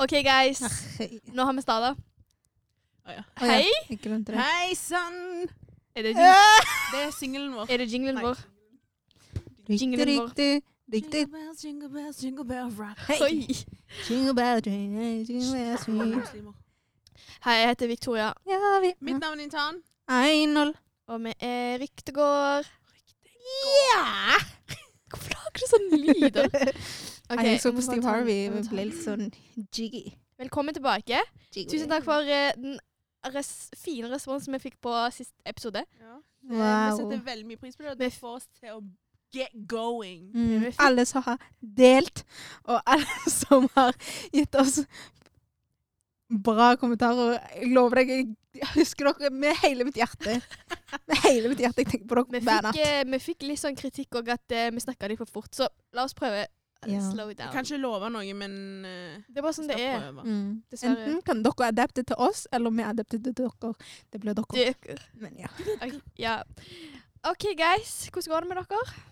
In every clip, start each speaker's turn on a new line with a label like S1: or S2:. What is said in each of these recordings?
S1: OK, guys. Nå har vi starta.
S2: Oh, ja.
S1: Hei!
S2: Hei sann!
S1: Er det,
S2: Det er singelen vår.
S1: er det jinglen vår? Jinglen vår.
S2: Jingle bells, jingle bells, jingle bells rock.
S1: Oi.
S3: Jingle bell, jingle, jingle bell, jingle.
S1: Hei, jeg heter Victoria,
S3: Ja, vi
S2: Mitt navn er Intan.
S3: 1-0.
S1: og vi er Ryktegård.
S3: Ja!
S1: Hvorfor lager du sånne lyder? Ok,
S3: jeg så på Steve Harvey.
S1: ta
S3: ble litt sånn jiggy.
S1: Velkommen tilbake.
S3: Jiggy.
S1: Tusen takk for uh, den res fine responsen vi fikk på sist episode.
S2: Ja.
S3: Wow.
S2: Vi setter veldig mye pris på det. og Det får oss til å get going.
S3: Mm. Alle som har delt, og alle som har gitt oss bra kommentarer. Jeg lover deg, jeg husker dere med hele mitt hjerte. Med hele mitt hjerte. Jeg tenker på dere hver
S1: fikk,
S3: natt.
S1: eh, vi fikk litt sånn kritikk òg, at uh, vi snakka litt for fort, så la oss prøve.
S3: Ja.
S1: Slow down.
S2: Jeg kan ikke love noe, men uh,
S1: Det er bare sånn det er.
S3: Mm. Enten kan dere adapte til oss, eller vi adapter til dere. Det blir dere.
S1: dere.
S3: Men ja.
S1: ok, ja. OK, guys. Hvordan går det med dere?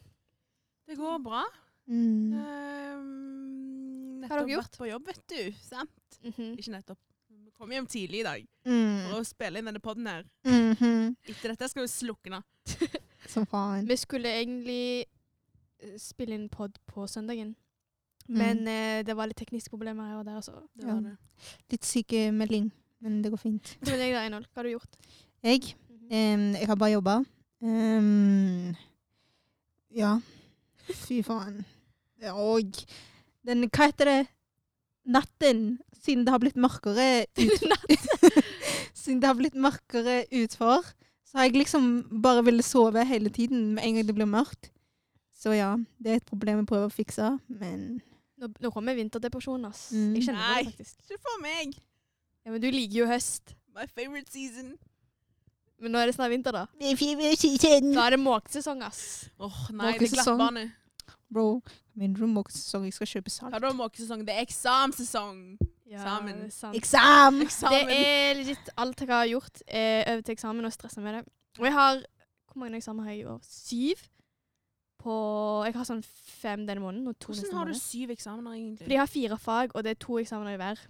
S2: Det går bra.
S3: Mm.
S2: Um,
S1: Hva har dere gjort?
S2: vært på jobb, vet du. Sant?
S1: Mhm.
S2: Ikke nettopp. Vi kom hjem tidlig i dag
S3: Mm.
S2: for å spille inn denne podden her.
S3: -hmm.
S2: Etter dette skal vi slukne.
S3: Som faen.
S1: Vi skulle egentlig spille inn pod på søndagen,
S3: Mm.
S1: men eh, det var litt tekniske problemer her og der. Så.
S2: Det
S3: Ja.
S2: det.
S3: Litt sykemelding, men det går fint.
S1: Det var deg da, Einhold. Hva har du gjort?
S3: Jeg,
S1: Mm
S3: -hmm. um, jeg har bare jobba. Um, ja. Fy faen. Og den Hva heter det? Natten. Siden det har blitt mørkere ut, Siden det har blitt mørkere utfor, så har jeg liksom bare villet sove hele tiden med en gang det blir mørkt. Så ja, det er et problem jeg prøver å fikse, men
S1: Nå, nå kommer vinterdepresjon, ass.
S3: Mm.
S1: Jeg kjenner
S2: Nei.
S1: det, faktisk.
S2: Ikke for meg.
S1: Ja, Men du liker jo høst.
S2: My favorite season.
S1: Men nå er det snart vinter, da.
S3: My favorite season.
S1: Da er det måkesesong, ass.
S2: Åh, nei, det er
S3: Måkesesong. Bro, min roomwork-sesong, jeg skal kjøpe
S2: Hva er måkesesong? Det er eksamsesong.
S1: Ja,
S2: Sammen.
S1: det er.
S3: Eksam!
S2: Eksamen.
S1: Det er legit alt jeg har gjort. Over til eksamen og stressa med det. Og jeg har Hvor mange eksamener har jeg i år? Syv? På Jeg har sånn fem denne måneden og to neste
S2: Hvordan har du syv eksamener, egentlig?
S1: Fordi jeg har fire fag, og det er to eksamener i hver.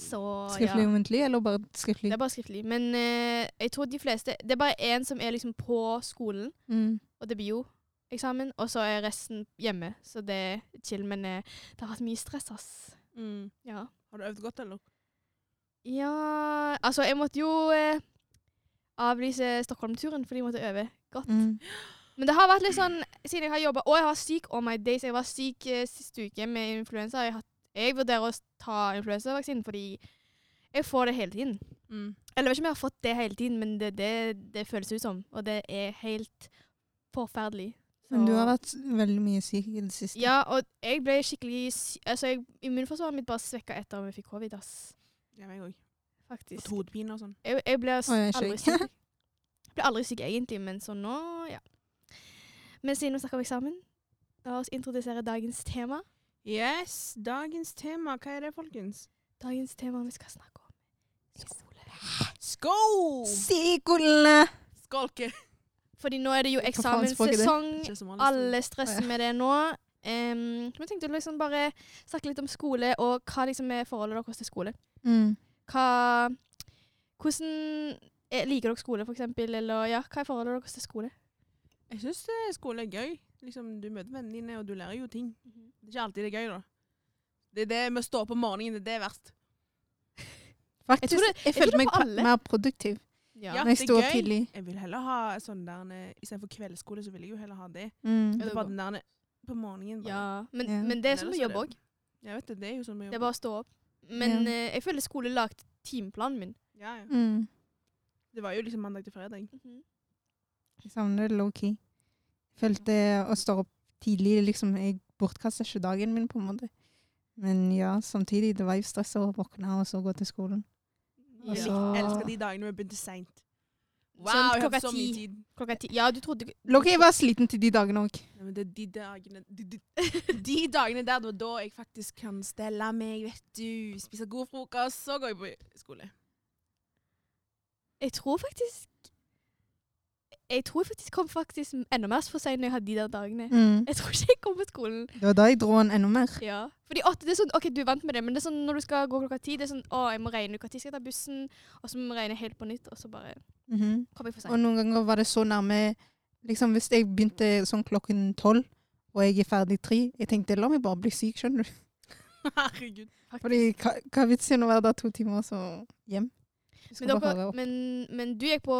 S1: Så
S3: Skriftlig
S1: ja.
S3: og muntlig, eller bare skriftlig?
S1: Det er bare skriftlig. Men eh, jeg tror de fleste Det er bare én som er liksom på skolen,
S3: Mm.
S1: og det blir jo eksamen. Og så er resten hjemme, så det er chill. Men eh, det har vært mye stress, ass.
S2: Mm.
S1: Ja.
S2: Har du øvd godt, eller?
S1: Ja Altså, jeg måtte jo eh, avlyse Stockholm-turen fordi jeg måtte øve godt.
S3: Mm.
S1: Men det har vært litt sånn siden jeg har jobba Og jeg var syk all my days. Jeg var syk eh, siste uke med influensa. Jeg, jeg vurderer å ta influensavaksinen fordi jeg får det hele tiden.
S2: Mm.
S1: Eller jeg vet ikke om jeg har fått det hele tiden, men det er det det føles ut som. Og det er helt forferdelig.
S3: Men du har vært veldig mye syk i det siste.
S1: Ja, og jeg ble skikkelig sy Altså, jeg, immunforsvaret mitt bare svekka etter at vi fikk covid, ass.
S2: Ja, meg òg.
S1: Faktisk.
S2: Og hodepine og sånn.
S1: Jeg, jeg ble
S3: jeg
S1: aldri
S3: syk.
S1: Jeg ble aldri syk egentlig, men så nå, ja. Men siden vi snakker om eksamen, la oss introdusere dagens tema.
S2: Yes, dagens tema, hva er det, folkens?
S1: Dagens tema vi skal snakke om skole.
S2: Skål!
S3: Psykolene!
S2: Skolke.
S1: Fordi nå er det jo
S3: er
S1: eksamenssesong.
S2: Alle
S1: Alle stresser med det nå. Um, vi tenkte liksom bare snakke litt om skole, og hva liksom er forholdet deres til skole.
S3: Mm.
S1: Hva Hvordan er, Liker dere skole, for eksempel? Eller ja, hva er forholdet deres til skole?
S2: Jeg syns skole er gøy. Liksom, du møter vennene dine, og du lærer jo ting. Det er ikke alltid det er gøy, da. Det er det med å stå opp om morgenen, det er det verst.
S3: Faktisk,
S1: Jeg det- jeg
S3: følte meg mer produktiv
S1: Ja.
S2: Ja.
S3: når jeg
S2: det er
S3: sto opp
S2: gøy.
S3: tidlig.
S2: Jeg vil heller ha sånn der eh, Istedenfor kveldsskole, så vil jeg jo heller ha det.
S3: Mm.
S2: Det bare den der på morgenen. Bare.
S1: ja. Men,
S3: Ja.
S1: men det er
S2: sånn
S1: som å
S2: er
S1: jobbe
S2: det-
S1: òg.
S2: Jeg vet det, det er jo sånn med
S1: Det er bare å stå opp. Men
S3: Ja.
S1: eh, jeg føler skole lagde timeplanen min.
S2: Ja, ja.
S3: Mm.
S2: Det var jo liksom mandag til fredag.
S3: Jeg savner det low-key. Følte å stå opp tidlig liksom, Jeg bortkasta ikke dagen min, på en måte. Men ja, samtidig, det var jo stress å våkne og så gå til skolen. Og
S2: Jeg elsker de dagene vi begynte seint. Wow,
S1: Sånn
S2: jeg har
S1: klokka
S2: så mye tid.
S1: Klokka ti. Ja, du trodde
S3: Loki, jeg var sliten til de dagene òg.
S2: Ja, men det er de dagene de, de, de dagene der det var da jeg faktisk kan stelle meg, vet du. Spise god frokost, så går jeg på skole.
S1: Jeg tror faktisk jeg tror jeg faktisk kom faktisk enda mer for sent når jeg hadde de der dagene.
S3: Mm.
S1: Jeg tror ikke jeg kom på skolen.
S3: Det var da jeg dro den enda mer.
S1: Ja. Fordi åtte, det er sånn, ok, du er vant med det, men det er sånn når du skal gå klokka ti, det er sånn, å, jeg må regne når jeg skal ta bussen, og så må jeg regne helt på nytt, og så bare
S3: Mhm.
S1: kom jeg for
S3: Og noen ganger var det så nærme liksom Hvis jeg begynte sånn klokken tolv, og jeg er ferdig tre Jeg tenkte la meg bare bli syk, skjønner du.
S2: Herregud.
S3: Fordi hva, hva er vitsen å være der to timer, så hjem?
S1: Men, dere, men, men du gikk på,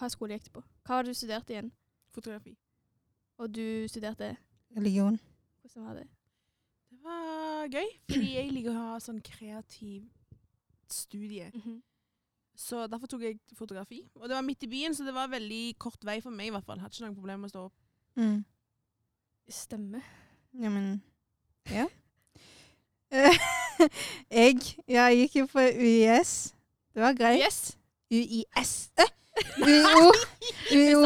S1: hva, skole gikk du på? Hva var det du studerte igjen?
S2: Fotografi.
S1: Og du studerte,
S3: Religion.
S1: hvordan var det?
S2: Det var gøy, fordi jeg liker å ha sånn kreativ studie.
S1: Mhm.
S2: Så derfor tok jeg fotografi. Og det var midt i byen, så det var veldig kort vei for meg i hvert fall. Jeg Hadde ikke noen problemer med å stå opp.
S3: Mm.
S1: Stemmer.
S3: Ja, men Ja. Eh, jeg Ja, jeg gikk jo på UiS. Det var greit.
S1: Yes!
S3: UiS. Eh, UiO. UiO.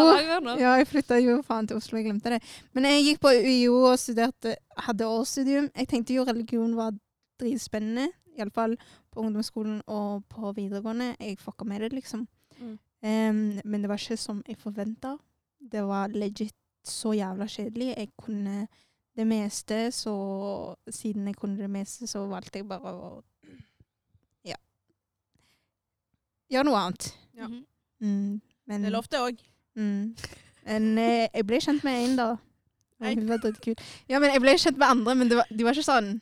S3: Ja, jeg flytta jo faen til Oslo, jeg glemte det. Men jeg gikk på UiO og studerte, hadde årsstudium. Jeg tenkte jo religion var dritspennende, iallfall på ungdomsskolen og på videregående. Jeg fucka med det, liksom.
S2: Mm.
S3: Um, men det var ikke som jeg forventa. Det var legit så jævla kjedelig. Jeg kunne det meste, så siden jeg kunne det meste, så valgte jeg bare å Ja. Gjøre noe annet.
S2: Ja.
S1: Mhm.
S3: Mm, men
S2: Det lovte jeg òg.
S3: Mm. Men eh, jeg ble kjent med en, da. Hun var dritkul. Ja, men jeg ble kjent med andre, men det var, de var ikke sånn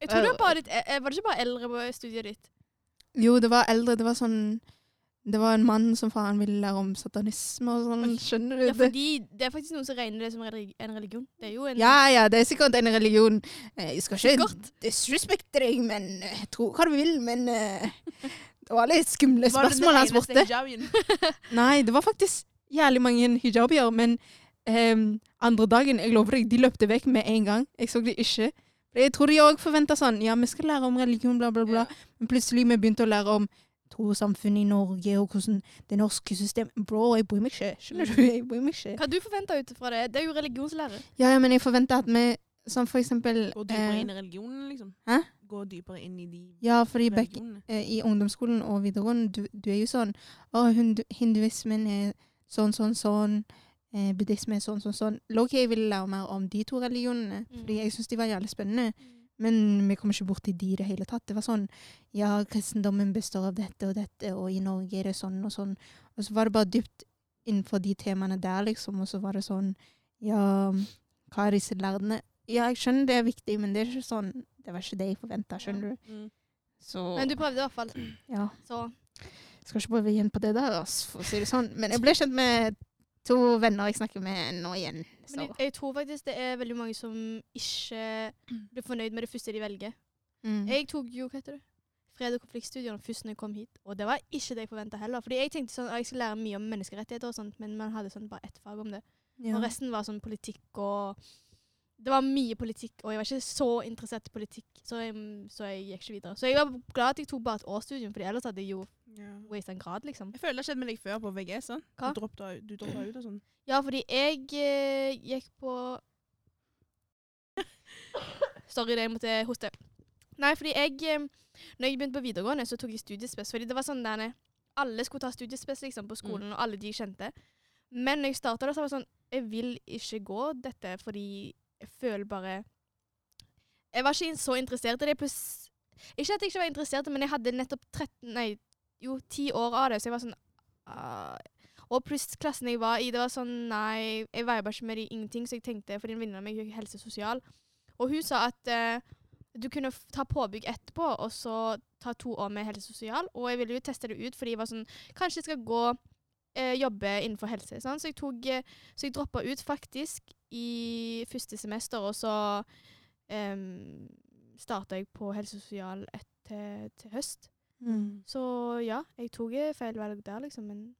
S1: Jeg tror det var bare litt, eh, var det ikke bare eldre på studiet ditt?
S3: Jo, det var eldre. Det var sånn Det var en mann som faen ville lære om satanisme og sånn. Skjønner du?
S1: Ja,
S3: det?
S1: fordi det er faktisk noen som regner det som en religion. Det er jo en
S3: Ja, ja, det er sikkert en religion. Eh, Jeg skal ikke disrespekte deg, men eh, tro hva du vil, men eh, Det var litt skumle spørsmål han spurte. Nei, det var faktisk jævlig mange hijabier, men um, andre dagen, jeg lover deg, de løpte vekk med en gang. Jeg så de ikke. Jeg tror de òg forventa sånn, ja, vi skal lære om religion, bla, bla, bla.
S2: Ja.
S3: Men plutselig vi begynte å lære om trossamfunnet i Norge, og hvordan det norske systemet Bro, jeg bryr meg ikke. Skjønner du? Jeg bryr meg ikke.
S1: Hva du forventa ut fra det? Det er jo religionslærer.
S3: Ja, ja, men jeg forventer at vi, som for eksempel
S2: Går du
S3: eh,
S2: inn i religionen, liksom.
S3: Hæ?
S2: Gå dypere inn i de
S3: Ja, fordi back, eh, i ungdomsskolen og videregående, du, du er jo sånn Å, hinduismen er sånn, sånn, sånn. Eh, buddhisme er sånn, sånn, sånn. Loki, jeg ville lære mer om de to religionene,
S1: Mm.
S3: fordi jeg syns de var jævlig spennende. Men vi kom ikke borti de i det hele tatt. Det var sånn Ja, kristendommen består av dette og dette, og i Norge er det sånn og sånn. Og så var det bare dypt innenfor de temaene der, liksom. Og så var det sånn Ja, hva er disse lærerne? Ja, jeg skjønner det er viktig, men det er ikke sånn Det var ikke det jeg forventa, skjønner du.
S2: Mm.
S3: Så
S1: Men du prøvde i hvert fall.
S3: ja.
S1: Så
S3: Skal ikke prøve igjen på det der, for å si det sånn. Men jeg ble kjent med to venner jeg snakker med nå igjen. Så.
S1: Men jeg, jeg tror faktisk det er veldig mange som ikke blir fornøyd med det første de velger.
S3: Mm.
S1: Jeg tok jo hva heter det? fred- og konfliktstudiene først når jeg kom hit, og det var ikke det jeg forventa heller. Fordi jeg tenkte sånn at jeg skulle lære mye om menneskerettigheter og sånt, men man hadde sånn bare ett fag om det.
S3: ja.
S1: Og resten var sånn politikk og Det var mye politikk, og jeg var ikke så interessert i politikk, så jeg, så jeg gikk ikke videre. Så jeg var glad at jeg tok bare et årsstudium, for ellers hadde jeg jo
S2: yeah.
S1: wasta en grad, liksom.
S2: Jeg føler det har skjedd med deg før på VG, sånn.
S1: Hva?
S2: Du droppa ut- du droppet ut og sånn.
S1: Ja, fordi jeg eh, gikk på Sorry, det jeg måtte hoste. Nei, fordi jeg eh, Når jeg begynte på videregående, så tok jeg studiespes. Fordi det var sånn der Alle skulle ta studiespes liksom, på skolen, og alle de jeg kjente. Men når jeg starta det, så var det sånn Jeg vil ikke gå dette fordi jeg føler bare Jeg var ikke så interessert i det. Pluss Ikke at jeg ikke var interessert, men jeg hadde nettopp 13 Nei, jo 10 år av det, så jeg var sånn uh, og pluss klassen jeg var i, det var sånn Nei, jeg viba ikke med de ingenting, så jeg tenkte Fordi en venninne av meg gikk helse og hun sa at uh, du kunne ta påbygg etterpå, og så ta to år med helse og sosial. Og jeg ville jo teste det ut, fordi jeg var sånn Kanskje jeg skal gå eh, jobbe innenfor helse. Sånn. Så jeg tok eh, Så jeg droppa ut faktisk i første semester, og så eh, starta jeg på helse og sosial etter til høst.
S3: Mm.
S1: Så ja, jeg tok feil valg der, liksom, men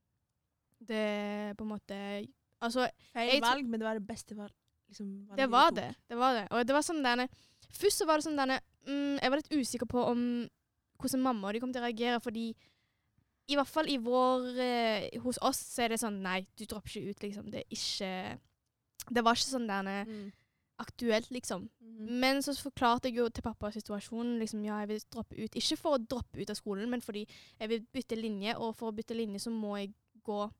S1: det på en måte Altså,
S2: Feil valg, men det var det beste valg. Liksom,
S1: det var det. Det var det. Og det var sånn derne Først så var det sånn derne mm, Jeg var litt usikker på om hvordan mamma og de kom til å reagere, fordi i hvert fall i vår eh, Hos oss så er det sånn Nei, du dropper ikke ut, liksom. Det er ikke Det var ikke sånn derne
S2: Mm.
S1: aktuelt, liksom.
S2: Mhm.
S1: Men så forklarte jeg jo til pappa situasjonen. liksom, Ja, jeg vil droppe ut. Ikke for å droppe ut av skolen, men fordi jeg vil bytte linje, og for å bytte linje så må jeg gå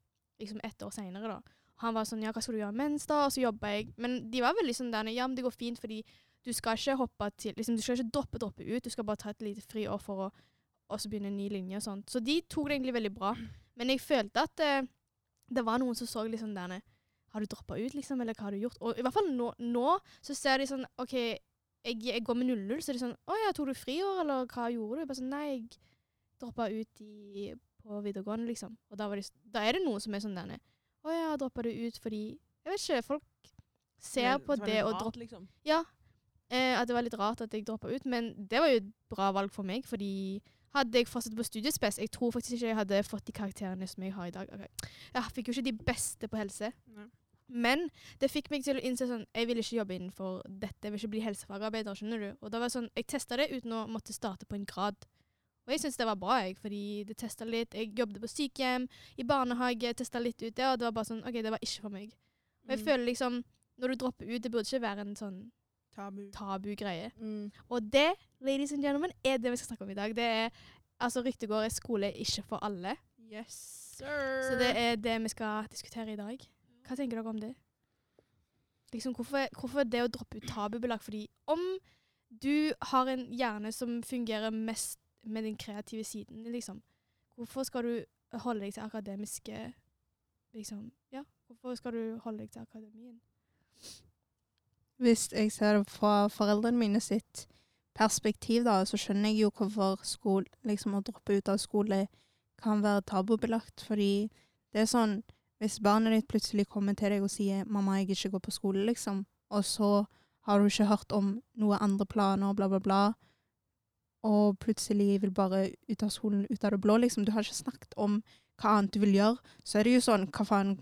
S1: liksom ett år seinere, da. Han var sånn Ja, hva skal du gjøre mens, da? Og så jobba jeg. Men de var veldig sånn der Ja, men det går fint, fordi du skal ikke hoppe til liksom, Du skal ikke droppe, droppe ut. Du skal bare ta et lite friår for å og så begynne en ny linje og sånt. Så de tok det egentlig veldig bra. Men jeg følte at eh, det var noen som så liksom denne Har du droppa ut, liksom? Eller hva har du gjort? Og i hvert fall nå, nå så ser de sånn OK, jeg, jeg går med 0-0, så er de sånn Å ja, tok du friår, eller hva gjorde du? Jeg Bare sånn Nei, jeg droppa ut i, på videregående, liksom. Og da, var de, da er det noen som er sånn der Å ja, droppa du ut fordi Jeg vet ikke, folk ser på
S2: var
S1: det og dropper
S2: liksom.
S1: Ja. Eh, at det var litt rart at jeg droppa ut, men det var jo et bra valg for meg, fordi hadde jeg fortsatt på studiespes Jeg tror faktisk ikke jeg hadde fått de karakterene som jeg har i dag. Okay. Jeg fikk jo ikke de beste på helse.
S2: Nei.
S1: Men det fikk meg til å innse sånn Jeg vil ikke jobbe innenfor dette. Jeg vil ikke bli helsefagarbeider, skjønner du. Og da var det sånn Jeg testa det uten å måtte starte på en grad. Og jeg syns det var bra, jeg, fordi det testa litt. Jeg jobbet på sykehjem, i barnehage, testa litt ut det, og det var bare sånn OK, det var ikke for meg. Og jeg
S2: Mm.
S1: føler liksom Når du dropper ut, det burde ikke være en sånn
S2: Tabu.
S1: tabugreie.
S2: Mm.
S1: Og det, ladies and gentlemen, er det vi skal snakke om i dag. Det er altså ryktegård er skole ikke for alle.
S2: Yes, sir.
S1: Så det er det vi skal diskutere i dag. Hva tenker dere om det? Liksom, hvorfor, hvorfor det å droppe ut tabubelag? Fordi om du har en hjerne som fungerer mest med den kreative siden, liksom, hvorfor skal du holde deg til akademiske liksom, ja, Hvorfor skal du holde deg til akademien?
S3: Hvis jeg ser det fra foreldrene mine sitt perspektiv, da, så skjønner jeg jo hvorfor skole, liksom, å droppe ut av skole kan være tabubelagt. Fordi det er sånn Hvis barnet ditt plutselig kommer til deg og sier 'mamma, jeg ikke går på skole', liksom, og så har du ikke hørt om noen andre planer, bla, bla, bla, og plutselig vil bare ut av skolen ut av det blå, liksom. Du har ikke snakket om hva annet du vil gjøre. Så er det jo sånn Hva faen,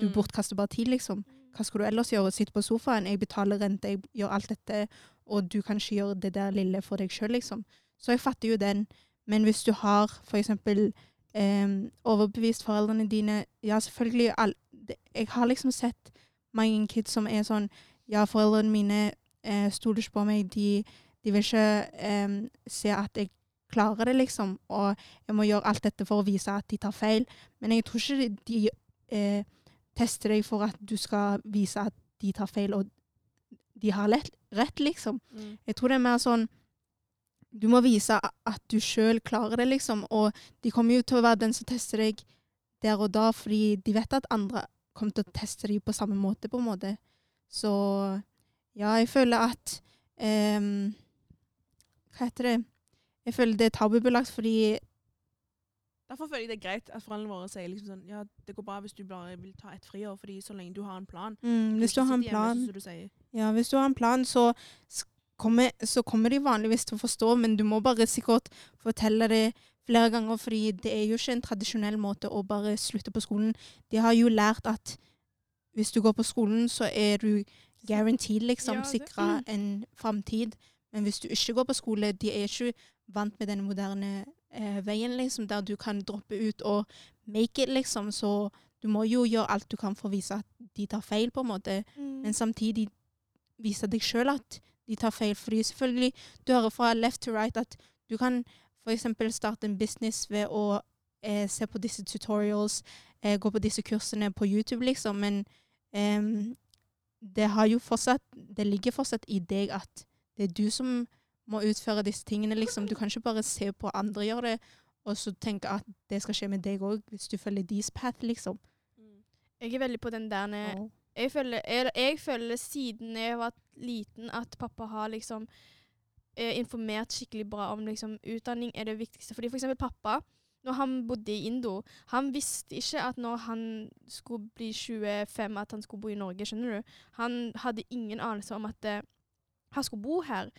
S3: du
S2: Mm.
S3: bortkaster bare tid, liksom. Hva skal du ellers gjøre? Sitte på sofaen, jeg betaler rente, jeg gjør alt dette, og du kan ikke gjøre det der lille for deg sjøl, liksom. Så jeg fatter jo den. Men hvis du har for eksempel overbevist foreldrene dine Ja, selvfølgelig all, det, Jeg har liksom sett mange kids som er sånn Ja, foreldrene mine eh, stoler ikke på meg. De, de vil ikke eh, se at jeg klarer det, liksom. Og jeg må gjøre alt dette for å vise at de tar feil. Men jeg tror ikke de, de eh, tester deg for at du skal vise at de tar feil, og de har lett, rett, liksom.
S2: Mm.
S3: Jeg tror det er mer sånn Du må vise at du sjøl klarer det, liksom. Og de kommer jo til å være den som tester deg der og da, fordi de vet at andre kommer til å teste deg på samme måte, på en måte. Så ja, jeg føler at um, Hva heter det? Jeg føler det er tabubelagt fordi
S2: Derfor føler jeg det er greit at foreldrene våre sier liksom sånn Ja, det går bra hvis du bare vil ta et friår, fordi så lenge du har en plan
S3: mm, Hvis du har en plan,
S2: hjemme.
S3: Ja, hvis du har en plan, så, kommer, så kommer de vanligvis til å forstå, men du må bare sikkert fortelle det flere ganger, fordi det er jo ikke en tradisjonell måte å bare slutte på skolen. De har jo lært at hvis du går på skolen, så er du guaranteed, liksom,
S1: Ja,
S3: sikra en framtid. Men hvis du ikke går på skole, de er ikke vant med den moderne eh, veien, liksom, der du kan droppe ut og make it, liksom. Så du må jo gjøre alt du kan for å vise at de tar feil, på en måte
S1: Mm.
S3: men samtidig vise deg sjøl at de tar feil. Fordi selvfølgelig, du hører fra left to right at du kan f.eks. starte en business ved å eh, se på disse tutorials, eh, gå på disse kursene på YouTube, liksom. Men em, det har jo fortsatt Det ligger fortsatt i deg at det er du som må utføre disse tingene, liksom. Du kan ikke bare se på andre gjøre det, og så tenke at det skal skje med deg òg, hvis du følger deres path, liksom.
S1: Jeg er veldig på den der
S3: oh.
S1: jeg føler, jeg, jeg føler siden jeg var liten at pappa har liksom eh, informert skikkelig bra om liksom utdanning er det viktigste. Fordi for eksempel pappa, når han bodde i Indo, han visste ikke at når han skulle bli 25 at han skulle bo i Norge, skjønner du? Han hadde ingen anelse om at eh, han skulle bo her.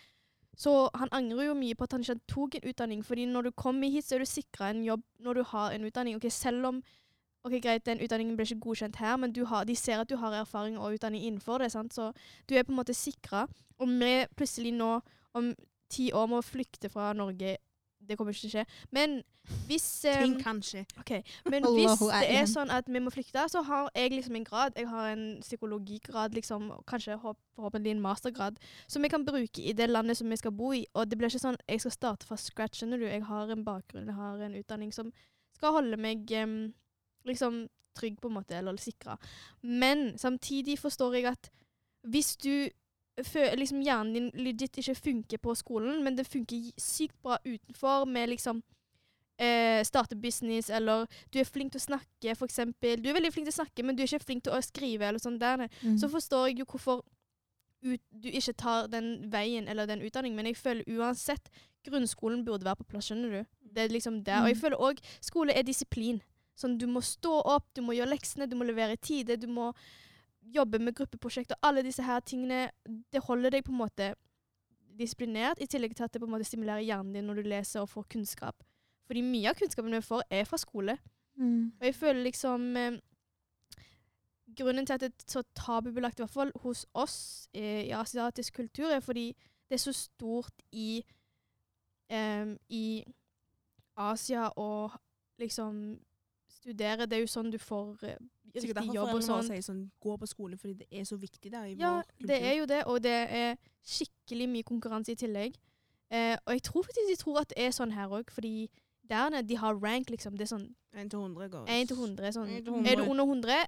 S1: Så han angrer jo mye på at han ikke tok en utdanning, fordi når du kommer hit, så er du sikra en jobb når du har en utdanning. Ok, Selv om ok, greit, den utdanningen ble ikke godkjent her, men har, de ser at du har erfaring og utdanning innenfor det. sant? Så du er på en måte sikra. Og vi plutselig nå, om ti år, må flykte fra Norge Det kommer ikke til å skje. Men hvis
S2: Ting kan skje.
S1: Okay. Men hvis det er sånn at vi må flykte, så har jeg liksom en grad. Jeg har en psykologigrad, liksom, kanskje forhåpentlig en mastergrad, som jeg kan bruke i det landet som vi skal bo i. Og det blir ikke sånn jeg skal starte fra scratch. skjønner du? Jeg har en bakgrunn, jeg har en utdanning som skal holde meg um, liksom trygg, på en måte, eller sikra. Men samtidig forstår jeg at hvis du liksom hjernen din legit ikke funker på skolen, men det funker sykt bra utenfor med liksom eh, starte business, eller du er flink til å snakke, eksempel. Du er veldig flink til å snakke, men du er ikke flink til å skrive, eller sånn der.
S3: Mm.
S1: Så forstår jeg jo hvorfor ut, du ikke tar den veien eller den utdanningen, men jeg føler uansett grunnskolen burde være på plass, skjønner du. Det er liksom der. Og jeg
S3: Mm.
S1: føler òg skole er disiplin. Sånn, du må stå opp, du må gjøre leksene, du må levere i tide, du må jobbe med gruppeprosjekt og Alle disse her tingene, det holder deg på en måte disiplinert, i tillegg til at det på en måte stimulerer hjernen din når du leser og får kunnskap. Fordi mye av kunnskapen vi får, er fra skole.
S3: Mm.
S1: Og jeg føler liksom eh, Grunnen til at det er så tabubelagt, i hvert fall hos oss eh, i asiatisk kultur, er fordi det er så stort i eh, i Asia og liksom studere. Det er jo sånn du får eh, riktig jobb og sånn.
S2: sier sånn, gå på skole, fordi det er så viktig der i
S1: Ja,
S2: vår kultur.
S1: det er jo det, og det er skikkelig mye konkurranse i tillegg. Eh, og jeg tror faktisk de tror at det er sånn her òg, fordi der nede de har rank, liksom. Det er sånn
S2: 1 til 100 går.
S1: 1 til 100. Sånn.
S2: 1 til
S1: Er du under 100,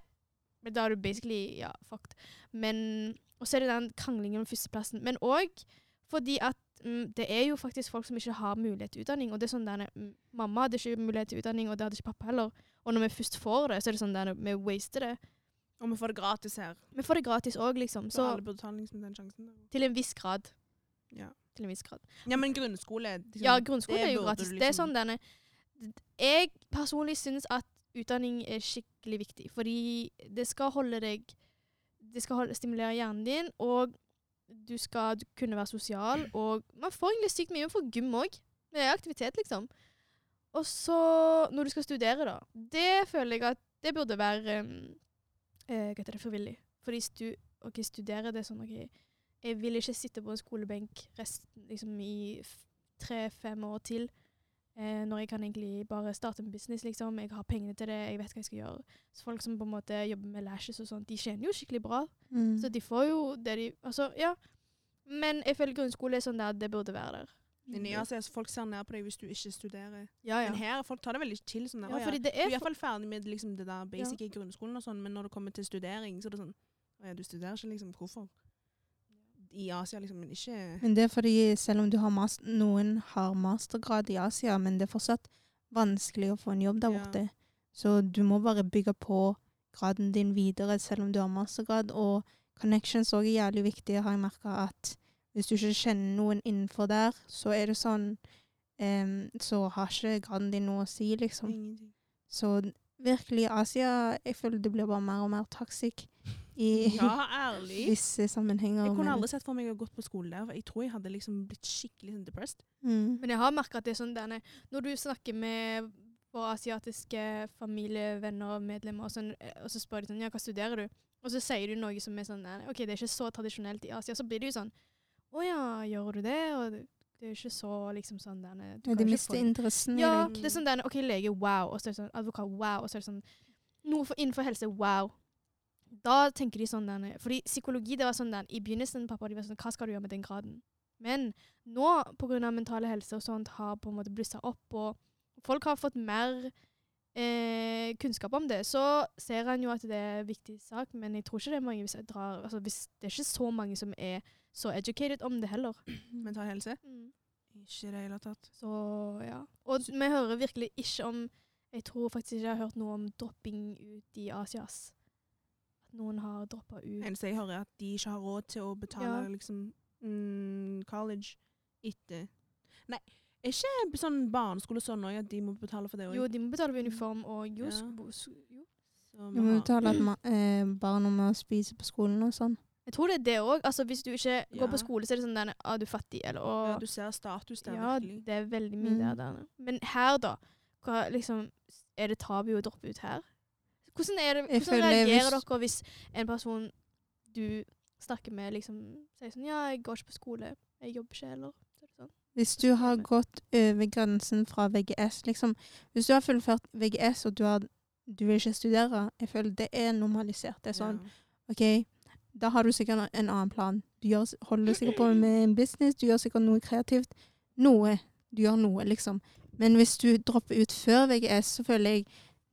S1: da er du basically ja, fucked. Men Og så er det den kranglingen om førsteplassen. Men òg fordi at mm, det er jo faktisk folk som ikke har mulighet til utdanning. Og det er sånn der, mm, Mamma hadde ikke mulighet til utdanning, og det hadde ikke pappa heller. Og når vi først får det, så er det sånn der, vi waster det.
S2: Og vi får det gratis her.
S1: Vi får det gratis òg, liksom.
S2: Så
S1: Så
S2: alle burde ta liksom den sjansen. Der.
S1: til en viss grad.
S2: Ja.
S1: Til en viss grad.
S2: ja, men grunnskole liksom,
S1: Ja, grunnskole er jo gratis.
S2: Liksom.
S1: Det er
S2: liksom-
S1: sånn denne Jeg personlig syns at utdanning er skikkelig viktig, fordi det skal holde deg Det skal holde, stimulere hjernen din, og du skal kunne være sosial, og man får egentlig sykt mye for gym òg. Det er aktivitet, liksom. Og så, når du skal studere, da Det føler jeg at det burde være um, eh, Hva heter det, frivillig. Fordi stu, okay, studere det er sånn OK, jeg vil ikke sitte på en skolebenk resten, liksom, i tre-fem år til. Eh, når jeg kan egentlig bare starte en business, liksom. Jeg har pengene til det, jeg vet hva jeg skal gjøre. Så folk som på en måte jobber med lashes og sånt, de tjener jo skikkelig bra.
S3: Mm.
S1: Så de får jo det de Altså, ja. Men jeg føler grunnskole er sånn der det burde være der.
S2: I så folk ser ned på deg hvis du ikke studerer.
S1: Ja, ja.
S2: Men her, folk tar det veldig chill. sånn der,
S1: ja
S2: «Å ja,
S1: fordi det
S2: Du er
S1: er for,
S2: iallfall ferdig med liksom, det der basic i grunnskolen, og sånn, men når det kommer til studering, så er det sånn Å ja, du studerer ikke, liksom. Hvorfor? I Asia, liksom, men ikke
S3: Men det er fordi selv om du har master, noen har mastergrad i Asia, men det er fortsatt vanskelig å få en jobb der borte. Så du må bare bygge på graden din videre selv om du har mastergrad. Og connections òg er jævlig viktig, har jeg merka. At hvis du ikke kjenner noen innenfor der, så er det sånn um, Så har ikke graden din noe å si, liksom.
S2: ingenting.
S3: Så virkelig, Asia Jeg føler det blir bare mer og mer toxic i
S2: Ja, ærlig.
S3: visse sammenhenger.
S2: Jeg kunne aldri sett for meg å gått på skole der. Jeg tror jeg hadde liksom blitt skikkelig sånn depressed.
S3: mm.
S1: Men jeg har merka at det er sånn derne Når du snakker med våre asiatiske familievenner og medlemmer, og, sånn, eh, og så spør de sånn Ja, hva studerer du? Og så sier du noe som er sånn OK, det er ikke så tradisjonelt i Asia. Så blir det jo sånn Å ja, gjør du det? Og det, det er jo ikke så liksom sånn derne du
S3: Ja, de mister interessen
S1: Ja,
S3: i det.
S1: det er sånn derne OK, lege, wow. Og så er det sånn advokat, wow. Og så er det sånn Noe for, innenfor helse, wow. Da tenker de sånn derne Fordi psykologi, det var sånn der I begynnelsen, pappa, de var sånn Hva skal du gjøre med den graden? Men nå, av mentale helse og sånt, har på en måte blussa opp, og folk har fått mer eh, kunnskap om det, så ser en jo at det er en viktig sak, men jeg tror ikke det er mange hvis drar altså hvis, Det er ikke så mange som er så educated om det heller.
S2: Mental helse. Ikke i det hele tatt.
S1: Så ja. Og vi hører virkelig ikke om Jeg tror faktisk ikke jeg har hørt noe om dropping ut i Asias. At noen har droppa ut.
S2: Eneste jeg hører, er at de ikke har råd til å betale
S1: Ja.
S2: liksom, mm, college etter Nei, er ikke sånn barneskole sånn òg at de må betale for det òg?
S1: Jo, de må betale for uniform og jo,
S2: Ja.
S1: jo.
S3: Du må betale at man, eh, barna må spise på skolen og sånn.
S1: Jeg tror det er det òg. Altså, hvis du ikke går på skole, så er det sånn der, ah, du er fattig, eller
S2: ja, Du ser status der,
S1: Ja,
S2: virkelig.
S1: det er veldig mye
S3: Mm.
S1: der. Men her, da? Hva, liksom, er det tabu å droppe ut her? Hvordan, er det, hvordan reagerer
S3: hvis-
S1: dere hvis en person du snakker med, liksom sier sånn Ja, jeg går ikke på skole. Jeg jobber ikke heller. Er sånn.
S3: Hvis du har gått over grensen fra VGS, liksom Hvis du har fullført VGS og du, har, du vil ikke studere, jeg føler det er normalisert. Det er sånn
S2: Ja.
S3: OK, da har du sikkert en annen plan. Du gjør, holder sikkert på med en business, du gjør sikkert noe kreativt. Noe. Du gjør noe, liksom. Men hvis du dropper ut før VGS, så føler jeg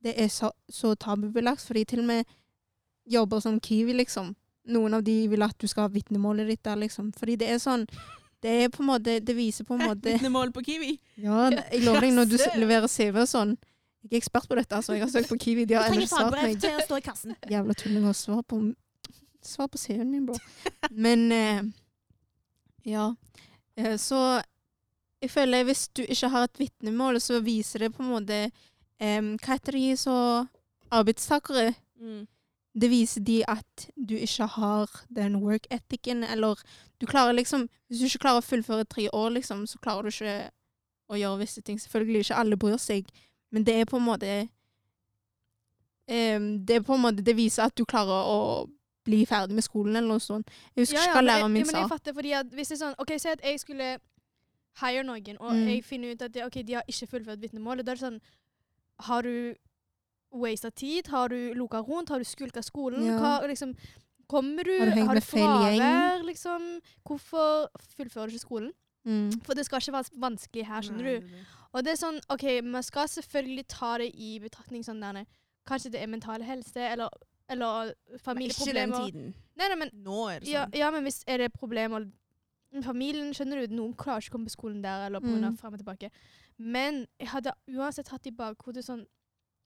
S3: det er så, så tabubelagt, fordi til og med jobber som Kiwi, liksom. Noen av de vil at du skal ha vitnemålet ditt der, liksom. Fordi det er sånn Det er på en måte Det viser på en måte
S2: Vitnemål på Kiwi.
S3: Ja, jeg lover deg, når du leverer CV og sånn Jeg er ekspert på dette, altså. Jeg har søkt på Kiwi. De har ennå svart meg.
S2: å.
S3: Jævla tullinger. Svar på Svar på CV-en min, bro. Men eh, ja. Eh, så jeg føler hvis du ikke har et vitnemål, så viser det på en måte eh, Hva heter de så Arbeidstakere.
S2: Mm.
S3: Det viser de at du ikke har den work ethicen, eller du klarer liksom Hvis du ikke klarer å fullføre tre år, liksom, så klarer du ikke å gjøre visse ting. Selvfølgelig ikke alle bryr seg, men det er på en måte Det på en måte Det viser at du klarer å bli ferdig med skolen, eller noe sånt. Jeg husker ikke hva læreren min sa.
S1: ja, men jeg fatter, fordi at hvis det er sånn OK, si at jeg skulle hire noen, og
S3: Mm.
S1: jeg finner ut at det, ok, de har ikke fullført vitnemålet. Da er det sånn Har du wasta tid? Har du loka rundt? Har du skulka skolen?
S3: Ja.
S1: Hva, liksom, kommer du?
S3: Har du med
S1: fravær? Liksom? Hvorfor fullfører du ikke skolen?
S3: Mm.
S1: For det skal ikke være vanskelig her, skjønner
S2: Nei,
S1: du.
S2: det.
S1: Og det er sånn, ok, man skal selvfølgelig ta det i betraktning sånn der, Kanskje det er mental helse, eller, eller
S2: Men ikke den tiden.
S1: Nei, nei, men
S2: Nå er det
S1: ja,
S2: sånn.
S1: ja, men hvis er det problemer med familien, skjønner du, noen klarer ikke å komme på skolen der, eller på grunn av
S3: Mm.
S1: frem og tilbake. Men jeg hadde uansett hatt i bakhodet sånn,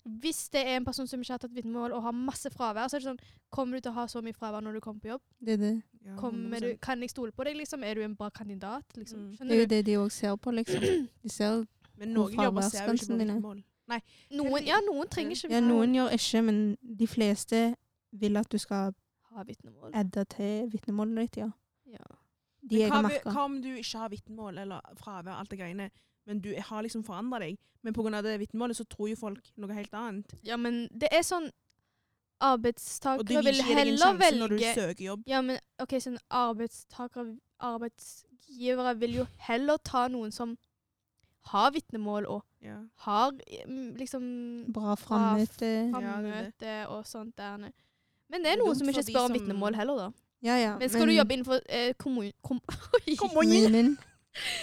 S1: hvis det er en person som ikke har tatt vitnemål og har masse fravær, så er det sånn, kommer du til å ha så mye fravær når du kommer på jobb?
S3: Det er det.
S2: Ja,
S1: du, kan jeg stole på deg, liksom? Er du en bra kandidat, liksom?
S2: Mm.
S3: Det er jo det de òg ser på, liksom. De ser
S2: Men noen jobber ser jo ikke på vitnemål. Nei,
S1: Noen, ja, noen trenger ikke
S3: Ja, noen gjør ikke, men de fleste vil at du skal
S1: ha vitnemål.
S3: adde til vitnemålet ditt, ja.
S1: Ja.
S3: De
S2: Men
S3: jeg har
S2: hva,
S3: merka.
S2: hva om du ikke har vitnemål eller fravær, alt det greiene, men du har liksom forandra deg? Men pga. det vitnemålet så tror jo folk noe helt annet.
S1: ja, men det er sånn
S2: Og du
S1: Arbeidstakere
S2: vil
S1: vil
S2: ikke gi deg en
S1: heller
S2: sjanse når du
S1: velge
S2: søker jobb.
S1: Ja, men OK, sånn arbeidstakere Arbeidsgivere vil jo heller ta noen som har vitnemål og
S2: Ja.
S1: har mm, liksom
S3: Bra frammøte.
S2: Ja,
S1: frammøte og sånt der. Men det er noen som ikke spør om vitnemål heller, da.
S3: Ja, ja.
S1: Men skal du jobbe innenfor eh, kommun... Kom,
S3: kommunen.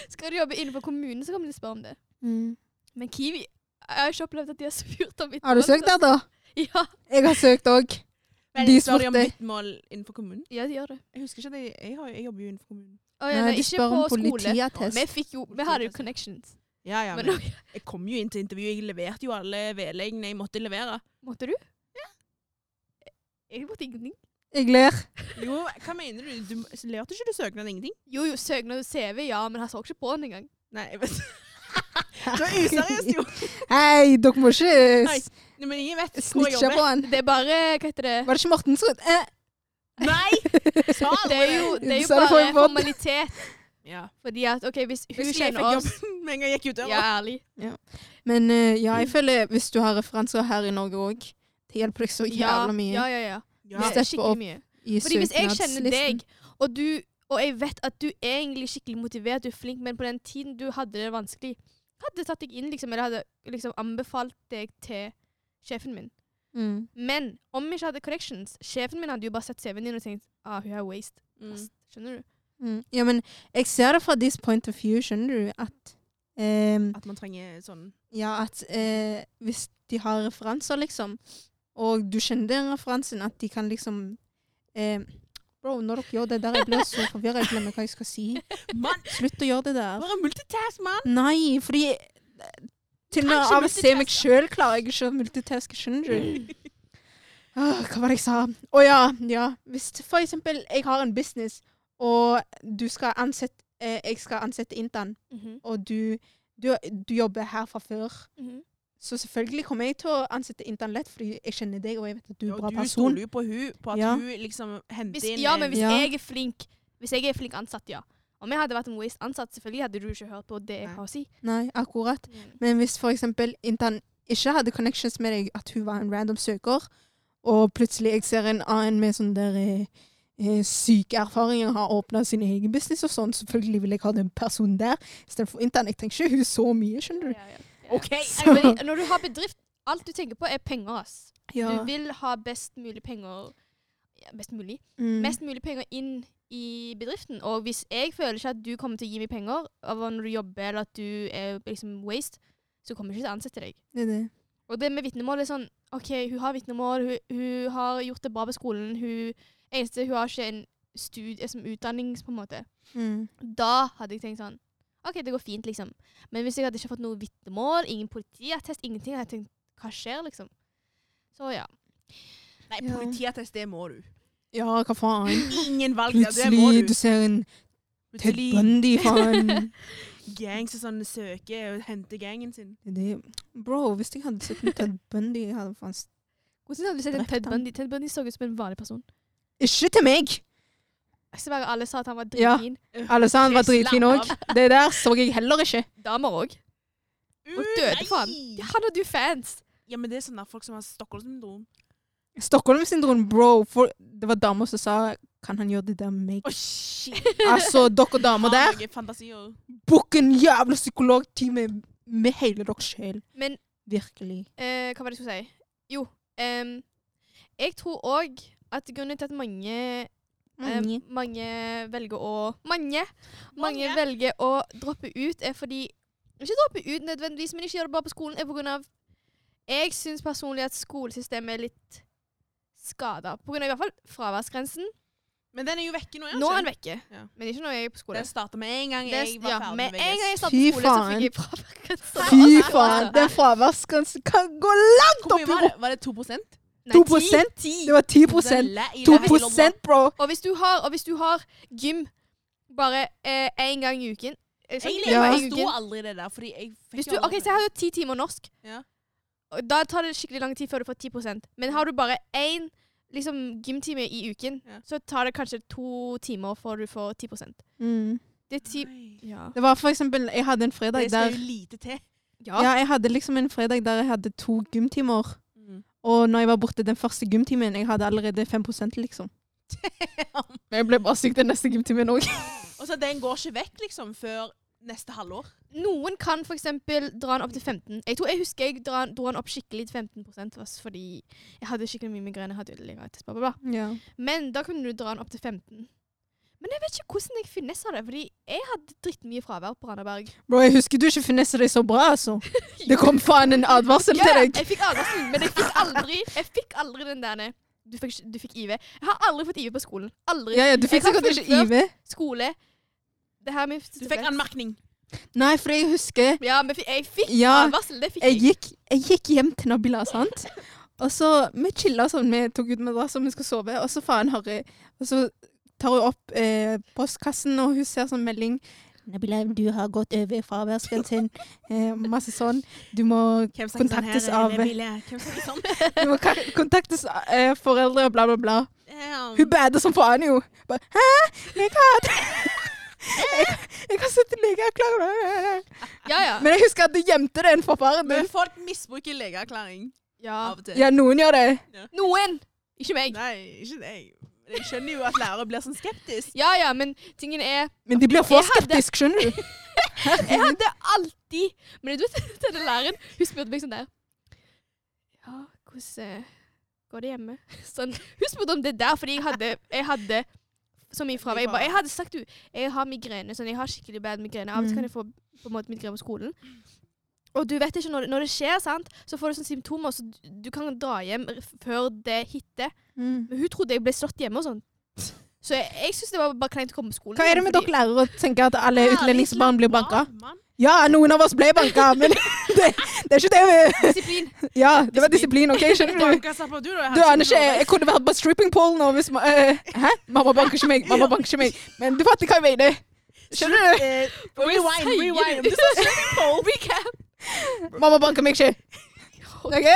S1: Skal du jobbe innenfor kommunen, så kan de spørre om det.
S3: Mm.
S1: Men Kiwi Jeg har ikke opplevd at de har spurt om vitnemål.
S3: Har du søkt der, da?
S1: Ja,
S3: Jeg har søkt òg.
S2: Men
S3: De
S2: spør de om vitnemål innenfor kommunen?
S1: ja, de gjør det.
S2: Jeg husker ikke det. Jeg, har, jeg jobber jo innenfor kommunen.
S1: Oh, ja,
S3: Nei,
S1: nei,
S3: de
S1: ikke
S3: spør om
S1: på skole.
S3: politiattest.
S1: Vi jo Vi hadde jo connections.
S2: Ja, ja,
S1: Men
S2: men jeg kom jo inn til intervju. Jeg leverte jo alle vedleggene jeg måtte levere.
S1: måtte du? Ja. Jeg måtte ingenting.
S3: Jeg ler.
S2: Jo, hva mener du? Du leverte ikke du søknad ingenting?
S1: Jo, jo, søknad og CV, ja, men han så ikke på den engang.
S2: Nei, jeg vet Du er useriøs, jo.
S3: Hei, dere må ikke
S2: Nei, men ingen vet hvor jeg
S3: snitche
S2: jobber.
S3: på han.
S1: Det er bare Hva heter det?
S3: Var det ikke Mortensrud? Eh.
S2: Nei! Sa
S1: Det er jo, det er jo bare formalitet.
S2: Ja.
S1: Fordi at OK, hvis hun
S2: hvis
S1: kjenner oss
S2: med en gang jeg gikk ut døra.
S1: Ja, ærlig.
S3: Men uh, ja, jeg føler hvis du har referanser her i Norge òg, det hjelper deg så
S1: Ja,
S3: jævla mye
S1: ja, ja. ja.
S2: Ja.
S1: Det er skikkelig
S3: opp.
S1: mye.
S3: i
S1: Fordi hvis jeg kjenner deg, og du og jeg vet at du er egentlig skikkelig motivert, du er flink, men på den tiden du hadde det vanskelig, hadde tatt deg inn, liksom, eller hadde liksom anbefalt deg til sjefen min.
S3: Mm.
S1: Men om vi ikke hadde corrections sjefen min hadde jo bare sett CV-en din og tenkt ah, hun er waste.
S2: Mm.
S1: Skjønner du?
S3: Mm. Ja, men jeg ser det fra this point of view, skjønner du, at ehm,
S2: At man trenger sånn
S3: Ja, at eh, hvis de har referanser, liksom, og du kjenner den referansen, at de kan liksom eh, Bro, når dere gjør det der, jeg blir så forvirra. Jeg glemmer hva jeg skal si.
S2: Mann,
S3: Slutt å gjøre det der.
S2: bare multitask, mann!
S3: Nei, fordi eh, til og med av å se meg sjøl klarer jeg ikke å multitaske, skjønner du? Åh, hva var det jeg sa? Å ja, ja. Hvis for eksempel jeg har en business, og du skal ansette eh, Jeg skal ansette intern,
S1: -hmm.
S3: og du, du, du jobber her fra før.
S1: Mhm.
S3: Så selvfølgelig kommer jeg til å ansette intern lett, fordi jeg kjenner deg, og jeg vet at du er en bra person.
S2: du stoler jo på hun, på at
S3: Ja.
S2: hun liksom henter
S1: Hvis,
S2: inn
S1: ja, men hvis
S3: Ja.
S1: jeg er flink Hvis jeg er flink ansatt, ja. Om jeg hadde vært en waste ansatt, selvfølgelig hadde du ikke hørt på det jeg har å si.
S3: Nei, akkurat. Men hvis eksempel intern ikke hadde connections med deg, at hun var en random søker, og plutselig jeg ser en annen med sånn der eh, syke erfaringer, har åpna sin egen business og sånn, selvfølgelig vil jeg ha den personen der, istedenfor intern. Jeg trenger ikke hun så mye, skjønner du.
S1: Ja, ja, ja.
S2: Okay,
S3: Så-
S1: Fordi når du har bedrift, alt du tenker på er penger, ass.
S3: Ja.
S1: Du vil ha best mulig penger ja, Best mulig.
S3: Mm.
S1: Mest mulig penger inn i bedriften. Og hvis jeg føler ikke at du kommer til å gi meg penger av når du jobber, eller at du er liksom waste, så kommer jeg ikke til å ansette deg.
S3: Det er det.
S1: Og det med vitnemål er sånn OK, hun har vitnemål, hun, hun har gjort det bra på skolen. Hun, eneste hun har ikke en studie som utdanning, på en måte.
S3: Mm.
S1: Da hadde jeg tenkt sånn OK, det går fint, liksom. Men hvis jeg hadde ikke fått noe vitnemål, ingen politiattest, ingenting, hadde jeg tenkt hva skjer, liksom? Så ja.
S2: Nei, politiattest, det må du.
S3: Ja, hva faen?
S2: Ingen valg ja, det må du.
S3: Plutselig
S2: du.
S3: ser en Ted Bundy, faen.
S2: gang som sånn søker og henter gangen sin.
S3: Det, bro, hvis jeg hadde sett en Ted Bundy, jeg hadde faen
S1: Hvordan hadde du sett en Ted. Bundy? Ted Bundy så ut som en vanlig person.
S3: Ikke til meg!
S1: Jeg bare alle sa at han var
S3: Ja.
S1: dritfin.
S3: Alle sa han var dritfin òg. Det der så jeg heller ikke.
S1: Damer òg. Og døde for han. Han hadde jo fans.
S2: Ja, men det er sånne der folk som har Stockholm-syndrom.
S3: Stockholm-syndrom, bro. For det var damer som sa Kan han gjøre det der med meg?
S2: Oh, shit!
S3: Altså, dere damer der, book en jævla psykologtime med hele dere sjel.
S1: Men
S3: Virkelig.
S1: eh, hva var det jeg skulle si? Jo, Um, jeg tror òg at grunnen til at mange
S3: Mange.
S1: Eh, mange velger å Mange! Mange
S2: Mange.
S1: velger å droppe ut, er fordi Ikke droppe ut nødvendigvis, men ikke gjøre det bare på skolen, er på grunn av Jeg syns personlig at skolesystemet er litt skada. På grunn av i hvert fall fraværsgrensen.
S2: Men den er jo vekke nå, er
S1: Nå er
S2: den
S1: den vekke,
S2: Ja.
S1: men ikke når jeg er på skole.
S2: Den starta med en gang jeg var
S1: ja,
S2: ferdig
S1: med
S2: med
S1: en gang jeg.
S3: Fy
S1: på skole, så
S3: faen.
S1: fikk jeg fraværsgrense.
S3: Fy faen, den fraværsgrensen kan gå langt opp i?
S2: Var det 2
S1: Nei,
S3: 2
S1: ti- ti.
S3: Det var 10% 2% bro.
S1: Og hvis du har, og hvis du har gym bare én gang i uken Egentlig så
S2: Jeg
S3: Ja.
S2: jeg forsto aldri det der, fordi jeg fikk
S1: du,
S2: aldri
S1: ok, Så jeg har jo ti timer norsk.
S2: Ja.
S1: Da tar det skikkelig lang tid før du får 10% Men har du bare én liksom, gymtime i uken,
S2: Ja.
S1: så tar det kanskje to timer før du får 10
S3: Mm.
S1: Det er ti... Ja.
S3: Det var for eksempel Jeg hadde en fredag
S2: Det skal jo lite til.
S1: ja.
S3: Ja, jeg hadde liksom en fredag der jeg hadde to gymtimer. Og når jeg var borte den første gymtimen, jeg hadde allerede 5% liksom. Men jeg ble bare syk den neste gymtimen òg.
S2: Og så den går ikke vekk liksom før neste halvår.
S1: Noen kan f.eks. dra den opp til 15 Jeg tror jeg husker jeg dra, dro den opp skikkelig til 15 også, fordi jeg hadde skikkelig mye migrene. Hadde legeattest, bla, bla, bla.
S3: Ja.
S1: Men da kunne du dra den opp til 15 Men jeg vet ikke hvordan jeg finessa det, fordi jeg hadde drittmye fravær på Randaberg.
S3: Bro, jeg husker du ikke finessa deg så bra, altså. Det kom faen en advarsel
S1: Ja,
S3: til
S1: ja,
S3: deg.
S1: jeg fikk advarsel, men jeg fikk aldri Jeg fikk aldri den der du fikk, du fikk IV. Jeg har aldri fått IV på skolen. Aldri.
S3: Ja, ja, du
S1: Jeg
S3: fikk sikkert ikke IV.
S1: Skole. Det her med
S2: Du fikk anmerkning.
S3: Nei, for jeg husker
S1: Ja, men jeg fikk
S3: Ja,
S1: advarsel. Det fikk
S3: jeg
S1: jeg.
S3: gikk, jeg gikk hjem til Nabila, sant? Og så Vi chilla sånn, vi tok ut madrass og vi skulle sove, og så faen Harry Og så tar hun opp eh, postkassen, og hun ser sånn melding. Nabila, du har gått over fraværsgrensen. Eh, masse sånn. Du må
S2: kontaktes sånn
S3: Kontaktes
S2: her?
S3: av-
S2: sånn?
S3: Du må kontaktes av eh, foreldre, bla, bla, bla.
S2: Damn.
S3: Hun bader som faen, jo. Bare, Hæ? Jeg har Jeg, jeg har sett legeerklæring.
S1: Ja, ja.
S3: Men jeg husker at du gjemte den for faren
S2: Men folk misbruker legeerklæring
S1: ja.
S2: av og til.
S3: Ja, noen gjør det.
S1: Noen! Ikke meg.
S2: Nei, ikke deg. Men Jeg skjønner jo at lærere blir sånn skeptisk.
S1: Ja, ja, men tingen er
S3: Men de blir for skeptiske, skjønner du.
S1: Jeg hadde alltid Men du vet, denne læreren Hun spurte meg sånn der Ja, hvordan eh, går det hjemme? Sånn, hun spurte om det der, fordi jeg hadde, jeg hadde så mye fravær. Jeg, jeg hadde sagt du, jeg har migrene, sånn, jeg har skikkelig bad migrene. Av og til kan jeg få på en måte migrene på skolen. Og du vet ikke når det, når det skjer, sant, så får du sånne symptomer, så du, du kan dra hjem før det hitter.
S3: Mm.
S1: Men hun trodde jeg ble slått hjemme og sånn. Så jeg, jeg syns det var bare kleint å komme på skolen.
S3: Hva er det med
S1: fordi-
S3: dere lærere å tenke at alle utlendingsbarn blir banka? Ja, noen av oss ble banka, men det, det er ikke det vi
S1: Disiplin.
S3: Ja, det var disiplin, OK? Skjønner du?
S2: Du.
S3: Du aner ikke, jeg kunne vært på stripping pole nå hvis ma eh, Hæ? Mamma banker ikke meg, mamma banker ikke meg. Men du fatter hva jeg mener. Skjønner du?
S2: Eh, rewind, rewind. swimming pool.
S1: Recap.
S3: Mamma banker meg ikke. OK?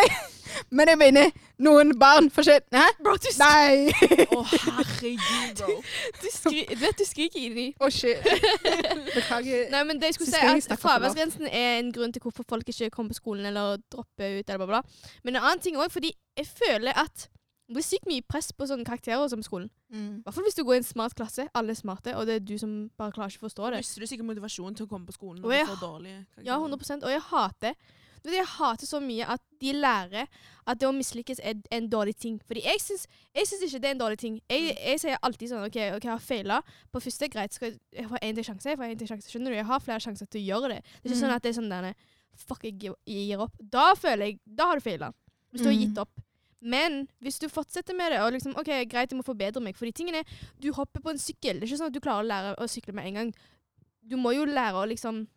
S3: Men jeg mener, noen barn får shit. Hæ?
S1: Bro, du,
S3: Nei!
S2: Å, herregud, bro.
S1: du, skri vet du skriker i dem.
S3: Å, shit. Beklager.
S1: Nei, men det jeg skulle si at Fraværsgrensen er en grunn til hvorfor folk ikke kommer på skolen eller dropper ut. eller bla bla. Men en annen ting òg, fordi jeg føler at det blir sykt mye press på sånne karakterer som skolen.
S3: Mm.
S1: Hvert fall hvis du går i en smart klasse. Alle er smarte, og det er du som bare klarer ikke å forstå det.
S2: Mister du sikkert motivasjon til å komme på skolen når
S1: jeg-
S2: du får karakterer?
S1: Ja, 100% Og jeg hater du vet, jeg hater så mye at de lærer at det å mislykkes er en dårlig ting. Fordi jeg syns, jeg syns ikke det er en dårlig ting. Jeg, jeg sier alltid sånn OK, ok, jeg har feila. På første greit, skal jeg få én til sjanse. Jeg får en til sjanse. Skjønner du? Jeg har flere sjanser til å gjøre det. Det er ikke
S3: Mm.
S1: sånn at det er sånn derne Fuck, jeg gir- opp. Da føler jeg Da har du feila. Hvis du har
S3: Mm.
S1: gitt opp. Men hvis du fortsetter med det, og liksom OK, greit, jeg må forbedre meg Fordi tingen er, du hopper på en sykkel. Det er ikke sånn at du klarer å lære å sykle med en gang. Du må jo lære å liksom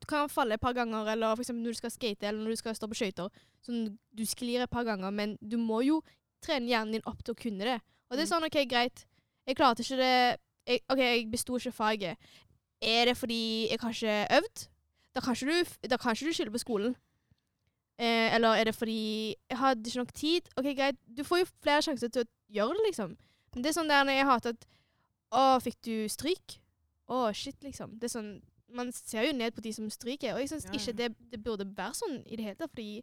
S1: Du kan falle et par ganger, eller for eksempel når du skal skate, eller når du skal stå på skøyter. Sånn, du sklir et par ganger, men du må jo trene hjernen din opp til å kunne det. Og det er sånn OK, greit. Jeg klarte ikke det jeg, OK, jeg besto ikke faget. Er det fordi jeg har ikke øvd? Da kan ikke du, da kan ikke du skylde på skolen. Eh, eller er det fordi jeg hadde ikke nok tid? OK, greit. Du får jo flere sjanser til å gjøre det, liksom. Men det er sånn der når jeg hater at Å, fikk du stryk? Å, shit, liksom. Det er sånn Man ser jo ned på de som stryker, og jeg syns
S2: Ja, ja.
S1: ikke det, det burde være sånn i det hele tatt, fordi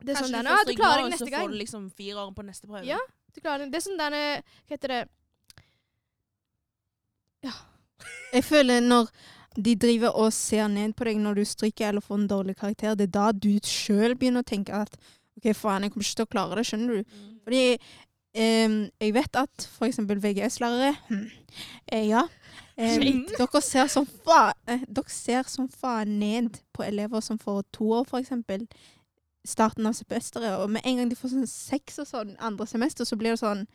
S1: det er
S2: Kanskje
S1: sånn der,
S2: du
S1: «Å,
S2: får
S1: du
S2: stryk nå,
S1: og
S2: så får du liksom fire år på neste prøve.
S1: Ja. Du klarer det. Det er sånn denne Hva heter det? Ja.
S3: Jeg føler når de driver og ser ned på deg når du stryker eller får en dårlig karakter, det er da du sjøl begynner å tenke at OK, faen, jeg kommer ikke til å klare det, skjønner du.
S2: Mm.
S3: Fordi em, jeg vet at eksempel VGS-lærere hm, eh, Ja. em, dere, ser som faen, eh, dere ser som faen ned på elever som får to for eksempel. Starten av semesteret. Og med en gang de får sånn seks og sånn andre semester, så blir det sånn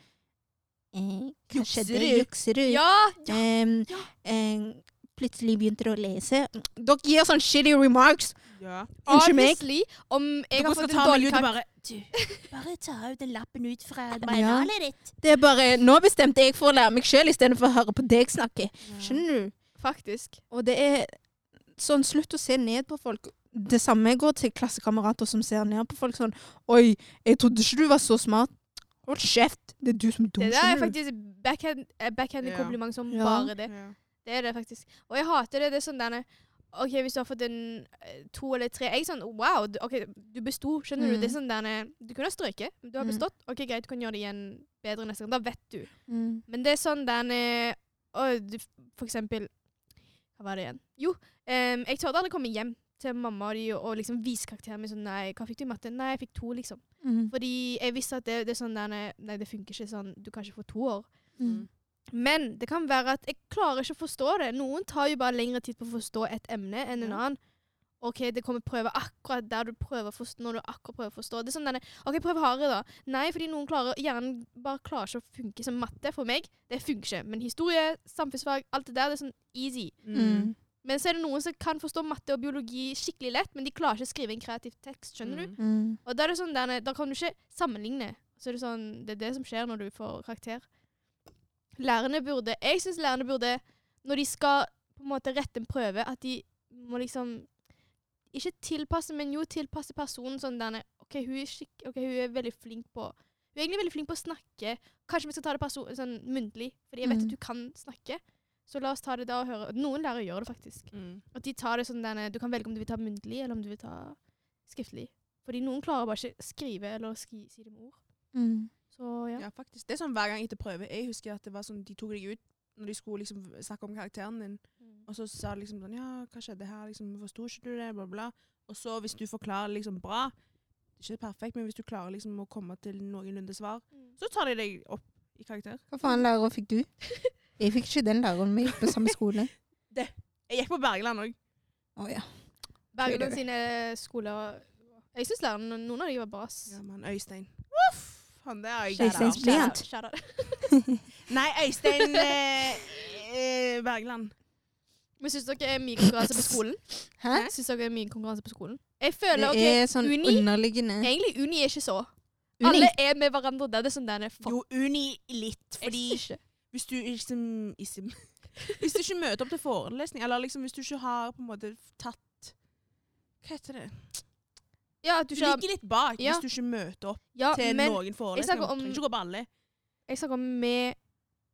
S3: eh, Hva
S2: Jukser du?
S3: Jukser du?
S1: Ja!
S3: ja,
S1: Ja.
S3: em, plutselig begynte å lese. Dere gir sånne shitty remarks.
S2: Ja.
S3: Unnskyld meg.
S1: Obviously, om jeg
S2: Dere
S1: har fått en dårlig karakter
S2: bare bare ta ut den lappen ut fra
S3: Ja.
S2: manualet ditt.
S3: Det er bare Nå bestemte jeg for å lære meg sjøl istedenfor å høre på deg snakke. Skjønner du?
S1: Faktisk.
S3: Og det er sånn Slutt å se ned på folk. Det samme går til klassekamerater som ser ned på folk sånn Oi, jeg trodde ikke du var så smart. Hold kjeft. Det er du som er dum.
S1: Det der er faktisk backhand, eh, backhanded
S2: Ja.
S1: kompliment som
S3: Ja.
S1: bare det.
S2: Ja.
S1: Det er det faktisk. Og jeg hater det. Det er sånn denne OK, hvis du har fått en eh, to eller tre Jeg er sånn Wow, du, OK, du besto. Skjønner
S3: Mm.
S1: du? Det er sånn denne Du kunne ha strøket. men Du har
S3: Mm.
S1: bestått. OK, greit, du kan gjøre det igjen bedre neste gang. Da vet du.
S3: Mm.
S1: Men det er sånn denne og, du, For eksempel Hva var det igjen? Jo, um, jeg torde aldri komme hjem til mamma og, de, og liksom vise karakteren min sånn Nei, hva fikk du i matte? Nei, jeg fikk to, liksom.
S3: Mm.
S1: Fordi jeg visste at det, det er sånn denne Nei, det funker ikke sånn. Du kan ikke få to år.
S3: Mm.
S1: Men det kan være at jeg klarer ikke å forstå det. Noen tar jo bare lengre tid på å forstå et emne enn en
S2: Ja.
S1: annen. OK, det kommer prøve akkurat der du prøver å forstå, når du akkurat prøver å forstå. Det er sånn denne, OK, prøv hardere, da. Nei, fordi noen klarer, hjernen bare klarer ikke å funke som matte. For meg, det funker ikke. Men historie, samfunnsfag, alt det der, det er sånn easy.
S3: Mm.
S1: Men så er det noen som kan forstå matte og biologi skikkelig lett, men de klarer ikke å skrive en kreativ tekst, skjønner du?
S3: Mm.
S1: Og da er det sånn, denne, da kan du ikke sammenligne. Så er det sånn, det er det som skjer når du får karakter. Lærerne burde, jeg synes lærerne burde, når de skal på en måte rette en prøve, at de må liksom, ikke tilpasse, men jo tilpasse personen sånn denne ok, hun er, skikk, ok, hun er veldig flink på, hun er egentlig veldig flink på å snakke. Kanskje vi skal ta det sånn muntlig, fordi jeg vet
S3: Mm.
S1: at du kan snakke. Så la oss ta det da og høre. Noen lærere gjør det faktisk.
S2: Mm.
S1: At de tar det sånn denne, Du kan velge om du vil ta muntlig, eller om du vil ta skriftlig. Fordi noen klarer bare ikke skrive eller skri, si det med ord.
S3: Mm.
S1: Så ja.
S2: Ja, faktisk. Det er sånn hver gang etter prøve. Jeg husker at det var sånn, de tok deg ut når de skulle liksom snakke om karakteren din. Og så sa de liksom sånn Ja, hva skjedde her? Liksom, Forsto ikke du det? Bla, bla. Og så hvis du forklarer liksom bra Ikke perfekt, men hvis du klarer liksom å komme til noenlunde svar, så tar de deg opp i karakter.
S3: Hva faen lærer fikk du? Jeg fikk ikke den læreren. Vi gikk på samme skole. det.
S2: Jeg gikk på Bergeland òg.
S3: Å ja.
S1: Bergeland sine skoler Jeg syns lærerne, noen av dem var bra.
S2: Ja, mann. Øystein. Han der er jeg
S3: Øystein
S2: glad.
S3: Blyant.
S2: Nei, Øystein eh, Bergland.
S1: Men syns dere er mye konkurranse på skolen?
S3: Hæ?
S1: Syns dere er mye konkurranse på skolen? Jeg føler
S3: Det er sånn
S1: uni-
S3: underliggende
S1: Egentlig uni er ikke så.
S3: Uni.
S1: Alle er med hverandre der. Det er sånn denne fuck.
S2: Jo, uni litt. Fordi
S1: ikke.
S2: hvis du liksom ism, Hvis du ikke møter opp til forelesning, eller liksom hvis du ikke har på en måte tatt Hva heter det?
S1: Ja,
S2: Du
S1: du
S2: ligger litt bak
S1: Ja.
S2: hvis du ikke møter opp
S1: ja,
S2: til
S1: men
S2: noen forelesninger. Du trenger ikke gå på alle.
S1: jeg snakker om med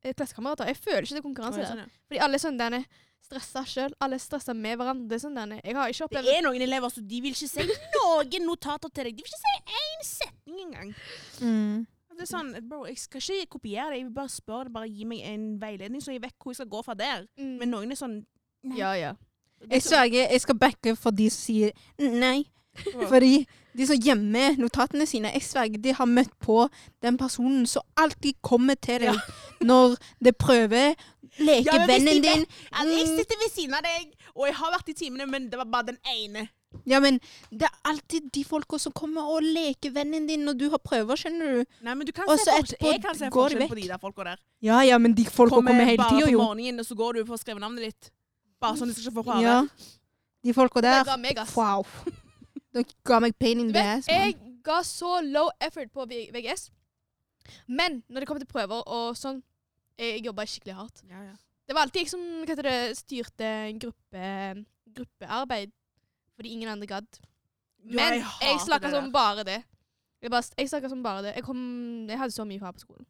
S1: eh, klassekamerater. Jeg føler ikke det er konkurranse der.
S2: sånn.
S1: Fordi alle er sånn denne stressa sjøl. Alle er stressa med hverandre. Det er sånn. Jeg har ikke opplevd
S2: Det er noen elever som de vil ikke si noen notater til deg. De vil ikke si én setning engang.
S3: mm.
S2: Det er sånn, bro, Jeg skal ikke kopiere det, jeg vil bare spørre det, bare gi meg en veiledning, så jeg vet hvor jeg skal gå fra der.
S1: Mm.
S2: Men noen er sånn nei.
S1: Ja, ja.
S3: Jeg
S2: så-
S3: sverger, jeg skal backe for de som sier nei.
S2: Ja.
S3: Fordi de som gjemmer notatene sine, jeg sverger, de har møtt på den personen som alltid kommer til deg når det prøver. Leker
S2: Ja, de
S3: din.
S2: altså, jeg sitter ved siden av deg, og jeg har vært i timene, men det var bare den ene.
S3: Ja, men det er alltid de folka som kommer og leker vennen din når du har prøver, skjønner du.
S2: Nei, men du kan se
S3: etterpå
S2: Jeg kan se
S3: går de
S2: forskjell på de der folka der.
S3: Ja, ja, men de folka kommer, hele
S2: bare
S3: tida,
S2: på
S3: jo.
S2: morgenen, og så går du for å skrive navnet ditt. Bare sånn du skal få fravær.
S3: Ja. De folka der. Wow. De ga meg pain in the
S1: vet,
S3: ass, man.
S1: jeg ga så low effort på VGS. Men når det kom til prøver og sånn, jeg jobba skikkelig hardt.
S2: Ja, ja.
S1: Det var alltid jeg som hva heter det, styrte en gruppe, gruppearbeid, fordi ingen andre gadd.
S2: Jo,
S1: Men jeg,
S2: hater
S1: snakka som bare det. Jeg, bare, jeg som bare det. Jeg, kom, jeg hadde så mye fag på skolen.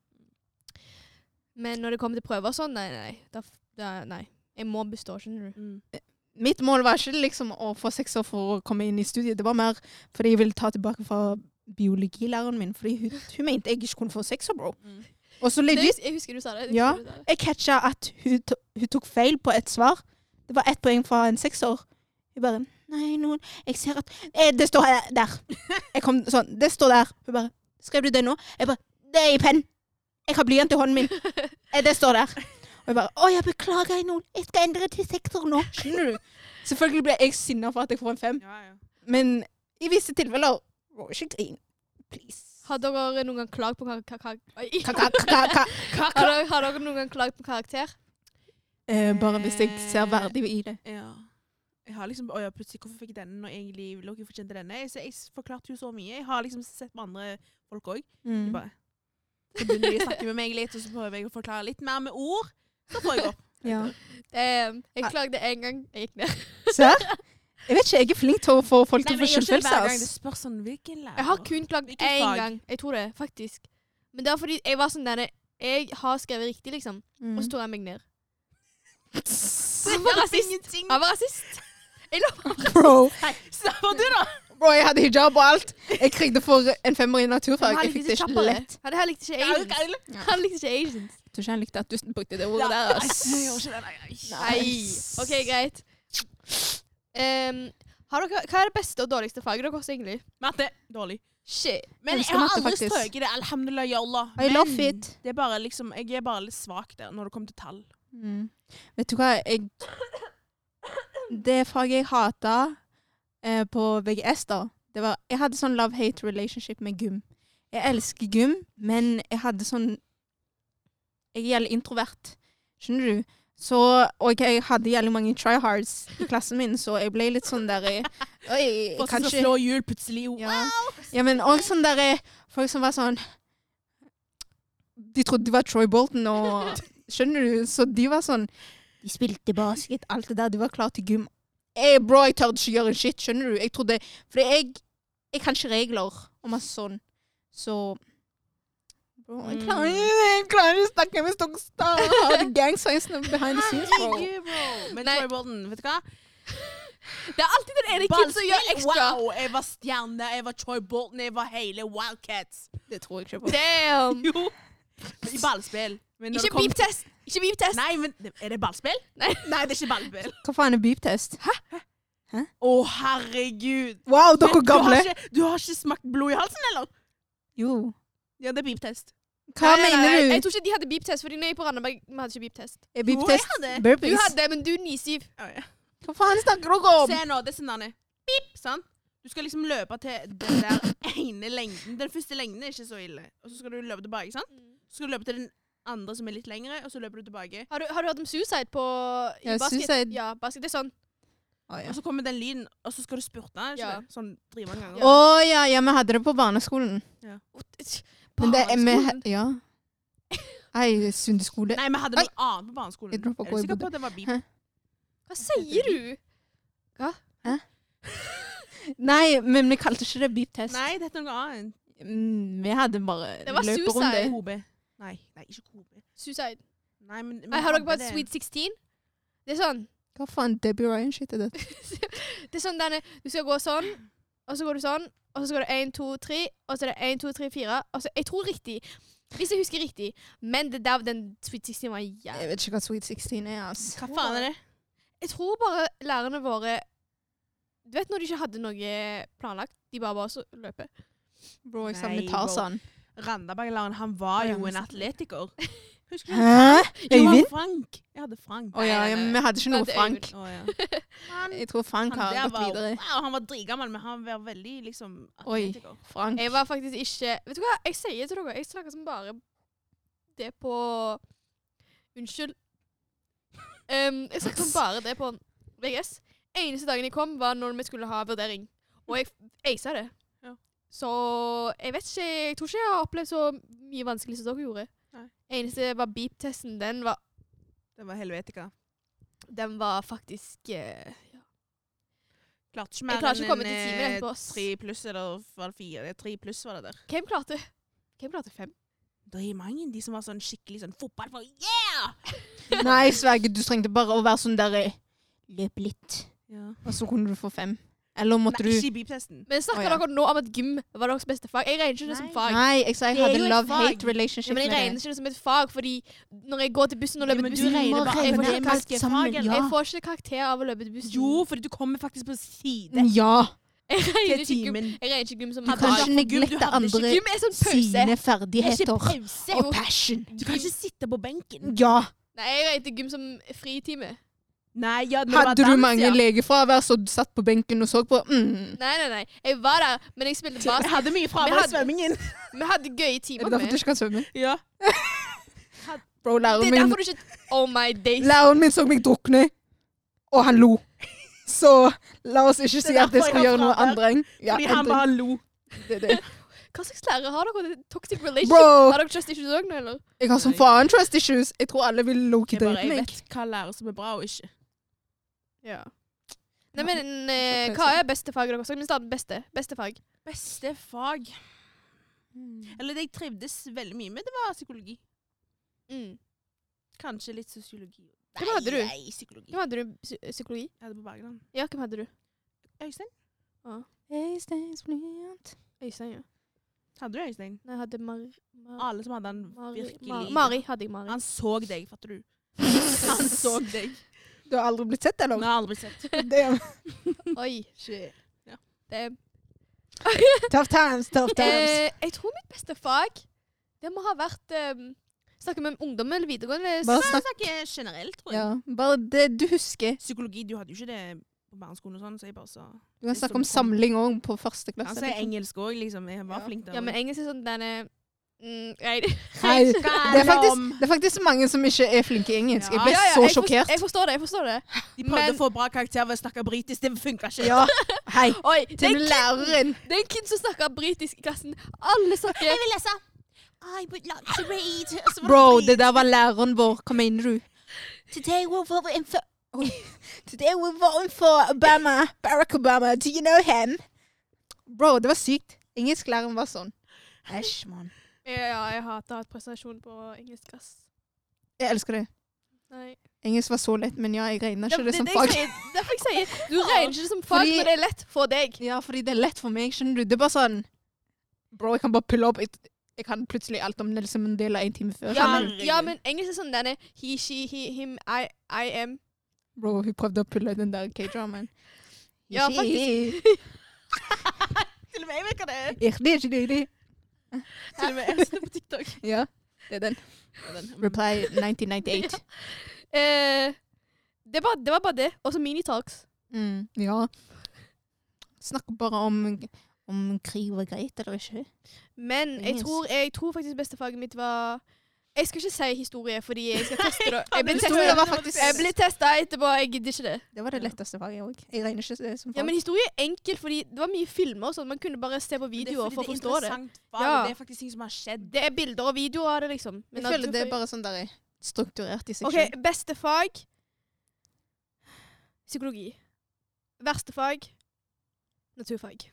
S1: Men når det kommer til prøver og sånn, nei, nei, nei. Da, da, nei. Jeg må bestå, skjønner du.
S2: Mm.
S3: Mitt mål var ikke liksom å få sekser for å komme inn i studiet. Det var mer fordi jeg ville ta tilbake fra biologilæreren min, fordi hun, hun mente jeg ikke kunne få sekser, bro.
S2: Mm.
S3: Og så legit,
S1: jeg husker du sa det. Jeg
S3: Ja.
S1: det.
S3: jeg catcha at hun, hun tok feil på et svar. Det var ett poeng fra en sekser. Hun bare Nei, noen Jeg ser at eh, Det står her, der. Jeg kom sånn. Det står der. Hun bare Skrev du det nå? Jeg bare Det er i penn. Jeg har blyant i hånden min. Eh, Det står der. Og jeg bare Å, jeg beklager, noen. Jeg skal endre til sekser nå. Skjønner du? Selvfølgelig ble jeg sinna for at jeg får en fem,
S2: Ja, ja.
S3: men i visse tilfeller Må ikke grine. Please.
S1: Har dere noen gang klagd på
S3: karakter?
S1: Har dere, noen gang klagd på karakter?
S3: Eh, bare hvis jeg ser verdig i det.
S2: Ja. Jeg har liksom, Å ja, plutselig, hvorfor fikk jeg denne når jeg egentlig lå ikke fortjente denne? Jeg, så jeg forklarte jo så mye. Jeg har liksom sett med andre folk òg.
S3: Mm.
S2: Så begynner de å snakke med meg litt, og så prøver jeg å forklare litt mer med ord. Så får jeg opp.
S3: Ja.
S1: Um, jeg klagde én gang. Jeg gikk ned.
S3: Serr? Jeg vet ikke, jeg er flink til å få folk til å få skyldfølelse.
S2: sånn.
S1: Jeg har kun klagd én gang. Jeg tror det, faktisk. Men det var fordi jeg var sånn denne Jeg har skrevet riktig, liksom.
S3: Mm.
S1: Og så tok jeg meg ned. Han var rasist. Han var rasist. Jeg lover.
S3: Bro,
S2: du, da?
S3: bro, jeg hadde hijab og alt. Jeg krigde for en femmer i naturfag. Jeg fikk det
S1: ikke
S3: ikke lett.
S1: Han likte ikke Asians. Han likte ikke Asians.
S3: Tror ikke han likte at du brukte det ordet der. ass.
S2: nei.
S1: OK, greit. Um, har dere, hva er det beste og dårligste faget deres, egentlig?
S2: Matte. Dårlig.
S1: Shit.
S2: Men
S3: Jeg
S2: jeg har aldri strøket det. Alhamdulillah, yallah. Allah.
S3: I love
S2: Men
S3: it.
S2: Det er bare liksom, jeg er bare litt svak der når det kommer til tall.
S3: Mm. Vet du hva, jeg Det faget jeg hata eh, på VGS, da det var, Jeg hadde sånn love-hate relationship med gym. Jeg elsker gym, men jeg hadde sånn Jeg er jævlig introvert. Skjønner du? Så, og jeg hadde jævlig mange tryhards i klassen min, så jeg ble litt sånn der eh, Oi,
S2: For så skal slå hjul plutselig. Wow.
S3: ja. ja, men òg sånn der eh, Folk som var sånn De trodde de var Troy Bolton og Skjønner du? Så de var sånn De spilte basket, alt det der. De var klar til gym. Hey, bro, jeg tør ikke gjøre en shit, skjønner du? Jeg trodde For jeg Jeg kan ikke regler og masse sånn. Så Bro, jeg klarer, jeg klarer ikke å snakke dere står har gang signs behind the scenes, bro.
S2: Herregud, bro. Men Troy Bolton, vet du hva?
S1: Det er alltid den ene kiden som gjør ekstra.
S2: Wow, jeg var stjerne, jeg var Troy Bolton, jeg var hele Wildcats.
S3: Det tror jeg ikke på.
S1: Damn.
S2: Jo. I ballspill. Men når
S1: Ikke
S2: kom-
S1: beep-test. Ikke beep-test.
S2: Nei, men er det ballspill?
S1: Nei.
S2: Nei, det er ikke ballspill.
S3: Hva faen er beep-test? Hæ?
S2: Å, herregud.
S3: Wow, dere
S2: Men du har
S3: gamle!
S2: ikke- Du har ikke smakt blod i halsen, eller?
S3: Jo.
S2: Ja, det er beeptest.
S3: Hva
S1: Nei, nei, nei,
S3: du?
S1: Jeg tror ikke de hadde beep-test, fordi når jeg på Randaberg, vi hadde ikke beep-test.
S3: Beep-test
S2: hadde.
S1: Du hadde, men du er 9-7.
S2: Å, ja.
S3: Hva faen snakker dere om?
S2: Se nå, det er sånn Beep, sant? Du skal liksom løpe til den der ene lengden. Den første lengden er ikke så ille. Og så skal du løpe tilbake, sant? Så skal du løpe til den andre som er litt lengre, og så løper du tilbake.
S1: Har du, har du hørt om suicide på i
S3: Ja,
S1: basket?
S3: suicide.
S1: Ja, basket. Det er sånn.
S3: Oh, ja.
S2: Og så kommer den lyden, og så skal du spurte, ikke
S1: Ja.
S2: Sånn driver drive ganger.
S3: Å, ja, ja, vi hadde det på barneskolen. Men det er med. Ja. Ei, Sundeskole.
S2: Nei, vi hadde noe annet på barneskolen.
S3: Jeg droppet
S2: Er du sikker på at det var beep?
S3: Hæ?
S1: Hva sier du? Hva?
S3: Nei, men vi kalte ikke det beep-test.
S2: Nei, dette er noe annet.
S3: Mm, vi hadde bare
S1: Det var suicide.
S2: Nei, nei, ikke Kobe.
S1: Suicide.
S2: Nei, men, men
S1: Nei, har dere bare
S2: det.
S1: Sweet 16? Det er sånn.
S3: Hva faen, Debbie Ryan-shit er det?
S1: det er sånn denne Du skal gå sånn, og så går du sånn, og så går det 1, 2, 3, og så er det 1, 2, 3, 4. Og så, jeg tror riktig. Hvis jeg husker riktig. Men det der, den Sweet 16 var
S3: Jeg vet ikke hva Sweet 16 er, altså.
S2: Hva faen er det?
S1: Jeg tror bare lærerne våre Du vet når de ikke hadde noe planlagt? De bare bare så løper.
S3: Bro, jeg
S2: Nei,
S3: savner. Tarzan.
S2: Randaberg-læreren, han var jo en atletiker. Husker du?
S3: Hæ?
S2: Jo,
S3: Øyvind?
S2: Frank. Jeg hadde Frank.
S3: Å ja, ja, men vi hadde ikke noe Frank.
S2: Å, ja. Han,
S3: Jeg tror Frank
S2: han
S3: har
S2: der
S3: gått
S2: var,
S3: videre.
S2: wow, han var dritgammel, men han var veldig liksom
S3: Oi.
S2: atletiker.
S3: Frank.
S1: Jeg var faktisk ikke Vet du hva, jeg sier til dere, jeg snakker som bare det på Unnskyld. Em, jeg snakket som bare det på VGS. Eneste dagen jeg kom, var når vi skulle ha vurdering. Og jeg aisa det.
S2: Ja.
S1: Så jeg vet ikke Jeg tror ikke jeg har opplevd så mye vanskelig som dere gjorde. Eneste var beep-testen. Den var,
S2: Den var helvetika.
S1: den var faktisk eh,
S2: Klarte ikke
S1: Jeg
S2: mer
S1: klarer ikke å
S2: enn
S1: til
S2: en, eh,
S1: ass.
S2: tre pluss, eller var det fire? Tre pluss var det der.
S1: Hvem klarte Hvem klarte fem?
S2: Det er mange de som var sånn skikkelig sånn fotball for yeah!
S3: Nei, Sverge, du trengte bare å være sånn der eh, Løp litt,
S2: Ja.
S3: og så kunne du få fem. Eller måtte
S2: Nei,
S3: du
S2: ikke i beep-testen.
S1: Men snakker
S3: oh, ja.
S1: dere nå om at gym var deres beste fag? Jeg regner ikke det som fag.
S3: Nei, jeg sa jeg hadde love-hate relationship
S1: Ja, men jeg regner ikke det som et fag, fordi når jeg går til bussen og løper ja,
S2: du
S1: bussen
S2: regner bare
S1: jeg, får ikke karakter,
S3: sammen, ja.
S1: jeg får ikke karakter av å løpe til bussen.
S2: Jo, fordi du kommer faktisk på side
S3: Ja.
S1: Jeg regner ikke gym, jeg regner ikke gym som
S3: Du kan ikke
S2: Gym,
S3: neglekte andre
S1: sånn
S3: sine
S2: er
S3: ferdigheter og passion.
S2: Du kan ikke sitte på benken.
S3: Ja.
S1: Nei, jeg regner gym som fritime.
S2: Nei, ja, det
S3: Hadde du
S2: dans,
S3: mange
S2: ja.
S3: legefravær så du satt på benken og så på? Mm.
S1: Nei, nei, nei. Jeg var der, men jeg spilte
S2: Vi
S1: Jeg
S2: hadde mye
S1: Vi
S2: fravær i svømmingen.
S1: Vi hadde gøye
S3: Er
S1: timer
S3: det derfor du ikke kan svømme?
S2: Ja.
S3: Bro,
S1: Det
S3: læreren
S1: er
S3: min,
S1: derfor du ikke Oh my days.
S3: læreren min så meg drukne, og han lo. Så la oss ikke si
S2: er
S3: at jeg
S2: har
S3: gjøre noe andre enn ja,
S2: Fordi han bare lo.
S3: det, er det.
S1: Hva slags lærere har dere? Er Toxic relationship?
S3: Bro,
S1: Har dere trust issues òg nå, eller?
S3: jeg har som faen trust issues. Jeg tror alle vil loke
S2: Jeg, bare, jeg
S3: meg.
S2: vet hva lærer som er bra og ikke.
S1: Ja. Nei, men eh, hva er beste fag deres? Skal vi starte med beste? Beste fag.
S2: Beste fag Eller det jeg trivdes veldig mye med, det var psykologi.
S1: Mm.
S2: Kanskje litt sosiologi.
S1: Hvem hadde du?
S2: Nei, psykologi.
S1: Hvem hadde du psy- psykologi?
S2: Jeg hadde på Bergland.
S1: Ja, hvem hadde du?
S2: Øystein?
S1: Øystein, ja.
S2: Hadde du Øystein?
S1: Nei, jeg hadde Mar... Mar
S2: Alle som hadde han
S1: Mari,
S2: virkelig
S1: Mari. Mari hadde jeg Mari.
S2: Han så deg, fatter du. Han så deg.
S3: Du har aldri blitt sett, eller?
S2: har aldri blitt sett.
S3: Det-
S1: Oi, shit.
S2: Ja.
S1: Det,
S3: Tough times, tough times.
S1: eh, jeg tror mitt beste fag, det må ha vært eh, Snakke med ungdom eller videregående.
S3: Bare snakk.
S2: snakker generelt, tror jeg.
S3: Ja, bare det du husker.
S2: Psykologi, du hadde jo ikke det på barneskolen og sånn, så jeg bare sa
S3: Du kan snakke om samling òg på første
S2: Han
S3: klasse.
S2: sier
S3: liksom.
S2: engelsk òg, liksom. Jeg var
S3: Ja.
S2: flink der.
S1: Ja, men engelsk er sånn denne mm, Nei, det-
S3: det er, faktisk, det er faktisk mange som ikke er flinke i engelsk. Jeg ble
S1: Ja, ja,
S3: så
S1: jeg
S3: sjokkert.
S1: Jeg forstår det. jeg forstår det.
S2: De prøvde
S1: men-
S2: å få bra karakter ved å snakke britisk, det funka ikke.
S3: Ja, hei.
S1: Oi,
S3: Til
S1: en
S3: læreren.
S1: det er en kid som snakker britisk i klassen. Alle snakker
S2: vil lese. I would like to read.
S3: Bro,
S2: det
S3: det der var læreren vår. Hva mener du?
S2: Today we're voting for
S3: Today we're voting for Obama. Barack Obama. Do you know him? Bro, det var sykt. Engelsklæreren var sånn. Æsj, mann.
S1: Ja, jeg hater hatt ha presentasjon på engelsk. ass.
S3: Jeg elsker det.
S1: Nei.
S3: Engelsk var så lett, men ja, jeg regner ikke det som fag.
S1: Derfor jeg sier du regner ikke det som fag
S3: Fordi-
S1: men det er lett for deg.
S3: Ja, fordi det er lett for meg, skjønner du. Det er bare sånn Bro, jeg kan bare pulle opp. Jeg, jeg kan plutselig alt om Nelson Mandela en time før.
S1: Ja, men, ja, men engelsk er sånn denne he, she, he, him, I, I am.
S3: Bro, hun prøvde å pulle den der K-dramaen.
S1: Ja,
S3: faktisk.
S2: Til og med jeg vet hva det er. Til og med jeg ser på TikTok.
S3: Ja, det er den.
S2: Ja, den.
S3: Reply 1998.
S1: Eh, det, var, det var bare det. Og så minitalks.
S3: Mm, ja. Snakker bare om, om krig var greit eller ikke.
S1: Men jeg tror, jeg tror faktisk bestefaget mitt var Jeg skal ikke si historie, fordi jeg skal teste det. Jeg blir
S3: var faktisk-
S1: Jeg testa etterpå. Jeg gidder ikke det.
S3: Det var det letteste faget òg. Jeg regner ikke det som fag.
S1: Ja, men historie er enkelt, fordi det var mye filmer sånn. Man kunne bare se på
S2: det er
S1: videoer for å
S2: det er
S1: forstå det.
S2: interessant fag,
S1: Ja.
S2: Det er faktisk ting som har skjedd.
S1: Det er bilder og videoer av det, liksom. Men
S3: jeg føler det er bare sånn der strukturert i seg
S1: OK,
S3: selv.
S1: beste fag Psykologi. Verste fag naturfag.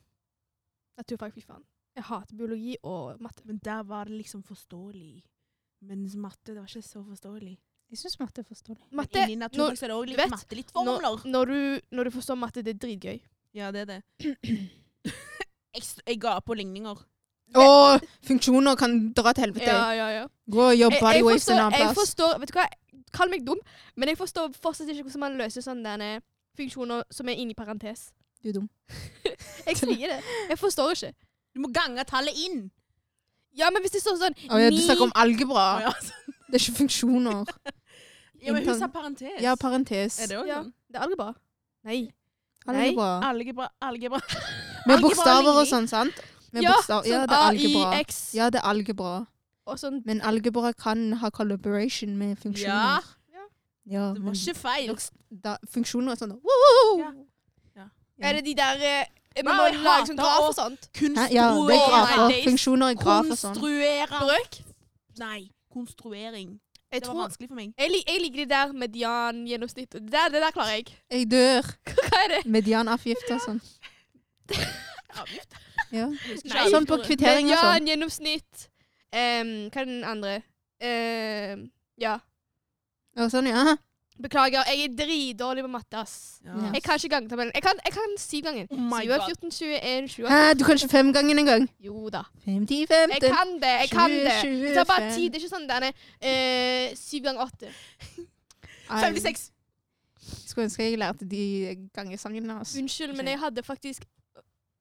S1: Naturfag, fy faen. Jeg hater biologi og matte.
S2: Men der var det liksom forståelig. Mens matte, det var ikke så forståelig.
S3: Jeg syns matte er forståelig.
S1: Matte
S2: Inni naturfag så er det
S1: òg
S2: litt
S1: vet,
S2: matte, litt
S1: når,
S2: formler.
S1: når, du, når du forstår matte, det er dritgøy.
S2: Ja, det er det. jeg, jeg ga på ligninger.
S3: Og funksjoner kan dra til helvete.
S1: Ja, ja, ja.
S3: Gå og jobb
S1: Jeg,
S3: body
S1: jeg,
S3: waste en annen
S1: jeg
S3: plass.
S1: forstår Vet du hva, kall meg dum, men jeg forstår fortsatt ikke hvordan man løser sånne funksjoner som er inni parentes.
S3: Du er dum.
S1: Jeg sier det. Jeg forstår ikke.
S2: Du må gange tallet inn.
S1: Ja, men hvis det står sånn
S3: Å ja, du
S1: ni-
S3: snakker om algebra.
S2: Å, ja.
S3: Det er ikke funksjoner.
S2: Ja, men hun sa parentes.
S3: Ja, parentes.
S2: Er det òg
S1: Ja.
S2: sånn?
S1: Det er algebra. Nei.
S3: Algebra.
S2: Algebra. Algebra.
S3: Med
S2: algebra
S3: bokstaver og sånn, sant? Med
S1: ja,
S3: bokstav- ja,
S1: sånn
S3: det er algebra.
S1: AIX
S3: Ja, det er algebra.
S1: og sånn.
S3: Men algebra kan ha collaboration med
S2: Ja.
S3: funksjoner. Ja,
S2: Det
S3: men
S2: var ikke feil.
S3: da, funksjoner er sånn woo!
S2: Ja.
S3: Ja.
S1: Er det de der eh, Vi må
S2: jeg
S1: lage sånn graf
S2: å-
S1: og sånt.
S3: Hæ? Ja, det er grafer. Funksjoner er grafer sånn.
S2: Konstruere.
S1: Brøk.
S2: Nei, konstruering.
S1: Jeg,
S2: Det var
S1: tror,
S2: vanskelig for meg.
S1: jeg, lik- jeg liker de der median, gjennomsnitt. Det der, det der klarer jeg.
S3: Jeg dør.
S1: Hva er det?
S3: Medianavgift og sånn.
S2: Avgift?
S3: Ja.
S1: Nei,
S3: Sånn på kvittering og sånn.
S1: Median, gjennomsnitt Em, Hva er den andre? Em, ja.
S3: Og sånn, ja.
S1: Beklager, jeg er dritdårlig på matte, ass.
S2: Ja.
S1: Jeg kan ikke gangetabellen. Jeg kan, jeg kan syvgangen.
S2: Oh my
S1: 7,
S2: god.
S1: 14, 21, 20.
S3: Hæ, du kan ikke femgangen engang?
S1: Jo da.
S3: 50,
S1: Jeg
S3: 15,
S1: kan det. jeg kan det.
S3: 20,
S1: Det tar bare
S3: 25.
S1: tid. Det er ikke sånn denne eh, 7 ganger 8.
S3: Ai,
S2: 56.
S3: Skulle ønske jeg lærte de gangesangene. ass.
S1: Unnskyld, men jeg hadde faktisk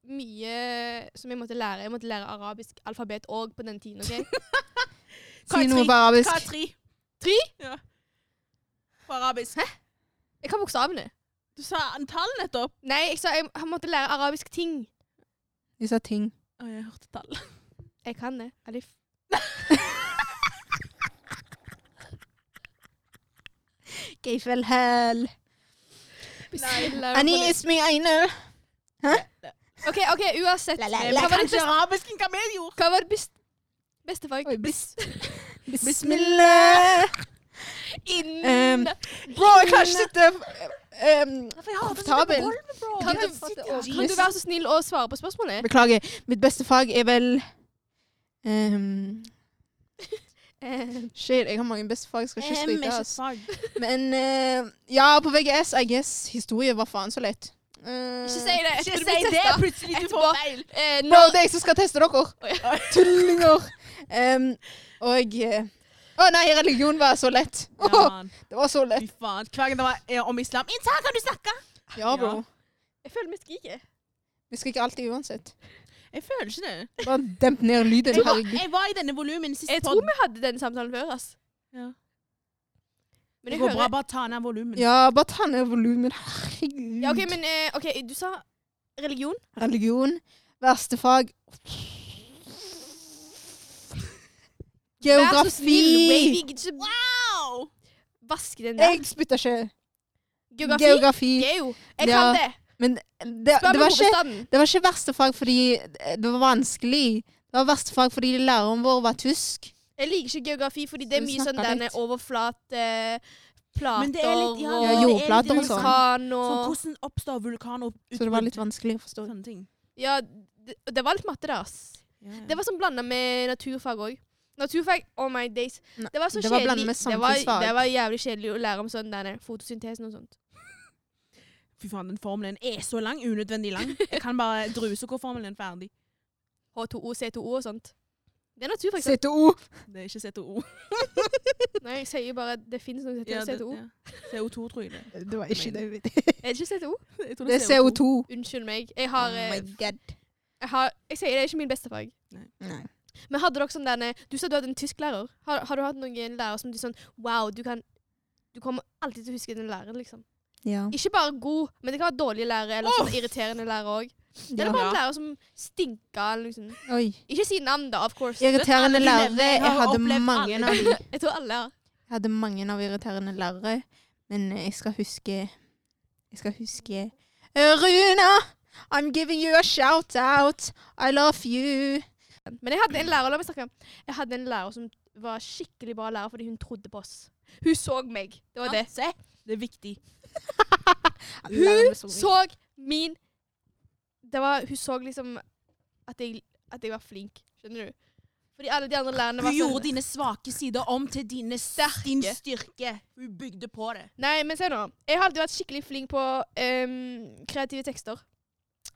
S1: mye som jeg måtte lære. Jeg måtte lære arabisk alfabet òg på den tiden. ok?
S3: Si noe på arabisk.
S2: Hva er tre?
S1: Tre?
S2: Ja På arabisk. Hæ?
S1: Jeg kan bokstavene.
S2: Du sa antall nettopp.
S1: Nei, jeg sa jeg måtte lære arabisk ting.
S3: De sa ting.
S2: Å, jeg hørte tall.
S1: Jeg kan det. Alif.
S3: كيف الحال؟
S1: Bismillah.
S3: أني اسمي أينل
S1: OK, ok, uansett.
S3: La, la,
S1: Eh,
S3: la.
S1: Hva var ditt beste,
S2: arabisk enn hva vi gjorde.
S1: hva var ditt best, beste fag?
S3: Oi, bis- بسم Inn!
S1: Ehm,
S3: bro, jeg klarer ikke å sitte ehm, komfortabel.
S1: Kan du, kan du være så snill å svare på spørsmålet?
S3: Beklager. Mitt beste fag er vel um, Shit, jeg har mange beste fag. Skal ikke skryte.
S2: Altså.
S3: Men uh, ja, på VGS, I guess. Historie var faen så lett. Uh, eh,
S1: ikke si det.
S2: Ikke si det.
S1: Testa.
S2: Plutselig du får feil.
S1: Uh, no.
S3: Bro,
S1: eh,
S3: det er jeg som skal teste dere. Tullinger. Um, og uh, å nei, religion var så lett.
S2: Ja,
S3: Åh, det var så lett.
S2: Fy faen. Hver gang det var eh, om islam Insa, kan du snakke?
S3: Ja, bro.
S2: Ja.
S1: Jeg føler vi skriker.
S3: Vi skal ikke alltid uansett.
S2: Jeg føler ikke det.
S3: Bare demp ned lyden.
S2: Jeg var,
S3: Herregud.
S2: jeg var i denne volumen sist
S1: Jeg tror vi hadde denne samtalen før, ass.
S2: Ja.
S1: Men
S2: Det
S1: jeg
S2: går bra,
S1: hører
S2: bare ta ned volumen.
S3: Ja, bare ta ned volumen. Herregud.
S1: Ja, OK, men eh, ok, du sa religion.
S3: Religion. Verste fag.
S1: Vær så snill, Wave.
S3: Geografi.
S1: Jeg gidder ikke
S2: Wow!
S1: vaske den der.
S3: Jeg spytter ikke.
S1: Geografi.
S3: Geografi.
S1: Geo. Jeg
S3: Ja.
S1: kan det.
S3: Men det,
S1: Spør
S3: det,
S1: meg
S3: var ikke,
S1: hovedstaden.
S3: det var ikke verste fag fordi det var vanskelig. Det var verste fag fordi læreren vår var tysk.
S1: Jeg liker ikke geografi fordi det er
S3: Skal vi
S1: mye sånn
S3: snakke
S1: denne
S3: litt?
S1: overflate plater
S2: Men det er litt- ja,
S1: og
S2: det er litt
S3: jordplater og sånn.
S1: vulkan og
S2: hvordan oppstår vulkaner og
S3: Så det var litt vanskelig å forstå.
S2: Sånne ting.
S1: Ja, det, det var litt matte da. ass.
S2: Ja, ja.
S1: Det var sånn blanda med naturfag òg. Naturfag, oh my days.
S3: Nei,
S1: Det var så
S3: det var
S1: kjedelig.
S3: med
S1: det, var, det var jævlig kjedelig å lære om sånn denne fotosyntesen og sånt.
S2: Fy faen, den formelen er så lang. Unødvendig lang. Jeg kan bare druse hvor formelen er ferdig.
S1: H2O, C2O og sånt. Det er naturfag.
S3: C2O!
S2: Det er ikke C2O.
S1: Nei, jeg sier bare at det finnes noe som heter
S2: Ja,
S1: C2O.
S2: ja. CO2, tror jeg det.
S3: Det var ikke det.
S1: Er det ikke C2O?
S2: Jeg
S3: Det er CO2.
S1: Unnskyld meg. Jeg har,
S3: Oh
S1: eh,
S3: my god.
S1: jeg har Jeg sier det er ikke min beste fag.
S3: Nei.
S1: Men hadde dere sånn denne Du sa du hadde en tysklærer. Har, har du hatt noen lærer som du sånn Wow, du kan Du kommer alltid til å huske den læreren, liksom.
S3: Ja.
S1: Ikke bare god, men det kan være dårlige lærere eller sånn irriterende lærere òg. Eller
S3: ja.
S1: bare en lærer som stinker. Liksom.
S3: Oi.
S1: Ikke si navn, da, of course.
S3: Irriterende lærere.
S2: jeg
S3: Jeg hadde mange
S2: alle.
S3: av de.
S1: Jeg tror alle har.
S3: Jeg hadde mange av irriterende lærere, men jeg skal huske Jeg skal huske Eh, Runa! I'm giving you a shout out. I love you.
S1: Men jeg hadde en lærer la meg snakke. Jeg hadde en lærer som var skikkelig bra lærer fordi hun trodde på oss. Hun så meg. Det var det.
S2: Se, det er viktig.
S1: Hun så min det var, Hun så liksom at jeg, at jeg var flink. Skjønner du? Fordi alle de andre lærerne var Hun
S2: gjorde
S1: sånn
S2: dine svake sider om til dine
S1: Sterke.
S2: din styrke. Hun bygde på det.
S1: Nei, men se nå. Jeg har alltid vært skikkelig flink på um, kreative tekster.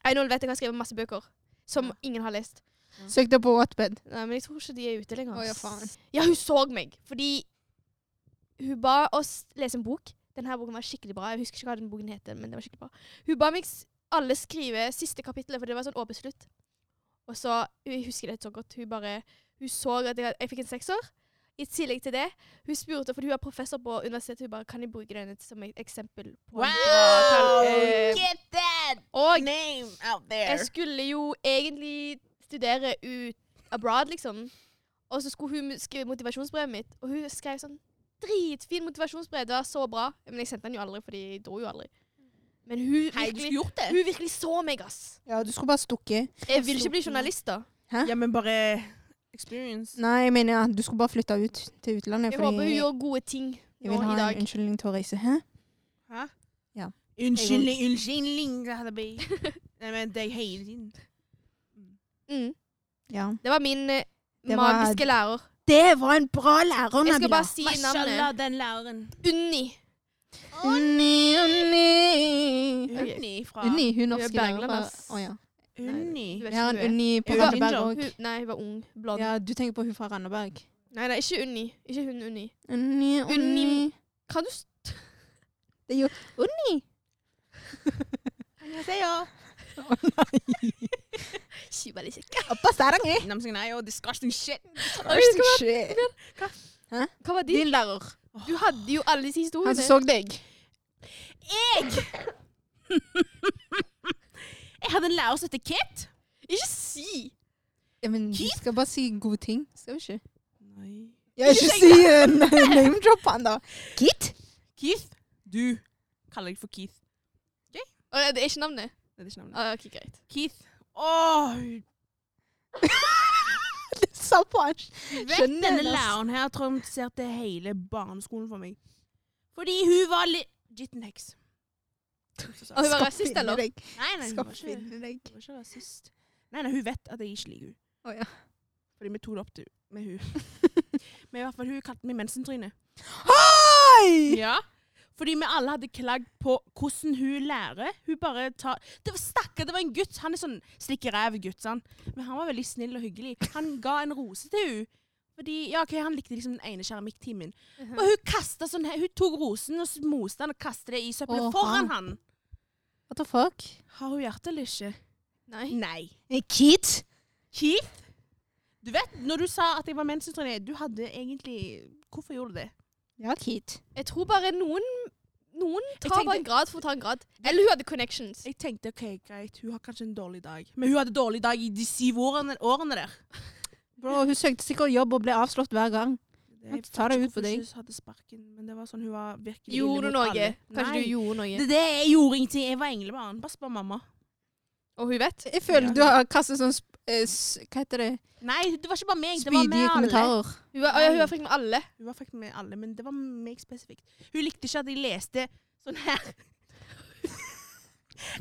S1: Nå vet jeg har skrevet masse bøker som
S2: Ja.
S1: ingen har lest.
S3: Søk deg på Wattbed.
S1: Nei, men jeg tror ikke de er ute lenger.
S3: Å, ja, faen.
S1: Ja, hun så meg. Fordi hun ba oss lese en bok. Denne boken var skikkelig bra. Jeg husker ikke hva den boken heter, men det var skikkelig bra. Hun ba meg alle skrive siste kapittelet, for det var sånn åpen slutt. Og så Jeg husker det så godt. Hun bare Hun så at jeg, jeg fikk en sekser. i tillegg til det, hun spurte, fordi hun er professor på universitetet, hun bare kan jeg bruke den som et eksempel på Wow! eh,
S2: Get that
S1: Og
S2: name out there!
S1: jeg skulle jo egentlig studere ut abroad, liksom. Og så skulle hun skrive motivasjonsbrevet mitt, og hun skrev sånn dritfin motivasjonsbrev. Det var så bra. Men jeg sendte den jo aldri, fordi jeg dro jo aldri. Men hun
S2: Hei, du
S1: virkelig,
S2: gjort det.
S1: hun virkelig så meg, ass.
S3: Ja, du skulle bare stukket.
S1: Jeg vil ikke bli journalist, da.
S2: Ja, men bare experience.
S3: Nei, jeg mener ja, du skulle bare flytte ut til utlandet.
S1: Jeg
S3: fordi
S1: håper hun gjør gode ting
S3: jeg
S1: nå
S3: vil
S1: i
S3: ha en
S1: dag.
S3: unnskyldning til å reise. Hæ?
S2: Hæ?
S3: Ja.
S2: Unnskyldning, unnskyldning, det hadde Nei, men mente deg hele tiden.
S1: Mm.
S3: Ja.
S1: Det var min eh,
S3: Det var-
S1: magiske lærer.
S3: Det var en bra lærer,
S1: Jeg skal
S3: Nabila.
S1: bare si navnet.
S2: Mashallah, den læreren.
S1: Unni.
S3: Unni, Unni.
S1: Ok.
S2: Unni fra
S3: Unni, hun
S1: er
S3: norske lærer
S1: Bergland,
S3: fra. Å ja.
S2: Unni.
S1: Du vet
S3: Vi har en
S1: hun er.
S3: Unni på
S2: Er
S3: Randaberg òg.
S1: Hun, nei, hun var ung. Blond.
S3: Ja, du tenker på hun fra Randaberg.
S1: Nei, nei, ikke Unni. Ikke hun Unni.
S3: Unni, Unni.
S1: Unni. Kan du st
S3: Det er jo Unni.
S2: Annyeonghaseyo.
S3: Å nei.
S1: Skiva litt kjekk.
S3: Oppa Nei,
S2: oh, disgusting shit.
S3: Disgusting shit.
S1: Hva var din?
S3: Din lærer.
S1: Du hadde jo alle disse historiene.
S3: Han som så deg.
S2: Jeg Jeg hadde en lærer som het Kit.
S1: Ikke si!
S3: Ja, men du skal bare si gode ting. Skal vi ikke?
S2: Nei.
S3: Ja, ikke si uh, name-drop han, da. Kit?
S2: Keith. Du kaller deg for Keith.
S1: Og det er ikke navnet?
S2: Det er ikke navnet.
S1: Ah, ok, greit.
S2: Keith. Åh,
S3: Sa på
S2: vet
S3: Skjønner
S2: denne
S3: det,
S2: læreren her traumatiserte hele barneskolen for meg. Fordi hun var litt Jitten heks.
S1: Og hun var
S3: Skal
S1: rasist,
S3: finne
S1: eller?
S3: deg.
S2: Nei, nei, hun
S3: Skal
S2: var ikke,
S3: finne deg.
S2: hun var ikke rasist. Nei, nei, hun vet at jeg ikke liker henne.
S3: Å ja.
S2: Fordi vi tok det opp til, med hun. Men i hvert fall, hun kalte meg mensentryne.
S3: Hei!
S2: Ja. Fordi vi alle hadde klagd på hvordan hun lærer. Hun bare tar Det var stakkar, det var en gutt. Han er sånn slikk i ræv-gutt. Men han var veldig snill og hyggelig. Han ga en rose til henne. Fordi, ja, okay, Han likte liksom den ene keramikktimen. Og hun kasta sånn hun tok rosen og moste den og kastet det i søppelet
S3: oh,
S2: foran
S3: han.
S2: han.
S3: What the fuck?
S2: Har hun hjerte eller ikke?
S1: Nei.
S2: Nei.
S3: Keith?
S2: Keith? Du vet, når du sa at jeg var mensentryne, du hadde egentlig Hvorfor gjorde du det?
S3: Ja, Kit.
S1: Jeg tror bare noen Noen tar
S2: tenkte-
S1: bare en grad for å ta en grad. Eller hun hadde connections.
S2: Jeg tenkte ok, greit, hun har kanskje en dårlig dag. Men hun hadde dårlig dag i de syv årene, årene der.
S3: Bro, hun søkte sikkert jobb og ble avslått hver gang.
S2: Det,
S3: Ta det ut for
S2: Hvorfor
S3: deg.
S2: ikke hadde sparken, men det var sånn hun var virkelig
S1: Gjorde du noe?
S2: alle.
S1: Kanskje
S2: Nei,
S1: du gjorde noe?
S2: Det, det, jeg gjorde ingenting. Jeg var englebarn. Bare spør mamma.
S1: Og hun vet?
S3: Jeg føler
S2: Ja.
S3: du har kastet sånn sp- eh, s- Hva heter det?
S2: Nei, det var ikke bare meg. Det var med alle.
S1: Hun var, ja, hun var med alle.
S2: Hun var med alle, men det var meg spesifikt. Hun likte ikke at jeg leste sånn her.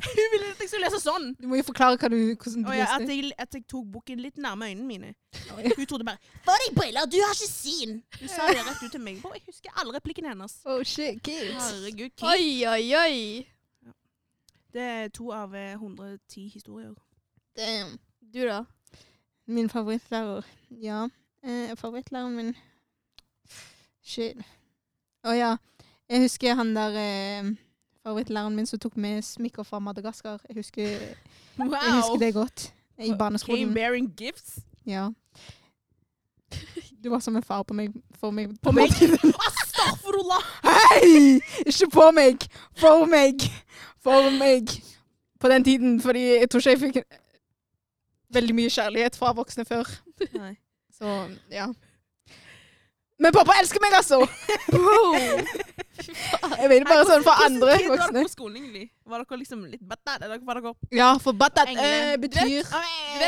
S2: hun ville at jeg skulle lese sånn.
S3: Du må jo forklare hva du, hvordan du
S2: ja,
S3: leste.
S2: at, jeg, at jeg tok boken litt nærme øynene mine. Hun trodde bare 'Få deg briller, du har ikke syn!' Hun sa det rett ut til meg. Og jeg husker alle replikkene hennes.
S3: Oh shit, kids.
S2: Herregud, kids.
S1: Oi, oi, oi.
S2: Det er to av eh, 110 historier.
S3: Damn.
S1: Du, da?
S3: Min favorittlærer. Ja. Eh, favorittlæreren min Shit. Å ja. Jeg husker han der eh, favorittlæreren min som tok med smykker fra Madagaskar. Jeg husker,
S2: Wow!
S3: jeg husker det godt. I
S2: Came
S3: barneskolen.
S2: bearing gifts.
S3: Ja. Du var som en far på meg. For meg.
S2: På meg? Astaghfirullah!
S3: Hei! Ikke på meg! For meg! For meg. På den tiden, fordi jeg tror ikke jeg fikk veldig mye kjærlighet fra voksne før.
S2: Nei.
S3: Så, ja. Men pappa elsker meg, altså! Jeg mener bare sånn for andre
S2: Hvordan tid var dere på skolen egentlig? Var dere liksom litt battat? Eller var dere
S3: Ja, for
S2: Engler.
S3: eh, betyr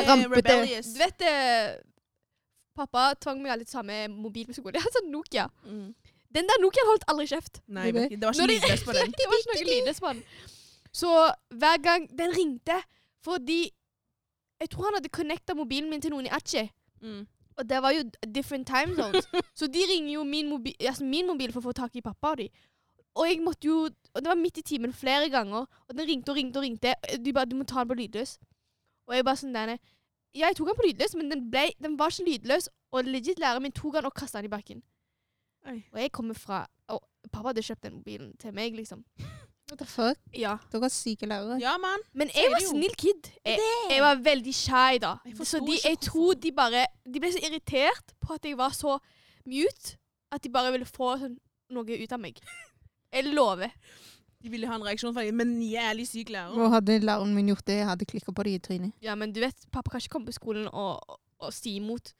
S3: Rampete.
S1: Du vet eh, Pappa tvang meg alltid til å ta med mobil på skolen. Jeg hadde sånn Nokia.
S2: Mm.
S1: Den der Nokiaen holdt aldri kjeft.
S2: Nei,
S3: Det-
S2: det var ikke lydløs på den.
S1: det var ikke noe lydløs på den. Så hver gang den ringte Fordi Jeg tror han hadde connecta mobilen min til noen i Ache.
S2: Mm.
S1: Og det var jo different time zones. Så de ringer jo min mobil, altså min mobil for å få tak i pappa og de. Og jeg måtte jo Og det var midt i timen flere ganger. Og den ringte og ringte og ringte. De bare 'Du må ta den på lydløs'. Og jeg bare sånn der Ja, jeg tok den på lydløs, men den, ble, den var ikke lydløs. Og legit læreren min tok den og kasta den i bakken.
S2: Oi.
S1: Og jeg kommer fra Og pappa hadde kjøpt den mobilen til meg, liksom.
S3: What the fuck?
S1: Ja.
S3: Dere er syke lærere.
S2: Ja, mann.
S1: Men jeg var snill kid. Jeg, jeg var veldig shy da.
S2: Jeg
S1: Så de, jeg tror de bare De ble så irritert på at jeg var så mute. At de bare ville få sånn, noe ut av meg. Jeg lover.
S2: De ville ha en reaksjon fra deg, men jævlig syk lærer.
S3: Og hadde læreren min gjort det, jeg hadde klikka på det i trynet.
S1: Ja, men du vet, pappa kan ikke komme på skolen og, og, og si imot.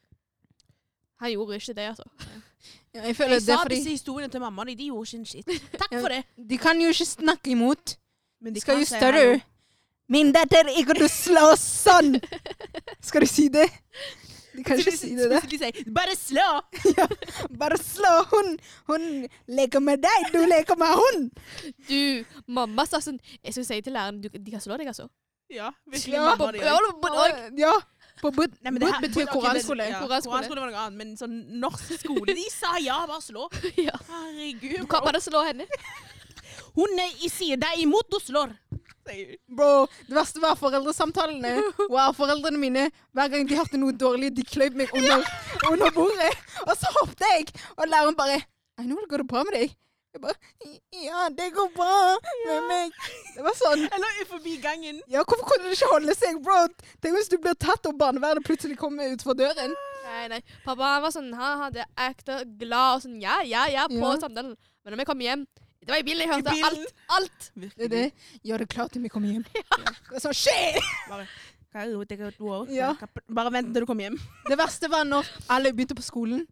S1: Han gjorde ikke det, altså.
S3: Ja, jeg føler
S2: Jeg
S3: det
S2: sa
S3: fordi
S2: disse historiene til mammaen, de gjorde ikke en shit. Takk
S3: Ja,
S2: for det.
S3: De kan jo ikke snakke imot.
S2: Men
S3: De skal jo
S2: større.
S3: Min datter, ikke du slå sånn! Skal du si det? De kan ikke si det der.
S2: De sier 'bare slå'!
S3: Bare slå hun! Hun leker med deg, du leker med hun!
S1: Du, mamma sa sånn Jeg skulle si til læreren du, de kan slå deg, altså.
S2: Ja, virkelig.
S3: Ja,
S2: mamma, de
S1: Ja,
S3: på bud.
S2: Nei, men det
S3: Bud betyr
S2: ok, men-
S3: koranskole.
S2: Ja,
S1: Koranskole.
S2: koranskole var noe annet, men sånn norsk skole De sa ja, bare slå.
S1: ja.
S2: Herregud.
S1: Du kan
S2: bro.
S1: bare slå henne.
S2: Hun er i sier deg imot, du slår. Sier hun.
S3: Bro, det verste var foreldresamtalene. Wow, foreldrene mine, hver gang de hørte noe dårlig, de kløyv meg under, under bordet. Og så hoppet jeg, og læreren bare I know, går det bra med deg? Jeg bare Ja, det går bra med meg. Det var sånn.
S2: Eller forbi gangen.
S3: Ja, hvorfor kunne det ikke holde seg, bro? Tenk hvis du blir tatt og barnevernet plutselig kommer utfor døren.
S1: Nei, nei. Pappa var sånn, han hadde ekte glad og sånn ja, ja, ja på
S3: Ja.
S1: samtalen. Men når vi kom hjem Det var i bilen jeg hørte alt. Alt.
S3: Det er det. Gjør det klart til vi kommer hjem. Det er sånn,
S2: er det, er et år.
S3: Ja.
S2: Bare vent til du kommer hjem.
S3: Det verste var når alle begynte på skolen.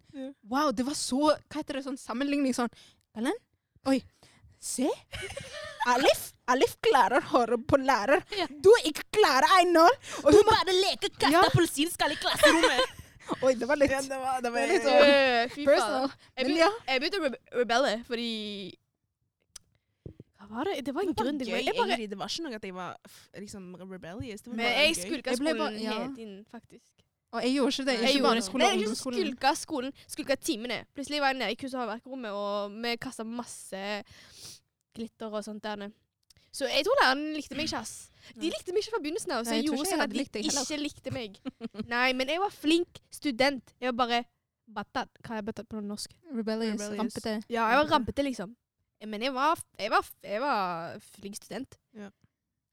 S3: Wow, det var så Hva heter det? Sånn sammenligning sånn Ellen? Oi. Se. Alif. Alif klarer å høre på lærer.
S1: Ja.
S3: Du ikke klarer Einar. Og
S2: Du
S3: hun bare
S2: leker katt
S3: Ja.
S2: og appelsin i klasserommet.
S3: Oi, det var litt
S2: Ja, det var, det var,
S3: litt sånn
S1: Øh,
S3: personal.
S1: Jeg begynte,
S3: ja.
S1: jeg begynte å rebe rebelle fordi Hva var det? Det var en
S2: Det var
S1: grunn til
S2: gøy,
S1: det. Jeg bare,
S2: egentlig. Det var ikke noe at jeg var liksom rebellious. Det var
S1: men
S2: bare
S1: jeg skulle
S3: ikke ha
S1: skolen
S3: ja.
S1: helt inn, faktisk.
S3: Og jeg gjorde ikke det.
S2: Jeg
S3: Ikke barneskole og
S1: jeg skulka skolen. Skulka timene. Plutselig var jeg nede i kurs- og håndverkerrommet, og vi kasta masse glitter og sånt der nede. Så jeg tror læreren likte meg ikke, ass. De likte meg ikke fra begynnelsen av, så
S3: jeg
S1: jeg gjorde sånn at de
S3: heller.
S1: ikke likte meg. Nei, men jeg var flink student. Jeg var bare battat. Hva er battat på norsk?
S3: Rebellious.
S2: Rebellious.
S3: Rampete.
S1: Ja, jeg var rampete, liksom. Men jeg var, jeg var, jeg var flink student.
S2: Ja.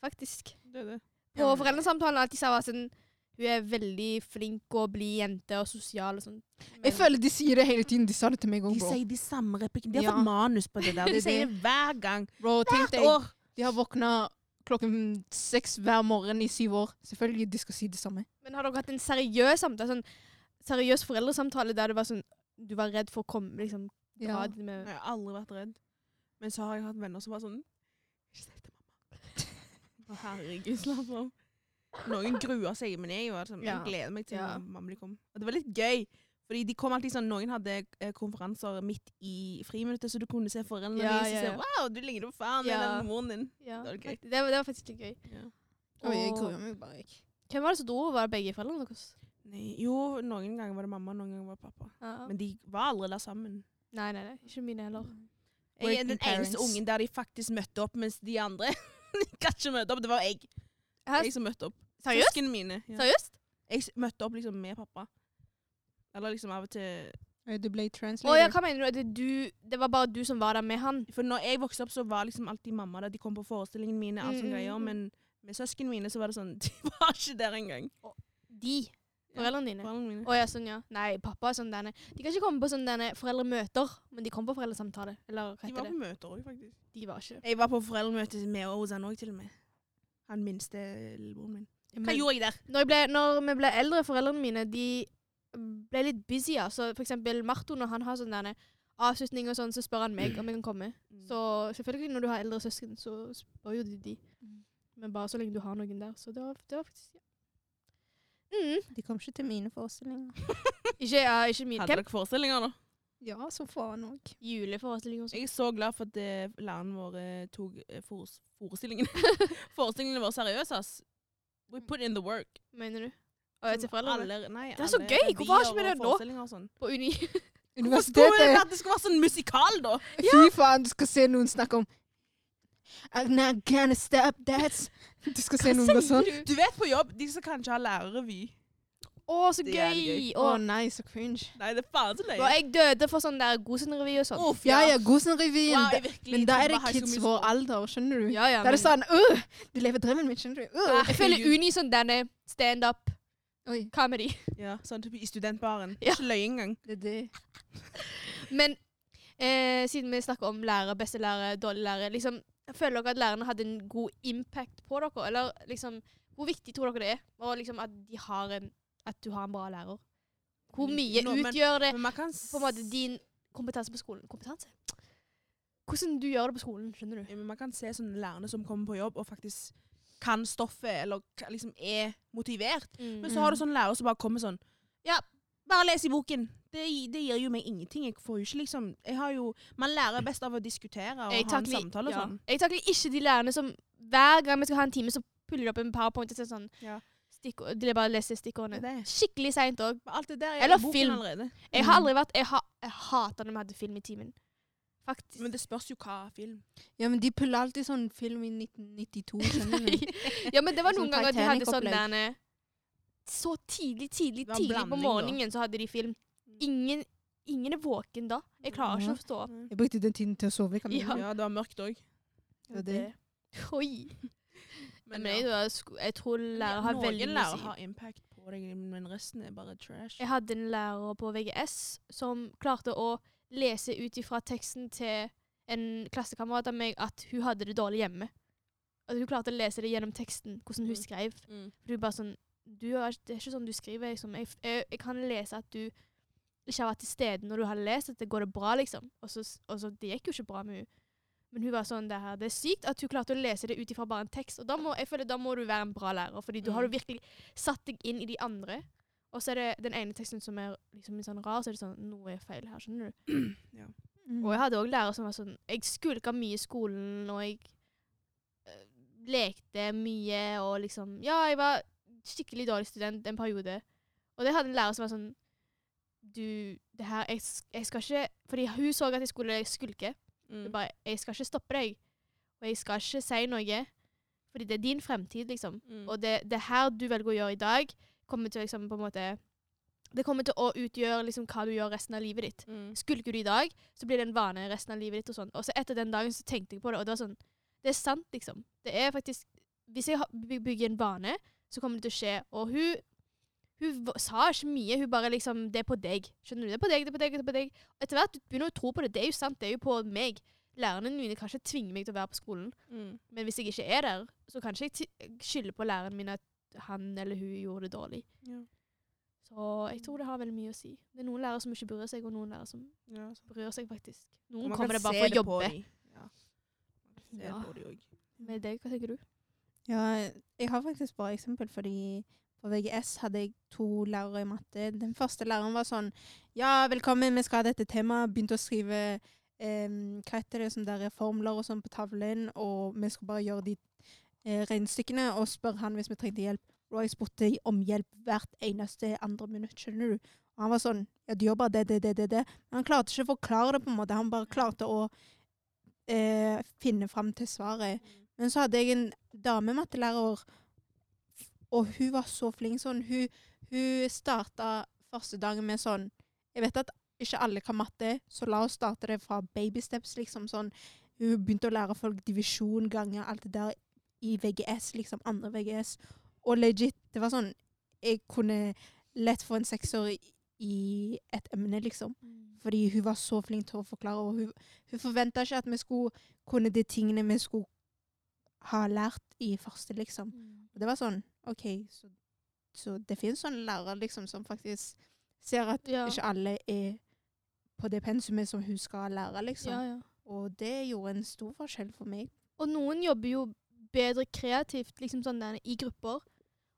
S1: Faktisk.
S2: Det er det.
S1: På foreldresamtalen alltid sa jeg sånn Hun er veldig flink å bli jente og sosial og sånn.
S3: Jeg føler de sier det hele tiden. De sa det til meg òg,
S2: De sier de samme replikkene. De har
S3: Ja.
S2: fått manus på det der. De
S3: er
S2: sier
S3: det.
S2: hver gang.
S3: Bro, tenk
S2: Hvert
S3: deg.
S2: år.
S3: De har våkna klokken seks hver morgen i syv år. Selvfølgelig de skal si det samme.
S1: Men har dere hatt en seriøs samtale? Sånn seriøs foreldresamtale der det var sånn Du var redd for å komme liksom
S3: Ja.
S1: dra med
S2: Jeg har aldri vært redd. Men så har jeg hatt venner som var sånn Ikke si det til mamma. Herregud, slapp av. Noen gruer seg, men jeg, var sånn, jeg gleder meg til
S1: Ja.
S2: mamma de kom. Og det var litt gøy. Fordi de kom alltid sånn, Noen hadde eh, konferanser midt i friminuttet, så du kunne se foreldrene
S1: Ja,
S2: dine
S1: ja,
S2: og
S1: ja.
S2: Wow, du ligner på faren
S1: Ja.
S2: eller moren din.
S1: ja,
S2: Det var gøy.
S1: Det, var, det var faktisk litt gøy.
S3: Ja. jeg
S1: Og-
S3: gruer meg bare ikke.
S1: Hvem var det som dro? Var det begge foreldrene deres?
S2: Nei, jo, noen ganger var det mamma, noen ganger var det pappa.
S1: Ja.
S2: Men de var aldri der sammen.
S1: Nei, nei, nei. Ikke mine heller.
S2: Jeg er den eneste ungen der de faktisk møtte opp, mens de andre kan ikke møte opp. Det var jeg. Jeg som møtte opp.
S1: Seriøst?
S2: Søskene mine. Ja.
S1: Seriøst?
S2: Jeg s- møtte opp liksom med pappa. Eller liksom av og til
S3: Du ble
S1: Å ja, hva mener du? At det, du? Det var bare du som var der med han?
S2: For når jeg vokste opp, så var liksom alltid mamma der. De kom på forestillingene mine, alt
S1: Mm,
S2: sånne
S1: mm,
S2: greier.
S1: mm.
S2: Men med søsknene mine så var det sånn De var ikke der engang.
S1: De? Foreldrene dine?
S2: Foreldrene mine.
S1: Å ja, sånn ja. Nei, pappa er sånn denne. De kan ikke komme på sånn denne foreldremøter, men de kom på foreldresamtale. Eller hva
S2: De
S1: heter
S2: var
S1: det?
S2: på møter òg, faktisk.
S1: De var ikke
S2: Jeg var på foreldremøte med Ozan òg, til og med. Han minste lillebroren min. Hva
S1: Men-
S2: gjorde jeg der?
S1: når, jeg ble, når vi ble eldre, foreldrene mine, de ble litt busy. Altså. For eksempel Marto, når han har sånn derne avslutning og sånn, så spør han meg om jeg kan komme.
S2: Mm.
S1: Så selvfølgelig, når du har eldre søsken, så spør jo de de.
S3: Mm.
S1: Men bare så lenge du har noen der. Så det var, det var faktisk ja. Mm.
S3: De kom ikke til mine forestillinger.
S1: Ikke, ja, ikke mine.
S2: Hadde dere forestillinger, da?
S3: Ja, så faen òg.
S1: Juleforestillinger og sånn.
S2: Jeg er så glad for at eh, læreren vår eh, tok eh, forestillingene Forestillingene våre seriøse, ass. We put in the work.
S1: Mener du? Og jeg til foreldrene?
S2: Aller, nei,
S1: Det er så
S2: alle
S1: gøy! Hvorfor har ikke vi det nå?
S2: forestillinger og sånn.
S1: På uni?
S2: Hvorfor skulle det
S3: Universitetet.
S2: at det skulle være sånn musikal, da?
S3: Fy faen, du skal se noen snakke om I'm not gonna stop that. Du skal se noen gå sånn.
S1: du?
S2: Du vet på jobb, de som kanskje har lærerrevy.
S1: Å, så
S2: Det er
S1: gøy!
S2: jævlig
S3: Å
S1: Å,
S3: nei, så cringe.
S2: Nei, det er faen så
S1: Og
S2: løye.
S1: jeg døde for sånn der Gosen-revy og sånn.
S2: Uff,
S3: Ja ja, Gosen-revyen.
S2: Wow,
S3: da-
S2: virkelig
S3: men da er det
S2: trodde High School
S3: kids
S2: Musical.
S3: vår alder, skjønner du?
S1: Ja, ja,
S3: Da er det
S1: men-
S3: sånn øh, Du lever drømmen min, skjønner du? Øh.
S1: Jeg føler uni sånn denne stand-up.
S3: Oi,
S1: comedy.
S2: Ja, sånn type i studentbaren.
S1: Ja.
S2: Ikke løye engang.
S3: det er det.
S1: Men eh, siden vi snakker om lærere, beste lærere, dårlige lærere, liksom, føler dere at lærerne hadde en god impact på dere? Eller liksom, hvor viktig tror dere det er? Og liksom at, de har en, at du har en bra lærer? Hvor mye
S2: Nå, men-
S1: utgjør det
S2: Men
S1: på en måte din kompetanse på skolen? Kompetanse? Hvordan du gjør det på skolen, skjønner du?
S2: Ja, men man kan se sånne lærere som kommer på jobb og faktisk kan stoffet, eller liksom er motivert. Men
S1: Mm.
S2: så har du sånne lærere som bare kommer sånn Ja, bare les i boken. Det, det gir jo meg ingenting. Jeg får jo ikke liksom jeg har jo, Man lærer best av å diskutere og
S1: Jeg
S2: ha en samtale og
S1: ja.
S2: sånn.
S1: Jeg takler ikke de lærerne som hver gang vi skal ha en time, så puller de opp en powerpoint og sier sånn
S2: Ja.
S1: Stikkord, De bare leser stikkordene.
S2: Det.
S1: Skikkelig seint òg.
S2: Er
S1: Eller film.
S2: allerede.
S1: Jeg har
S3: Mm.
S1: aldri vært Jeg, ha, jeg hater når vi hadde film i timen. Faktisk.
S2: Men det spørs jo hva film.
S3: Ja, men de puller alltid sånn film i 1992, skjønner du?
S1: ja, men det var
S3: Sånn
S1: noen ganger de hadde sånn der Så tidlig, tidlig, tidlig på
S2: blanding, på
S1: morgenen så hadde de film. Ingen, ingen er våken da. Jeg klarer ikke
S3: Ja.
S1: å forstå.
S2: Mm.
S3: Jeg brukte den tiden til å sove.
S1: Ja.
S2: Ja, det var mørkt òg.
S3: Det var det.
S1: Oi. Men,
S2: Men,
S1: jeg, jeg tror lærere har veldig
S2: Noen
S1: mye å
S2: lærere har impact på deg, men resten er bare trash.
S1: Jeg hadde en lærer på VGS som klarte å lese ut ifra teksten til en klassekamerat av meg at hun hadde det dårlig hjemme. At hun klarte å lese det gjennom teksten, hvordan hun
S2: Mm.
S1: skrev.
S2: Mm.
S1: For du bare sånn du er, Det er ikke sånn du skriver. Liksom. Jeg, jeg, jeg kan lese at du ikke har vært til stede når du har lest at det går det bra, liksom. Og så, og så Det gikk jo ikke bra med hun. Men hun var sånn det her, det er sykt at hun klarte å lese det ut ifra bare en tekst. Og da må, jeg føler da må du være en bra lærer, fordi du har du
S2: Mm.
S1: virkelig satt deg inn i de andre. Og så er det den ene teksten som er liksom sånn rar, så er det sånn Noe er feil her, skjønner du.
S3: Mm.
S1: Og jeg hadde òg lærere som var sånn Jeg skulka mye i skolen, og jeg øh, lekte mye og liksom Ja, jeg var skikkelig dårlig student en periode. Og det hadde en lærer som var sånn Du, det her Jeg, jeg skal ikke Fordi hun så at jeg skulle skulke.
S2: Mm.
S1: Bare, jeg skal ikke stoppe deg, og jeg skal ikke si noe. Fordi det er din fremtid, liksom.
S2: Mm.
S1: Og det, det her du velger å gjøre i dag, kommer til liksom på en måte Det kommer til å utgjøre liksom hva du gjør resten av livet ditt.
S2: Mm.
S1: Skulker du i dag, så blir det en vane resten av livet ditt. Og sånn. Og så etter den dagen så tenkte jeg på det, og det var sånn Det er sant, liksom. Det er faktisk Hvis jeg bygger en vane, så kommer det til å skje. Og hun hun sa ikke mye. Hun bare liksom Det er på deg. Skjønner du? Det er på deg, det er på deg, det er på deg. Og etter hvert du hun å tro på det. Det er jo sant. Det er jo på meg. Lærerne mine kan ikke tvinge meg til å være på skolen.
S2: Mm.
S1: Men hvis jeg ikke er der, så kan ikke jeg skylde på læreren min at han eller hun gjorde det dårlig.
S2: Ja.
S1: Så jeg tror det har veldig mye å si. Det er noen lærere som ikke bryr seg, og noen lærere som
S2: Ja,
S1: bryr seg faktisk. Noen kommer det bare for å jobbe.
S2: de. Ja. Man kan se det på de.
S1: Med deg, hva tenker du?
S3: Ja, jeg har faktisk bare eksempel, fordi på VGS hadde jeg to lærere i matte. Den første læreren var sånn Ja, velkommen, vi skal ha dette temaet. Begynte å skrive eh, hva heter det, sånn der formler og sånn på tavlen, og vi skulle bare gjøre de eh, regnestykkene og spørre han hvis vi trengte hjelp. Jeg spurte om hjelp hvert eneste andre minutt, skjønner du. Og han var sånn Ja, du gjør bare det, det, det, det, det. Men han klarte ikke å forklare det, på en måte. Han bare klarte å eh, finne fram til svaret. Men så hadde jeg en damemattelærer, og hun var så flink sånn. Hun, hun starta første dagen med sånn Jeg vet at ikke alle kan matte, så la oss starte det fra baby steps, liksom sånn. Hun begynte å lære folk divisjon, ganger, alt det der i VGS, liksom andre VGS. Og legit, det var sånn Jeg kunne lett få en sekser i, et emne, liksom. Fordi hun var så flink til å forklare, og hun, hun forventa ikke at vi skulle kunne de tingene vi skulle ha lært i første, liksom. Og det var sånn OK, så, så det finnes sånne lærere liksom som faktisk ser at
S1: Ja.
S3: ikke alle er på det pensumet som hun skal lære, liksom.
S1: Ja, ja.
S3: Og det gjorde en stor forskjell for meg.
S1: Og noen jobber jo bedre kreativt, liksom sånn der, i grupper.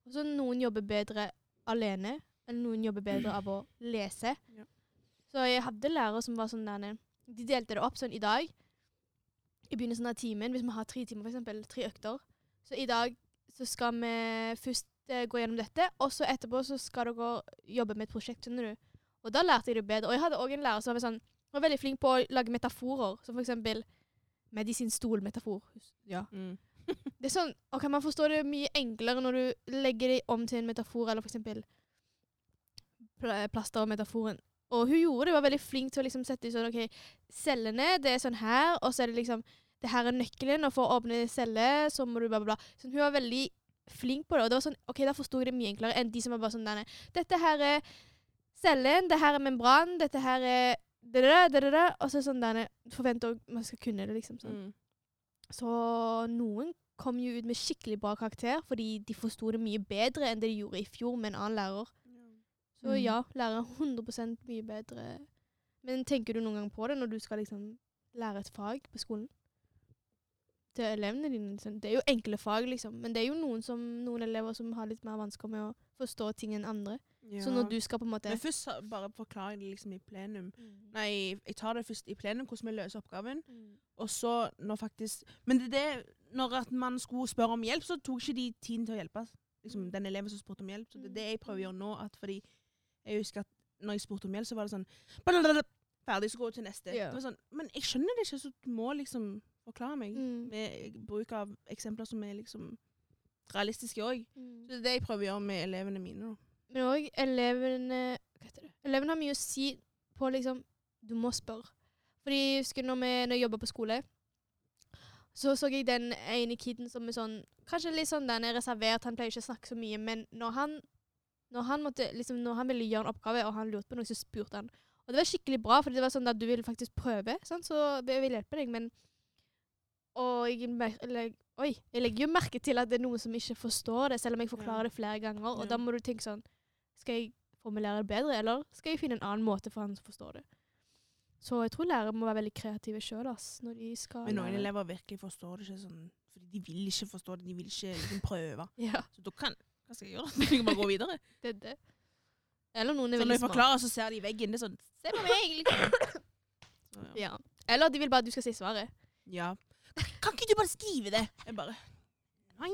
S1: Og så noen jobber bedre alene, eller noen jobber bedre av å lese.
S2: Ja.
S1: Så jeg hadde lærere som var sånn der De delte det opp sånn i dag. I begynnelsen av timen, hvis vi har tre timer, eksempel, tre økter. Så i dag så skal vi først eh, gå gjennom dette, og så etterpå så skal dere jobbe med et prosjekt, skjønner du. Og da lærte jeg det bedre. Og jeg hadde òg en lærer som var, sånn, var veldig flink på å lage metaforer, som for eksempel medisinstolmetafor. Ja.
S2: Mm.
S1: Det er sånn, ok, Man forstår det mye enklere når du legger det om til en metafor, eller f.eks. eksempel plastermetaforen. Og hun gjorde det, var veldig flink til å liksom sette i sånn OK, cellene, det er sånn her, og så er det liksom Det her er nøkkelen, og for å åpne celle, så må du bla, bla, bla. Sånn, hun var veldig flink på det. Og det var sånn, ok, Da forsto jeg det mye enklere enn de som var bare sånn denne. Dette her er cellen, det her er membran, dette her er det, det, det. Og så sånn denne forventer man skal kunne det, liksom. sånn.
S2: Mm.
S1: Så noen kom jo ut med skikkelig bra karakter fordi de forsto det mye bedre enn det de gjorde i fjor med en annen lærer. Så
S3: Mm.
S1: ja, lærer er 100 mye bedre. Men tenker du noen gang på det når du skal liksom lære et fag på skolen? Til elevene dine. Liksom. Det er jo enkle fag, liksom. Men det er jo noen, som, noen elever som har litt mer vansker med å forstå ting enn andre. Så når du skal på en måte
S2: Men først bare forklarer jeg det liksom i plenum. Nei, jeg tar det først i plenum, hvordan vi løser oppgaven.
S1: Mm.
S2: Og så når faktisk Men det er det Når at man skulle spørre om hjelp, så tok ikke de tiden til å hjelpe. Liksom,
S1: Mm.
S2: den eleven som spurte om hjelp. Så det er det jeg prøver å gjøre nå. At fordi Jeg husker at når jeg spurte om hjelp, så var det sånn Ferdig, så går jeg til neste.
S1: Ja.
S2: Det var sånn, men jeg skjønner det ikke, så du må liksom forklare meg.
S1: Mm.
S2: Med bruk av eksempler som er liksom realistiske òg.
S1: Mm.
S2: Så det er det jeg prøver å gjøre med elevene mine. Da.
S1: Men òg elevene Hva heter det? Elevene har mye å si på liksom Du må spørre. Fordi jeg husker når, vi, når jeg jobba på skole, så så jeg den ene kiden som er sånn Kanskje litt sånn den er reservert, han pleier ikke å snakke så mye, men når han når han, måtte, liksom, når han ville gjøre en oppgave, og han lurte på noe, så spurte han. Og det var skikkelig bra, for det var sånn at du ville faktisk prøve, sant? så jeg vil hjelpe deg, men Og jeg, eller, oi, jeg legger jo merke til at det er noen som ikke forstår det, selv om jeg forklarer det flere ganger. Og
S2: Ja.
S1: da må du tenke sånn Skal jeg formulere det bedre, eller skal jeg finne en annen måte for han som forstår det? Så jeg tror lærere må være veldig kreative sjøl når de skal
S2: Men noen elever virkelig forstår det ikke sånn Fordi de vil ikke forstå det, de vil ikke liksom prøve.
S1: Ja,
S2: Så da kan Hva skal jeg gjøre? Jeg kan bare gå videre.
S1: det er det. Eller noen er
S2: Så når
S1: veldig
S2: jeg forklarer, så ser de i veggen. Det er sånn Se på meg! Liksom. Så, ja.
S1: Ja. Eller de vil bare at du skal si svaret.
S2: ja. Kan ikke du bare skrive det? Jeg bare Nei.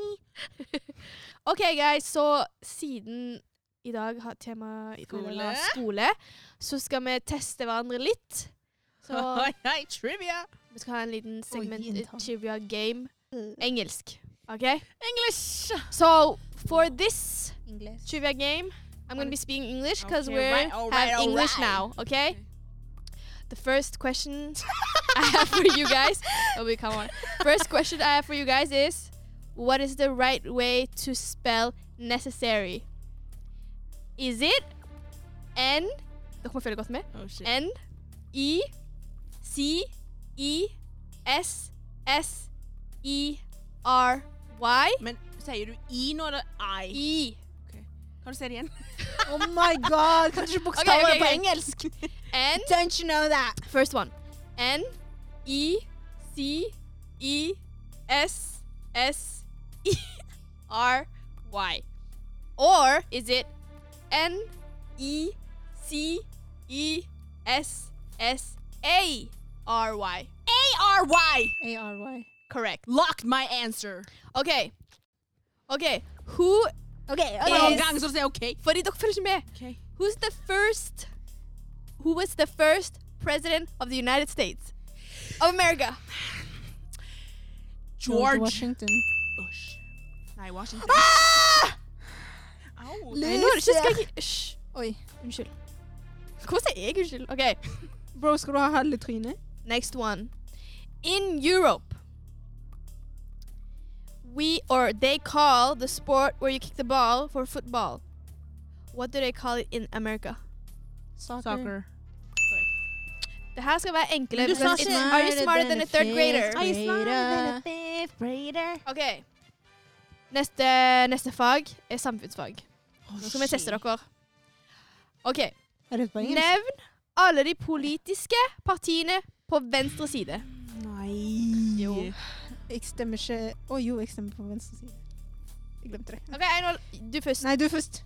S1: OK, guys, så siden i dag har dag
S2: Skole.
S1: skole, så skal vi teste hverandre litt. Så
S2: trivia!
S1: vi skal ha en liten segment
S3: oh,
S1: trivia game. Engelsk. OK?
S2: English!
S1: So for this
S3: English.
S1: trivia game, I'm going to be speaking English because
S2: Okay,
S1: we
S2: right, right,
S1: have English now. Okay? The first question I have for you guys. Oh, wait, come on. First question I have for you guys is, what is the right way to spell necessary? Is it N? Dere må følge godt med.
S2: Oh, shit.
S1: N I C I S S E R Y
S2: Men sier du i nå, eller I?
S1: I.
S2: Kan du si det igjen?
S3: Oh my god, kan du ikke bokstaver
S1: Ok, ok,
S3: på engelsk?
S1: N
S3: Don't you know that?
S1: First one. N E C E S S E R Y. Or is it N E C E S S A R Y?
S2: A-R-Y!
S3: A-R-Y.
S1: Correct.
S2: Locked my answer.
S1: OK. OK. Who
S3: OK,
S2: En
S1: Yes.
S2: gang så du sier OK.
S1: Fordi dere følger ikke med.
S2: Ok.
S1: Who's the first? Who was the first president of the United States of America?
S2: George
S3: Washington.
S2: Bush. Nei, Washington. Au.
S1: Nei, nå er det ikke skal
S3: Lise.
S1: jeg Hysj.
S3: Oi.
S1: Unnskyld. Hvorfor sier jeg unnskyld? OK,
S3: Bro, skal du ha halve trynet?
S1: next one. In Europe, we or they call the sport where you kick the ball for football. What do they call it in America?
S2: Soccer.
S1: Det her skal være enkle.
S2: Du sa ikke-
S1: Are you smarter than a third grader?
S3: Are you smarter than a
S2: fifth grader?
S1: OK. Neste, neste fag er samfunnsfag. Nå skal vi teste dere. OK. Nevn alle de politiske partiene på venstre side.
S2: Nei.
S1: Jo.
S3: Jeg stemmer ikke Å jo, jeg stemmer på venstre side. Jeg glemte det.
S1: OK, Einhold, du først.
S3: Nei, du først.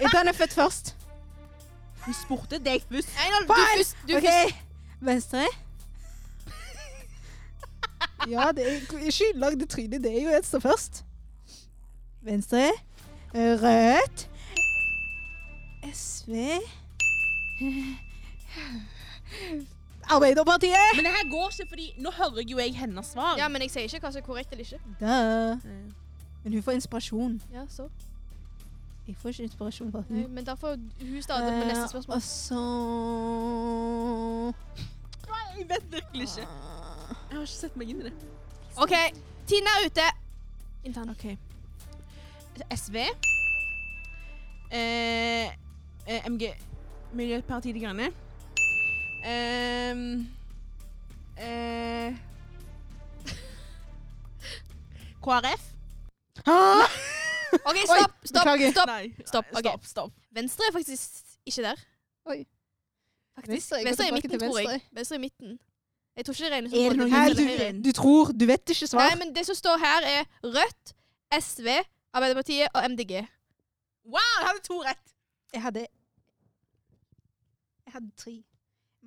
S3: Jeg er født først.
S2: Vi spurte deg først.
S1: Einhold, du først. Du først.
S3: Venstre. Ja, det er ikke lagd trynet. Det er jo et som først. Venstre. Rødt. SV. Arbeiderpartiet.
S2: Men det her går ikke, fordi nå hører jo jeg hennes svar.
S1: Ja, men jeg sier ikke hva som er korrekt eller ikke.
S3: Da. Men hun får inspirasjon.
S1: Ja, så.
S3: Jeg får ikke inspirasjon fra
S1: Nei,
S3: hun.
S1: men da får hun starte med neste spørsmål.
S3: Og så
S2: Jeg vet virkelig ikke. Jeg har ikke sett meg inn i det.
S1: OK, tiden er ute. Intern.
S2: OK. SV. Eh, eh, MG Miljøpartiet De Grønne. Eh, eh, KrF.
S3: Ah!
S1: OK, stopp, stopp,
S3: beklager.
S1: stopp.
S2: Nei.
S1: Stopp,
S2: Nei,
S1: ok.
S2: stopp, stopp.
S1: Venstre er faktisk ikke der.
S3: Oi.
S1: Faktisk.
S3: Venstre,
S1: Venstre, er i
S3: tilbake
S1: midten,
S3: til
S1: tror jeg.
S3: venstre.
S1: Venstre er i midten. Jeg tror ikke det regnes
S2: Er det midten?
S1: høyre.
S3: du, du tror Du vet ikke svar?
S1: Nei, men det som står her, er Rødt, SV, Arbeiderpartiet og MDG.
S2: Wow, jeg hadde to rett!
S3: Jeg hadde Jeg hadde tre.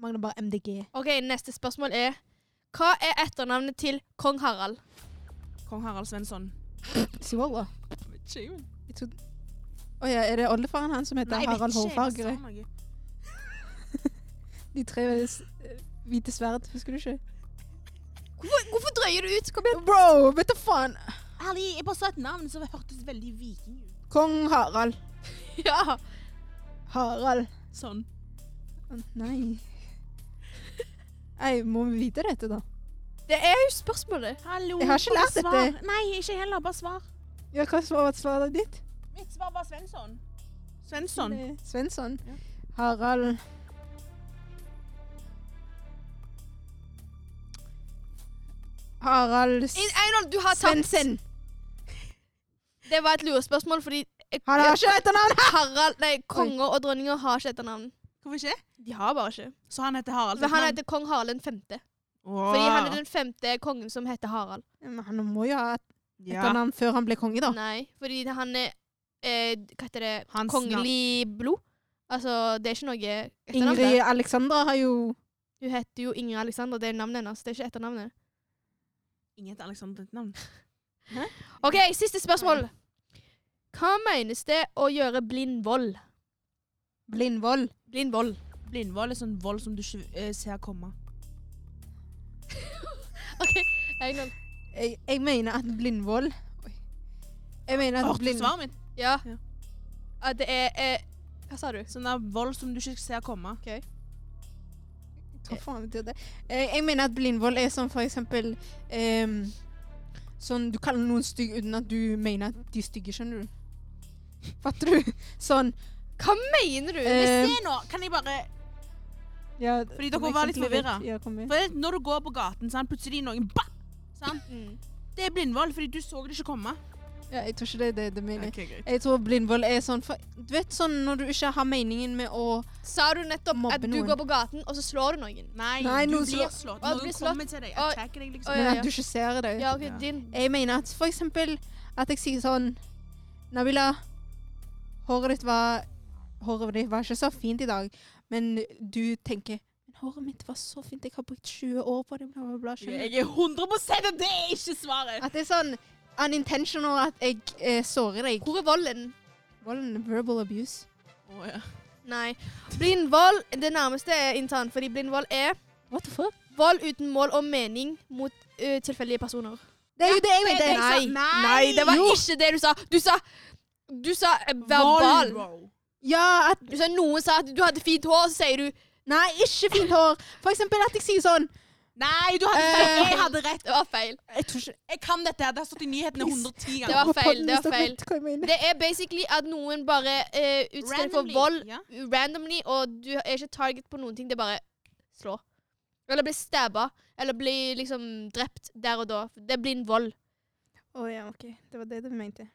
S3: Mangler bare MDG.
S1: OK, neste spørsmål er Hva er etternavnet til kong Harald?
S2: Kong Harald Svensson.
S3: Sivolla. Jeg trodde oh, ja, er det oldefaren hans som heter
S2: Nei,
S3: Harald
S2: noe.
S3: De tre eh, hvite sverd, husker du ikke?
S1: Hvorfor, hvorfor drøyer du ut? Kom igjen.
S3: Bro, vet du faen!
S2: Ærlig, jeg bare sa et navn som hørtes veldig viking ut.
S3: Kong Harald.
S1: Ja.
S3: Harald.
S2: Sånn.
S3: Å, Nei. Nei, må vi vite dette, da?
S1: Det er jo spørsmålet.
S2: Hallo,
S3: Jeg har ikke lært
S2: svar.
S3: dette.
S2: Nei, ikke heller. Bare svar.
S3: Ja, hva var svaret ditt?
S2: Mitt svar var Svensson. Svensson.
S3: Svensson.
S2: Ja.
S3: Harald Harald
S1: Einhold, du har tatt.
S3: Svendsen.
S1: Det var et lurespørsmål, fordi
S3: Han har ikke etternavn!
S1: Harald, nei, konger og dronninger har ikke etternavn.
S2: Hvorfor ikke?
S1: De har bare ikke.
S2: Så han heter Harald.
S1: Men han heter kong Harald den femte. Fordi han er den femte kongen som heter Harald.
S3: Men han må jo ha et
S2: ja.
S3: etternavn før han ble konge, da.
S1: Nei, fordi han er eh, Hva heter det?
S2: Hans
S1: Kongelig blod. Altså, det er ikke noe etternavn.
S3: Ingrid. Alexandra har jo
S1: Hun heter jo Ingrid Alexandra. det er navnet hennes. Det er ikke etternavnet.
S2: Ingen heter Alexandra ditt navn.
S1: OK, siste spørsmål. Hva menes det å gjøre blind vold?
S3: blind vold.
S1: Blind vold.
S2: Blind vold er sånn vold som du ikke eh, ser komme.
S1: OK, Einhold.
S3: Jeg, jeg mener at blindvold Oi. Jeg mener at
S2: Hørte du
S3: blind...
S2: svaret mitt?
S1: Ja.
S2: Ja.
S1: At det er eh, Hva sa du?
S2: Sånn der vold som du ikke ser komme.
S3: Hva faen betyr det? Eh, jeg mener at blindvold er sånn for eksempel ehm, Sånn du kaller noen stygg uten at du mener at de er stygge, skjønner du? Fatter du? Sånn
S1: Hva mener du?
S3: Eh,
S2: se nå, kan jeg bare
S3: ja,
S2: Fordi dere var litt
S3: forvirret.
S2: forvirra.
S3: Ja.
S2: For Når du går på gaten, sant, plutselig noen ba! Sant?
S1: Mm.
S2: Det er blindvold, fordi du så det ikke komme.
S3: Ja, jeg tror ikke det er det det mener.
S2: Okay, greit.
S3: Jeg tror blindvold er sånn for, Du vet sånn når du ikke har meningen med å
S1: Sa du nettopp
S3: Mobbe
S1: at du
S3: noen.
S1: går på gaten, og så slår du noen?
S2: Nei,
S3: Nei,
S2: du
S3: noen
S2: blir slått. Noen
S1: blir slått.
S2: kommer til deg,
S1: Jeg
S2: attacker deg, liksom.
S1: Å,
S3: Men
S1: ja,
S3: at du ikke ser det.
S1: Ja, okay,
S2: Ja.
S1: din
S3: Jeg mener at for eksempel at jeg sier sånn Nabila, håret ditt var Håret ditt var ikke så fint i dag, men du tenker håret mitt var så fint, jeg har brukt 20 år på det, bla, bla, bla.
S2: Jeg er 100 og det er ikke svaret!
S3: At det er sånn unintentional at jeg eh, sårer deg.
S1: Hvor er volden?
S3: Volden, verbal abuse.
S2: Å, ja.
S1: Nei. Blind vold, det nærmeste er intern, fordi blind vold er
S3: What the fuck?
S1: vold uten mål og mening mot uh, tilfeldige personer.
S3: Det er jo det jeg
S2: det-
S3: mente.
S2: det-
S1: Nei,
S2: Nei!
S1: nei, det var
S3: Jo.
S1: ikke det du sa. Du sa Du sa eh, verbal.
S2: Vold.
S3: Ja, at
S1: Du sa Noen sa at du hadde fint hår, så sier du
S3: Nei, ikke fint hår. For eksempel at jeg sier sånn
S2: Nei, du hadde
S3: Eh.
S2: feil. Jeg hadde rett.
S1: det var feil.
S3: Jeg tror ikke
S2: Jeg kan dette her. Det har stått i nyhetene 110 ganger.
S1: Det var feil, det var feil.
S3: jeg.
S1: Det er basically at noen bare uh, utsteller for vold
S2: ja.
S1: randomly, og du er ikke target på noen ting. Det er bare slå. Eller bli stabba. Eller bli liksom drept der og da. Det blir en vold.
S3: Å ja, OK. Det var det du mente.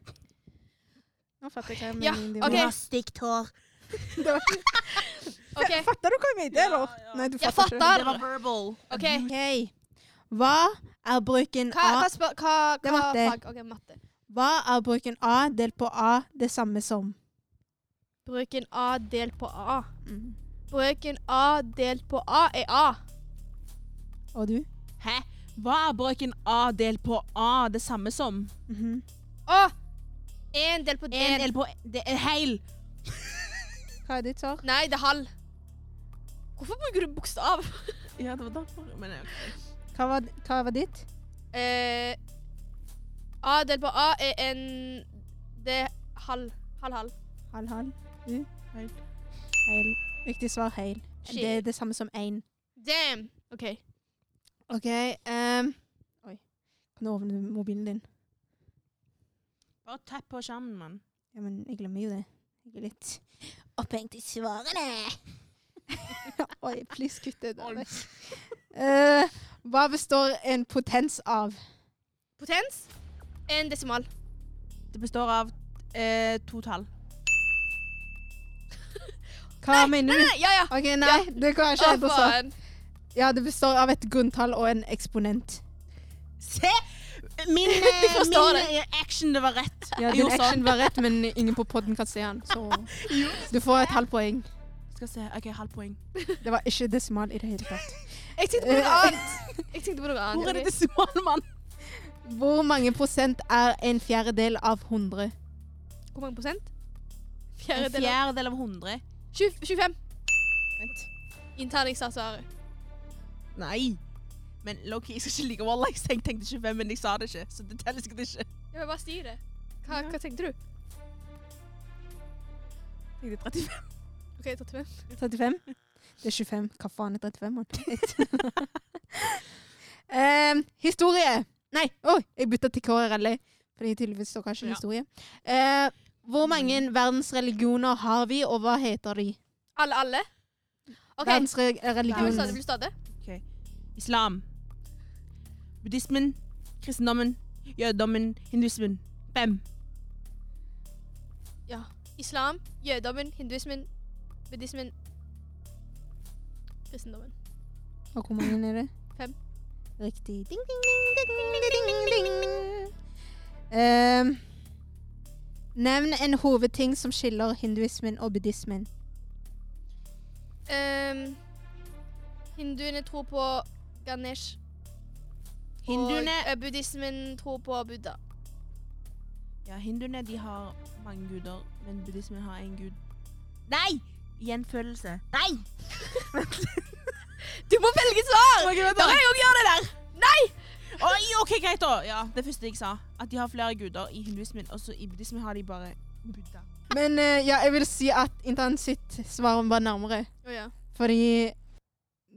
S3: Nå fatter jeg hva
S1: Ja,
S3: mener. Du
S1: har
S3: var.
S2: stygt hår.
S3: Det var-
S1: OK.
S3: Fatter du hva jeg mente,
S2: Ja, ja.
S3: Nei, du
S1: Jeg
S3: fatter ikke.
S2: Det var verbal.
S1: ok.
S3: okay. Hva er bruken
S1: Hva, hva,
S3: av
S1: spør, hva,
S3: Det er matte.
S1: fag? OK, matte.
S3: Hva er bruken A delt på A det samme som?
S1: Bruken A delt på A.
S3: Mm.
S1: Bruken A delt på A er A.
S3: Og du?
S2: Hæ? Hva er brøken A delt på A det samme som?
S3: Mhm.
S1: Å! Én delt på
S2: En
S1: én.
S2: del på Det er heil.
S3: Hva er ditt svar?
S1: Nei, det er halv. Hvorfor bruker du bokstav?
S2: Ja, det var derfor. Men jeg,
S3: Hva var, hva var ditt?
S1: Eh, A delt på A er en Det er halv. Halv, halv.
S3: Halv, halv. U.
S2: Heil.
S3: Heil. Riktig svar heil.
S1: Shit.
S3: Det er det samme som én.
S1: Damn. OK.
S3: OK. ehm, oi. Kan du åpne mobilen din?
S2: Bare tapp på skjermen, mann.
S3: Ja, men jeg glemmer jo det. Jeg er litt opphengt i svarene. Oi, please kutt det der. Eh, hva består en potens av?
S1: Potens. En desimal.
S2: Det består av eh, to tall.
S3: Hva mener du?
S1: Nei, ja, ja.
S3: Ok, nei, det kan jeg ikke
S1: Å,
S3: helt
S1: faen.
S3: Ja, det består av et grunntall og en eksponent.
S2: Se! Min, eh,
S1: forstår
S2: min eh, action, det var rett.
S3: Ja, din
S2: gjorde sånn.
S3: action var rett, men ingen på podden kan se den, så du får et halvt poeng.
S2: Skal se. OK, halvt poeng.
S3: Det var ikke desimal i det hele tatt.
S1: Jeg tenkte på noe annet. Jeg tenkte på noe annet.
S2: Hvor er det desimal, mann?
S3: Hvor mange prosent er en fjerdedel av 100?
S1: Hvor mange prosent?
S2: En
S1: Fjerdedel. av-
S2: fjerdedel av 100.
S1: 20 25.
S3: Vent.
S1: Intern jeg sa svaret.
S2: Nei. Men Loki, jeg skal ikke like Wallah, jeg tenkte 25, men jeg sa det ikke. Så det teller sikkert ikke.
S1: Jeg vil bare si det. Hva,
S2: Ja.
S1: hva tenkte du?
S2: Jeg tenkte 35.
S1: OK, 35.
S3: 35? Det er 25. Hva faen er 35, mann? Em, historie. Nei, oi, jeg bytta til KRLE, fordi tydeligvis står kanskje
S2: Ja.
S3: historie. Uh, hvor mange verdensreligioner har vi, og hva heter de?
S1: Alle, alle? OK. Jeg vil stadig,
S3: Verdensreligioner.
S1: vil du stadig?
S2: Islam. Buddhismen. Kristendommen. Jødedommen. Hinduismen. Fem.
S1: Ja. Islam, jødedommen, hinduismen, buddhismen Kristendommen.
S3: Og hvor mange er det?
S1: Fem.
S3: Riktig. Ding, ding, ding, ding, ding, ding, ding. Em, nevn en hovedting som skiller hinduismen og buddhismen.
S1: Um, hinduene tror på Ganesh.
S2: Hinduene
S1: Og buddhismen tror på Buddha.
S2: Ja, hinduene de har mange guder, men buddhismen har én gud. Nei! Gjenfølelse. Nei!
S1: Du må velge svar!
S2: Okay,
S1: Da kan jeg òg gjøre det der! Nei!
S2: Oi, ok, greit da. Ja, det første jeg sa. At de har flere guder i hinduismen, og så i buddhismen har de bare Buddha.
S3: Men uh, ja, jeg vil si at intern sitt svar var nærmere.
S1: Oh, ja.
S3: Fordi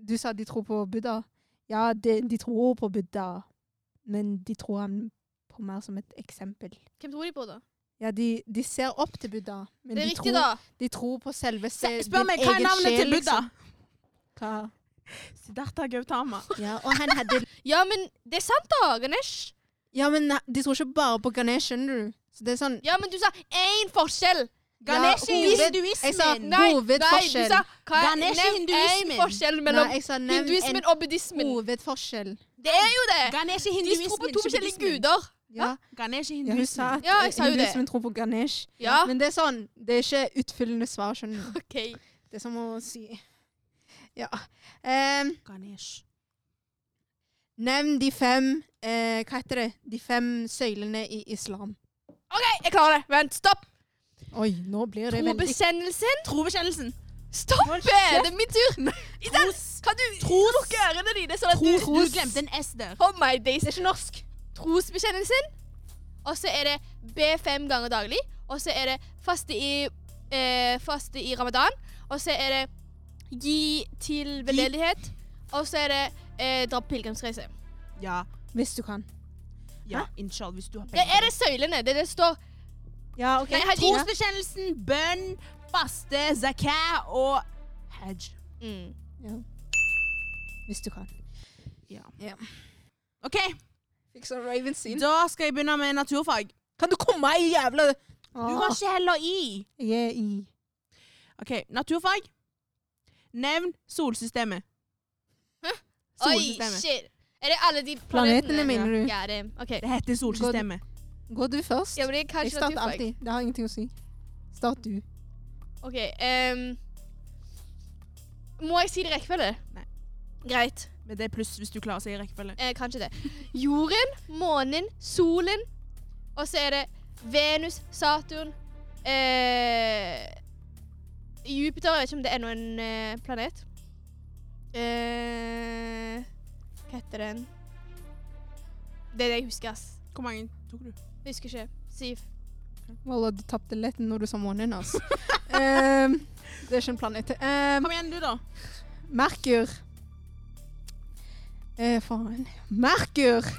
S3: du sa de tror på Buddha. Ja, de, de tror på Buddha, men de tror han på mer som et eksempel.
S1: Hvem tror de på, da?
S3: Ja, de, de ser opp til Buddha, men
S1: Det er
S3: de,
S1: riktig,
S3: tror,
S1: da.
S3: de tror på selve
S2: Se, spør meg, hva er navnet til Buddha?
S3: Hva?
S2: Siddhartha Gautama.
S3: Ja, og han hadde
S1: Ja, men det er sant, da. Ganesh.
S3: Ja, men de tror ikke bare på Ganesh, skjønner du? Så det er sånn
S1: Ja, men du sa én forskjell.
S2: Ganesh i
S3: hoved-
S2: hinduismen.
S3: jeg sa
S1: Nei, nei, du sa hva er
S2: hinduismen.
S1: Én forskjell mellom
S3: Nei, sa nevn
S1: hinduismen
S3: en
S1: og buddhismen.
S3: hovedforskjell.
S1: Det er jo det!
S2: Ganesh i
S1: De
S2: hinduismen.
S1: tror på to forskjellige guder.
S3: Ja,
S2: Ganesh i
S3: ja hun
S2: hinduismen.
S3: sa at
S1: Ja, jeg sa jo det.
S3: hinduismen tror på Ganesh.
S1: Ja.
S3: Men det er sånn, det er ikke utfyllende svar, skjønner du.
S1: OK.
S3: Det er som å si Ja. Um,
S2: Ganesh.
S3: nevn de fem eh, Hva heter det? De fem søylene i islam.
S1: OK, jeg klarer det. Vent, stopp.
S3: Oi, nå blir det veldig
S1: Trobekjennelsen.
S2: Trobekjennelsen.
S1: Stopp! Det er min tur. Iden, kan du lukke ørene dine, sånn at du
S2: du glemte en S der.
S1: Oh my days.
S3: Det er ikke norsk.
S1: Trosbekjennelsen. Og så er det be fem ganger daglig. Og så er det faste i, eh, faste i ramadan. Og så er det gi til veldedighet. Og så er det eh, dra på pilegrimsreise.
S2: Ja.
S3: Hvis du kan.
S2: Ja, inshallah, hvis du har
S1: Det
S2: penger.
S1: er det søylene. Det, det står
S3: Ja, OK.
S1: Nei, hajj.
S2: Trosbekjennelsen, bønn, faste, zakat og hajj.
S1: mm.
S3: Hvis du kan.
S2: Ja.
S3: Ja.
S2: OK,
S3: Fikser Raven sin.
S2: da skal jeg begynne med naturfag.
S3: Kan du komme i jævla
S2: Du var ikke heller i.
S3: Jeg er i
S2: OK, naturfag. Nevn solsystemet.
S1: Oi,
S2: Solsystemet.
S1: shit. Er det alle de
S3: Planetene,
S1: planetene?
S3: mener du?
S1: Ja, det okay.
S2: Det heter solsystemet.
S3: Går du først?
S1: Ja, men det er
S3: Jeg starter
S1: naturfag.
S3: alltid. Det har ingenting å si. Start du.
S1: OK. um, må jeg si det rekkefølge?
S2: Nei.
S1: Greit.
S2: Men det er pluss hvis du klarer å si i rekkefølge.
S1: Eh, kanskje det. Jorden, månen, solen. Og så er det Venus, Saturn eh, Jupiter. Jeg vet ikke om det er noen eh, planet. Eh, hva heter den? Det er det jeg husker, ass.
S2: Hvor mange tok du?
S1: Jeg husker ikke. Siv.
S3: Walla, du tapte lett når du sa månen, altså. Ehm, det er ikke en planet. Um,
S2: Kom igjen, du, da.
S3: Merkur. Eh, faen. Merkur.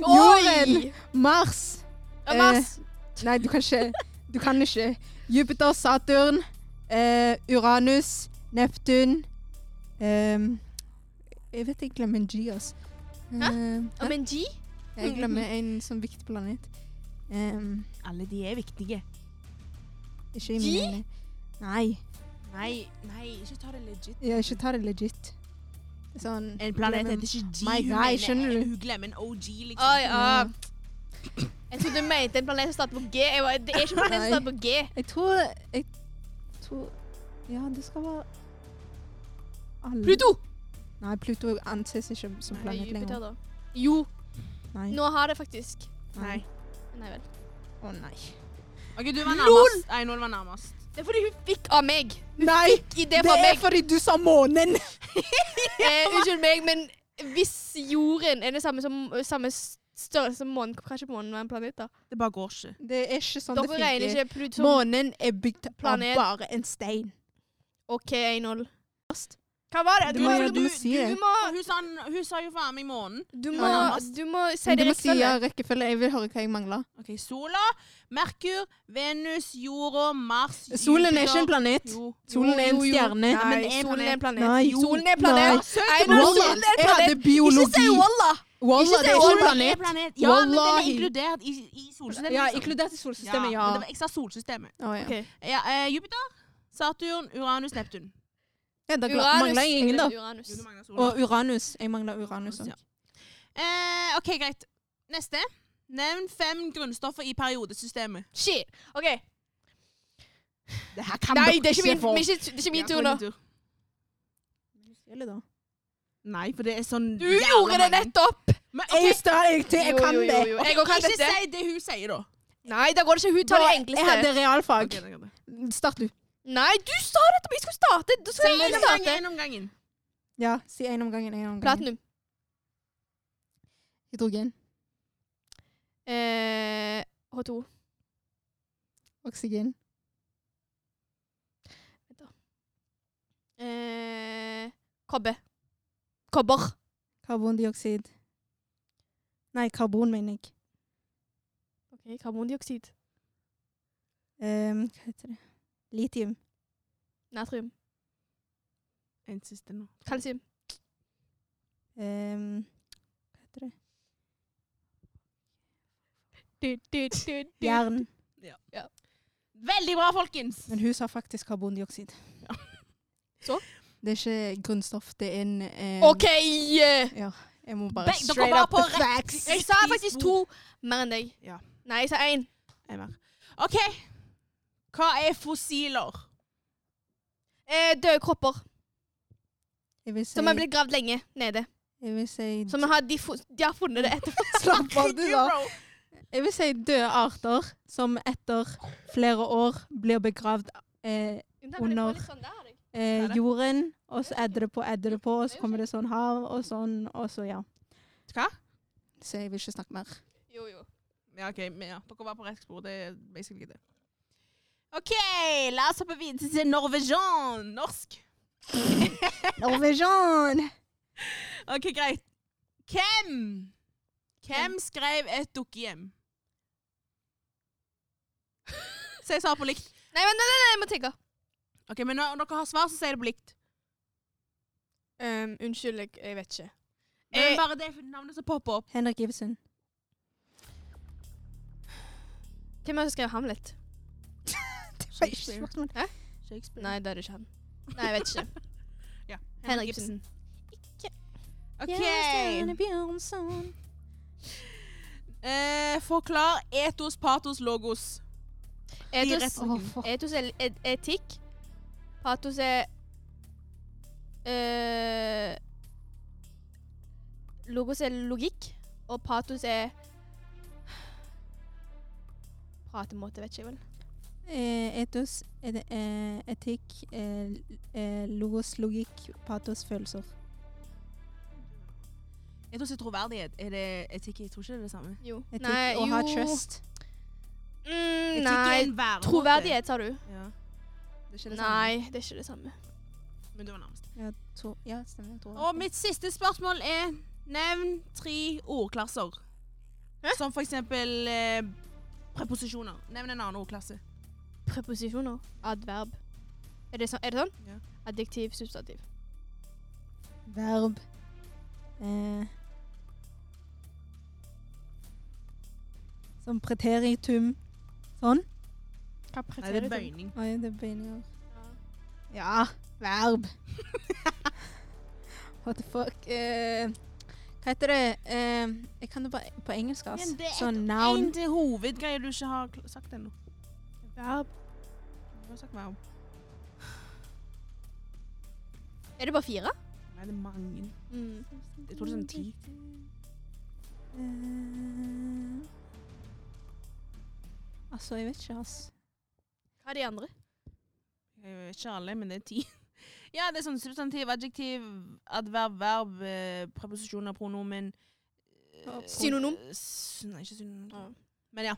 S3: Jorden. Mars.
S1: Ja, Mars.
S3: Nei, du kan ikke. Du kan ikke. Jupiter, Saturn, eh, Uranus, Neptun ehm, Jeg vet jeg glemmer en G, altså.
S1: Hæ? Om en G?
S3: jeg glemmer en sånn viktig planet. Ehm,
S2: Alle de er viktige.
S3: ikke i mine. Nei.
S2: Nei, nei, ikke ta det legit.
S3: Ja, ikke ta det legit. Sånn
S2: En planet heter ikke G.
S3: My guy, skjønner du?
S2: Hun glemmer en OG, liksom.
S1: Oi, ja.
S3: Ja.
S1: Jeg trodde du mente en planet som starter på G. Jeg var, det er ikke en planet som starter på G.
S3: Jeg tror Jeg tror Ja, det skal være alle
S1: Pluto!
S3: Nei, Pluto anses ikke som
S1: Nei,
S3: planet
S1: Jupiter,
S3: lenger.
S1: da. Jo,
S3: Nei.
S1: nå har det faktisk.
S2: Nei.
S1: Nei vel.
S3: Å nei.
S2: OK, du var
S1: Lol!
S2: nærmest. Nei, nå var nærmest.
S1: Det er fordi hun fikk av meg. Hun
S3: Nei,
S1: fikk idé
S3: Det
S1: fra
S3: er fordi du sa månen!
S1: Eh, unnskyld meg, men hvis jorden er det samme, som, samme størrelse som månen, Kanskje månen er en planet, da?
S2: Det bare går ikke.
S3: Det er ikke sånn det
S1: Dere regner
S3: funker.
S1: ikke Pluto som
S3: Månen er bygd
S1: Planet.
S3: av bare en stein.
S1: OK, 1-0. Hva var det?
S3: Du må-
S1: du,
S3: du må si det.
S1: Du må,
S2: Hun sa, hun sa jo faen meg månen.
S1: du må, du må si det
S3: du må si
S1: rekkefølge.
S3: ja, rekkefølge. Jeg vil høre hva jeg mangler.
S2: OK, sola, Merkur, Venus, jorda, Mars,
S3: Solen er ikke en planet.
S2: Jo.
S3: Solen er en
S1: Jo, jo, jo.
S3: stjerne.
S1: Nei,
S2: men er en
S1: solen er en planet.
S3: Nei.
S1: Solen er en planet.
S3: Nei. Jeg hadde biologi.
S1: Ikke si Walla! Walla,
S3: det er ikke en planet.
S2: planet. Ja, men den er inkludert i, i solsystemet.
S3: Ja,
S2: liksom.
S3: inkludert i solsystemet, ja.
S2: Men det var, jeg sa solsystemet.
S3: Oh, ja.
S1: Okay.
S2: Ja, uh, Jupiter, Saturn, Uranus, Neptun.
S3: Ja da
S1: Uranus.
S3: mangler jeg ingen, da.
S1: Uranus.
S3: Og Uranus. Jeg mangler Uranus òg.
S2: Ja. Eh, OK, greit. Neste. Nevn fem grunnstoffer i periodesystemet.
S1: Shit. OK.
S2: Det her kan
S1: Nei,
S2: dere
S1: det er ikke min, det er ikke, det er ikke min tur
S2: det
S1: nå.
S3: da.
S2: Nei, for det er sånn
S1: Du gjorde det nettopp!
S2: Men,
S3: Jeg,
S2: ok,
S3: jeg jeg,
S1: jeg,
S3: kan
S1: jo, jo,
S3: det.
S1: jo. Jeg kan
S2: ikke
S1: dette.
S2: si det hun sier, da.
S1: Nei, da går det ikke. Hun tar det
S3: Jeg
S1: enkleste.
S3: hadde realfag.
S2: Okay, det.
S3: Start du.
S1: Nei, du sa dette, jeg skulle starte. Du skal
S2: Si
S1: én
S2: en om gangen, en om gangen.
S3: Ja, si én om gangen. En om gangen.
S1: Platinum.
S3: Hydrogen.
S1: Eh, H2.
S3: Oksygen.
S1: Eh, kobbe. Kobber.
S3: Karbondioksid. Nei, karbon, mener jeg.
S1: Ok, Karbondioksid.
S3: Ehm, hva heter det? Litium.
S1: Natrium.
S2: En siste nå.
S1: Kalsium.
S3: Ehm, hva heter det?
S1: Du, du, du, du.
S3: Jern.
S2: Veldig bra, folkens!
S3: Men hun sa faktisk karbondioksid.
S2: Ja.
S1: Så?
S3: Det er ikke grunnstoff, det er en ehm,
S1: OK! eh,
S3: Jeg må bare
S2: dere
S3: straight
S2: var
S3: up
S2: på
S3: the
S2: rett-
S3: facts.
S1: Jeg sa faktisk to mer enn deg.
S2: Ja.
S1: Nei, jeg sa én.
S2: En mer. OK. Hva er fossiler?
S1: Eh, døde kropper
S3: si,
S1: som er blitt gravd lenge nede.
S3: jeg vil si,
S1: Som har, de, de har funnet det etter
S3: Slapp av, du, da. Jeg vil si døde arter som etter flere år blir begravd eh, Under.
S1: sånn
S3: eh, jorden, og så edder det på, edder det på, og så kommer det sånn hav, og sånn, og så ja.
S2: Hva?
S3: Så jeg vil ikke snakke mer.
S1: Jo, jo.
S2: Ja, ok, men ja, dere var på rett spor. Det er basically det. OK, la oss hoppe videre til Norwegian. Norsk.
S3: Norwegian!
S2: OK, greit. Hvem? Hvem skrev et dukkehjem? Si svar på likt.
S1: Nei, men, nei, nei, jeg må tenke.
S2: Ok, men når dere har svar, så sier det på likt.
S1: Um, unnskyld, jeg, jeg vet ikke.
S2: Det er bare det navnet som popper opp.
S3: Henrik Ibsen.
S1: hvem er det som skrev Hamlet?
S2: Shakespeare.
S1: Nei, det er ikke han. Nei, jeg vet ikke.
S2: Ja.
S1: Henrik Ibsen.
S2: OK.
S3: Bjørnson.
S2: Eh, forklar etos, patos, logos.
S1: Etos,
S3: oh,
S1: etos er et etikk. Patos er eh, Logos er logikk, og patos er Pratemåte, vet ikke jeg vel.
S3: Eh, etos, et, eh, etikk, eh, logos, logikk, patos, følelser.
S2: Etos er troverdighet. Er det etikk? Jeg tror ikke det er det samme.
S1: Jo.
S3: Etikk
S1: Nei,
S3: og ha trust.
S1: Mm, nei. Troverdighet, sa du?
S2: Ja. Det er ikke det samme.
S1: Nei, det er ikke det samme.
S2: Men du var nærmest.
S3: Ja, to, ja stemmer.
S2: Og mitt siste spørsmål er Nevn tre ordklasser.
S1: Hæ?
S2: Som for eksempel eh, Preposisjoner. Nevn en annen ordklasse.
S1: Preposisjoner. Adverb. Er det, sånn? er det sånn?
S2: Ja.
S1: Adjektiv, substantiv.
S3: Verb. Eh. Som preteritum. Sånn.
S1: Hva
S2: Nei, det er
S1: preteritum?
S2: bøyning.
S3: Oi, det er bøyninger.
S1: Ja.
S3: Verb. What the fuck. Eh, hva heter det? Eh, jeg kan det bare på engelsk,
S2: Men
S3: altså.
S2: det er
S3: Sånn
S2: En
S3: noun.
S2: til hovedgreier du ikke har kl- sagt ennå.
S1: Verb.
S2: Du har meg om.
S1: Er det bare fire?
S2: Nei, det er mange.
S1: Mm.
S2: Jeg tror det er sånn ti.
S3: Uh, altså, jeg vet ikke, ass.
S1: Hva er de andre?
S2: Jeg vet ikke alle, men det er ti. Ja, det er sånn substantiv, adjektiv, adverb, verb, eh, preposisjoner, pronomen eh,
S1: Synonym?
S2: Nei, ikke synonym.
S1: Ja.
S2: Men ja.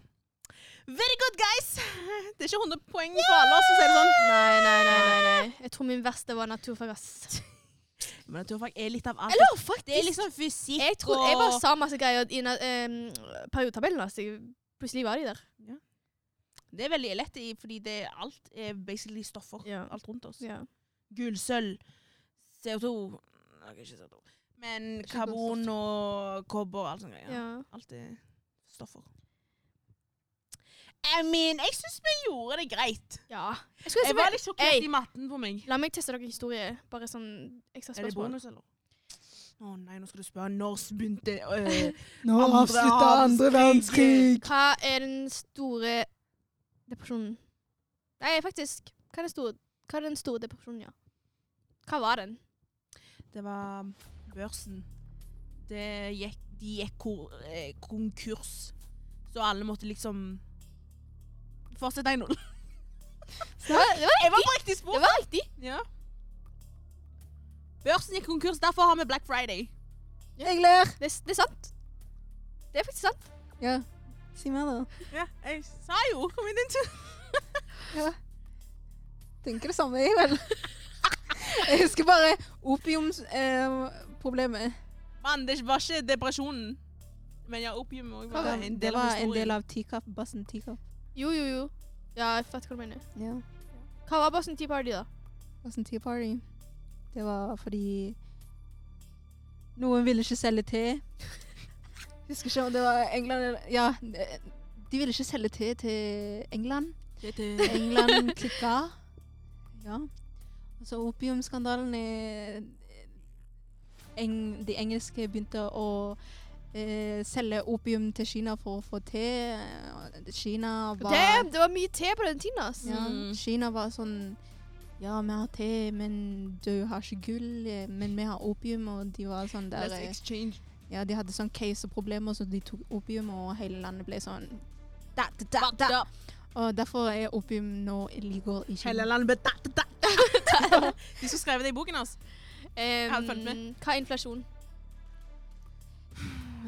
S2: Very good, guys! Det er ikke 100 poeng for alle oss, sier det sånn.
S1: Nei, nei, nei. nei, nei. Jeg tror min verste var naturfag, ass.
S2: Men naturfag er litt av alt.
S1: Eller faktisk
S2: det er liksom fysikk
S1: Jeg tror jeg bare
S2: og
S1: sa masse greier i em, periodetabellen. Altså. Plutselig var de der.
S2: Det er veldig lett, fordi det, alt er basically stoffer.
S1: Ja.
S2: Alt rundt oss.
S1: Ja.
S2: Gull, sølv, CO2 Ok, ikke CO2. Men karbon og kobber og alt sånt.
S1: ja.
S2: Alt er stoffer. I mean, jeg syns vi gjorde det greit.
S1: ja. Jeg
S2: Jeg var litt sjokkert i matten for meg.
S1: La meg teste dere historie. Bare sånn ekstra
S2: Er det bonus, eller? Å nei, nå skal du spørre når begynte øh,
S3: Nå avslutta andre
S2: verdenskrig.
S3: verdenskrig.
S1: Hva er den store depresjonen? Nei, faktisk. Hva er den store, hva er den store depresjonen, ja? Hva var den?
S2: Det var børsen. Det gikk, de gikk eh, konkurs. Så alle måtte liksom Fortsett 1-0.
S1: Det var,
S2: Jeg var på riktig spor.
S1: det var riktig.
S2: Ja. Børsen gikk konkurs, derfor har vi Black Friday.
S3: Jeg ler.
S1: Det, det er sant. Det er faktisk sant.
S3: Ja. Si mer, da.
S2: Ja, jeg sa jo Kom inn din tur.
S3: Ja. Tenker det samme, jeg vel. Jeg husker bare opiumsproblemet.
S2: Mann, det var ikke depresjonen. Men ja, opium òg var en del av historien.
S3: Det var en del av teacup, bassen teacup.
S1: Jo, jo, jo. Ja, jeg vet hva du mener.
S3: Ja.
S1: Hva var Boston Tea Party, da?
S3: Boston Tea Party. Det var fordi noen ville ikke selge te. Husker ikke om det var England eller Ja, de ville ikke selge te til England. England klikka. Ja. Og så opiumskandalen i eng, De engelske begynte å selge opium til Kina for å få te. Kina var
S1: Damn, det var mye te på den tiden, ass.
S3: ja,
S2: Mm.
S3: Kina var sånn Ja, vi har te, men du har ikke gull. eh, Men vi har opium, og de var sånn der
S2: Let's
S3: eh,
S2: exchange.
S3: Ja, de hadde sånn case-problemer så de tok opium, og hele landet ble sånn da, da, da, da. Og derfor er opium nå illegal i Kina.
S2: Hele landet ble da, da, da. De som skrev det i boken hans.
S1: Em,
S2: hadde
S1: hva er inflasjon?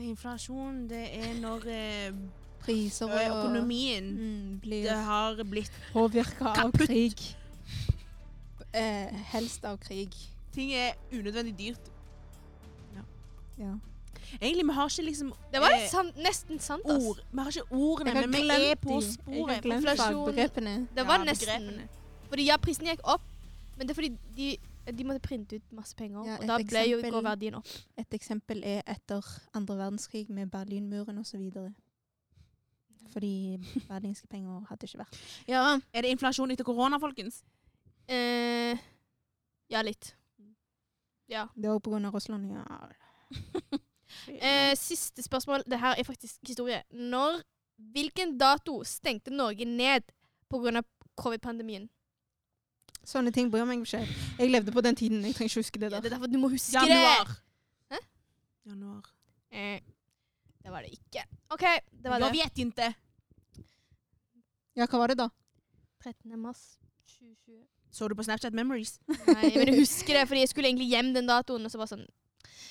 S2: Inflasjon, det er når eh,
S3: Priser og
S2: økonomien
S3: mm, blir
S2: det har blitt
S3: påvirka av krig. Eh, helst av krig.
S2: Ting er unødvendig dyrt.
S3: Ja.
S2: Egentlig, vi har ikke liksom
S1: Det var
S2: eh,
S1: sant, nesten sant, altså.
S2: ord. Vi har ikke ordene,
S3: har
S2: men vi er på. Sporet.
S1: Inflasjon.
S3: fagbegrepene.
S1: Det var
S2: Ja,
S1: nesten.
S2: begrepene.
S1: Fordi ja, prisen gikk opp, men det er fordi de, de måtte printe ut masse penger,
S3: Ja,
S1: og da ble jo går verdien opp.
S3: Et eksempel er etter andre verdenskrig med Berlinmuren osv. Fordi berlinske penger hadde ikke vært Ja,
S2: Er det inflasjon etter korona, folkens?
S1: Eh, ja, litt. Ja.
S3: det var pga. Russland. Ja.
S1: Eh, siste spørsmål. Det her er faktisk historie. Når Hvilken dato stengte Norge ned pga. covid-pandemien?
S3: Sånne ting bryr meg ikke. Jeg levde på den tiden. Jeg trenger ikke huske det
S1: Ja, det er derfor du må huske
S2: Januar.
S1: det. Hæ?
S2: Januar.
S1: Eh, det var det ikke. OK, det var
S2: Jeg
S1: Nå
S2: vet ikke.
S3: Ja, hva var det da?
S1: 13. mars 2020.
S2: Så du på Snapchat Memories?
S1: Nei, men jeg husker det, fordi jeg skulle egentlig hjem den datoen, og så var det sånn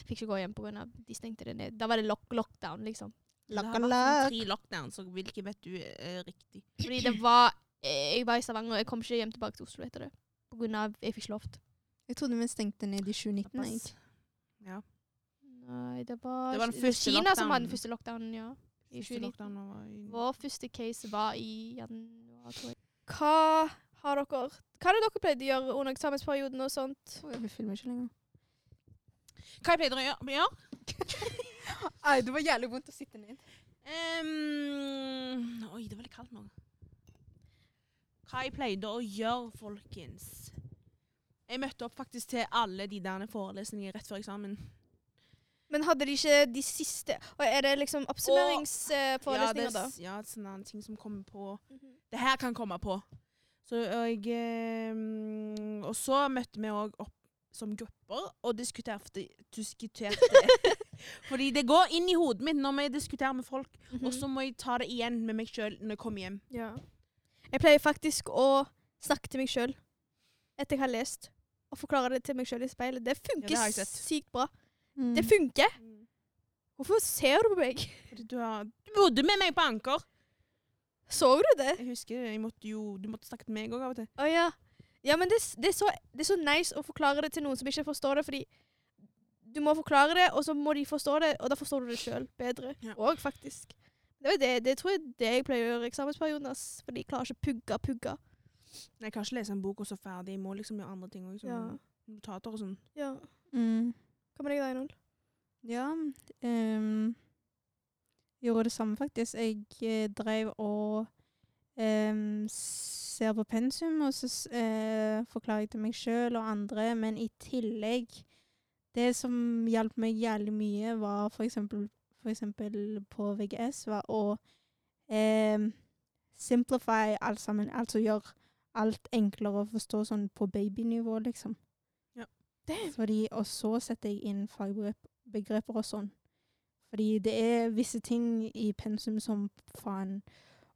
S1: Fikk ikke gå hjem pga. de stengte det ned. Da var det lock lockdown, liksom.
S2: Det
S3: Lock and lock.
S2: tre lockdown, så hvilken vet du er riktig?
S1: Fordi det var eh, Jeg var i Stavanger, og jeg kom ikke hjem tilbake til Oslo etter det. På grunn av Jeg fikk ikke lovt.
S3: Jeg trodde vi stengte ned i 2019. Jeg.
S2: Ja.
S1: Nei, det var,
S2: Det var den første
S1: Kina som hadde den første lockdownen, ja. I
S2: Siste
S1: 2019.
S2: lockdown var i
S1: Vår første case var i januar, tror jeg. Hva har dere Hva er det dere pleide å gjøre under eksamensperioden og sånt?
S3: Vi filmer ikke lenger.
S2: Hva jeg pleide å gjøre? gjøre?
S3: Nei, det var jævlig vondt å sitte ned.
S2: Um, oi, det var litt kaldt nå. Hva jeg pleide å gjøre, folkens? Jeg møtte opp faktisk til alle de der forelesningene rett før eksamen.
S1: Men hadde de ikke de siste og Er det liksom oppsummeringsforelesninger,
S2: det,
S1: Ja,
S2: det ja, sånne ting som kommer på
S1: Mhm.
S2: Det her kan komme på. Så og, ehm, og så møtte vi òg opp som grupper og diskuterte, diskuterte Fordi det går inn i hodet mitt når vi diskuterer med folk,
S1: Mhm.
S2: og så må jeg ta det igjen med meg sjøl når jeg kommer hjem.
S1: Ja. Jeg pleier faktisk å snakke til meg sjøl etter jeg har lest, og forklare det til meg sjøl i speilet. Det funker
S2: det jeg sett.
S1: sykt bra.
S3: Mm.
S1: Det funker! Hvorfor ser du på meg?
S2: Fordi du, har, du bodde med meg på Anker.
S1: Så du det?
S2: Jeg husker jeg måtte jo, Du måtte snakke til meg òg av og til.
S1: Å ja. Ja, men det, det, er så, det er så nice å forklare det til noen som ikke forstår det, fordi du må forklare det, og så må de forstå det, og da forstår du det sjøl bedre.
S2: Ja.
S1: Faktisk. Det, det, det tror jeg det jeg pleier å gjøre i eksamensperioden, ass. For de klarer ikke pugga pugga.
S2: Jeg kan ikke lese en bok og så ferdig. Jeg må liksom gjøre andre ting òg.
S1: Ja.
S2: Notater og sånn.
S1: ja.
S3: Mm.
S1: Hva med deg, da,
S3: Ja, um, gjorde det samme faktisk. Jeg eh, drev og um, ser på pensum, og så eh, forklarer jeg til meg sjøl og andre. Men i tillegg Det som hjalp meg jævlig mye, var for eksempel, eksempel på VGS, var å eh, simplify alt sammen. Altså gjøre alt enklere å forstå sånn på babynivå, liksom.
S1: Ja.
S3: Fordi, og så setter jeg inn fagbegreper og sånn. Fordi det er visse ting i pensum som faen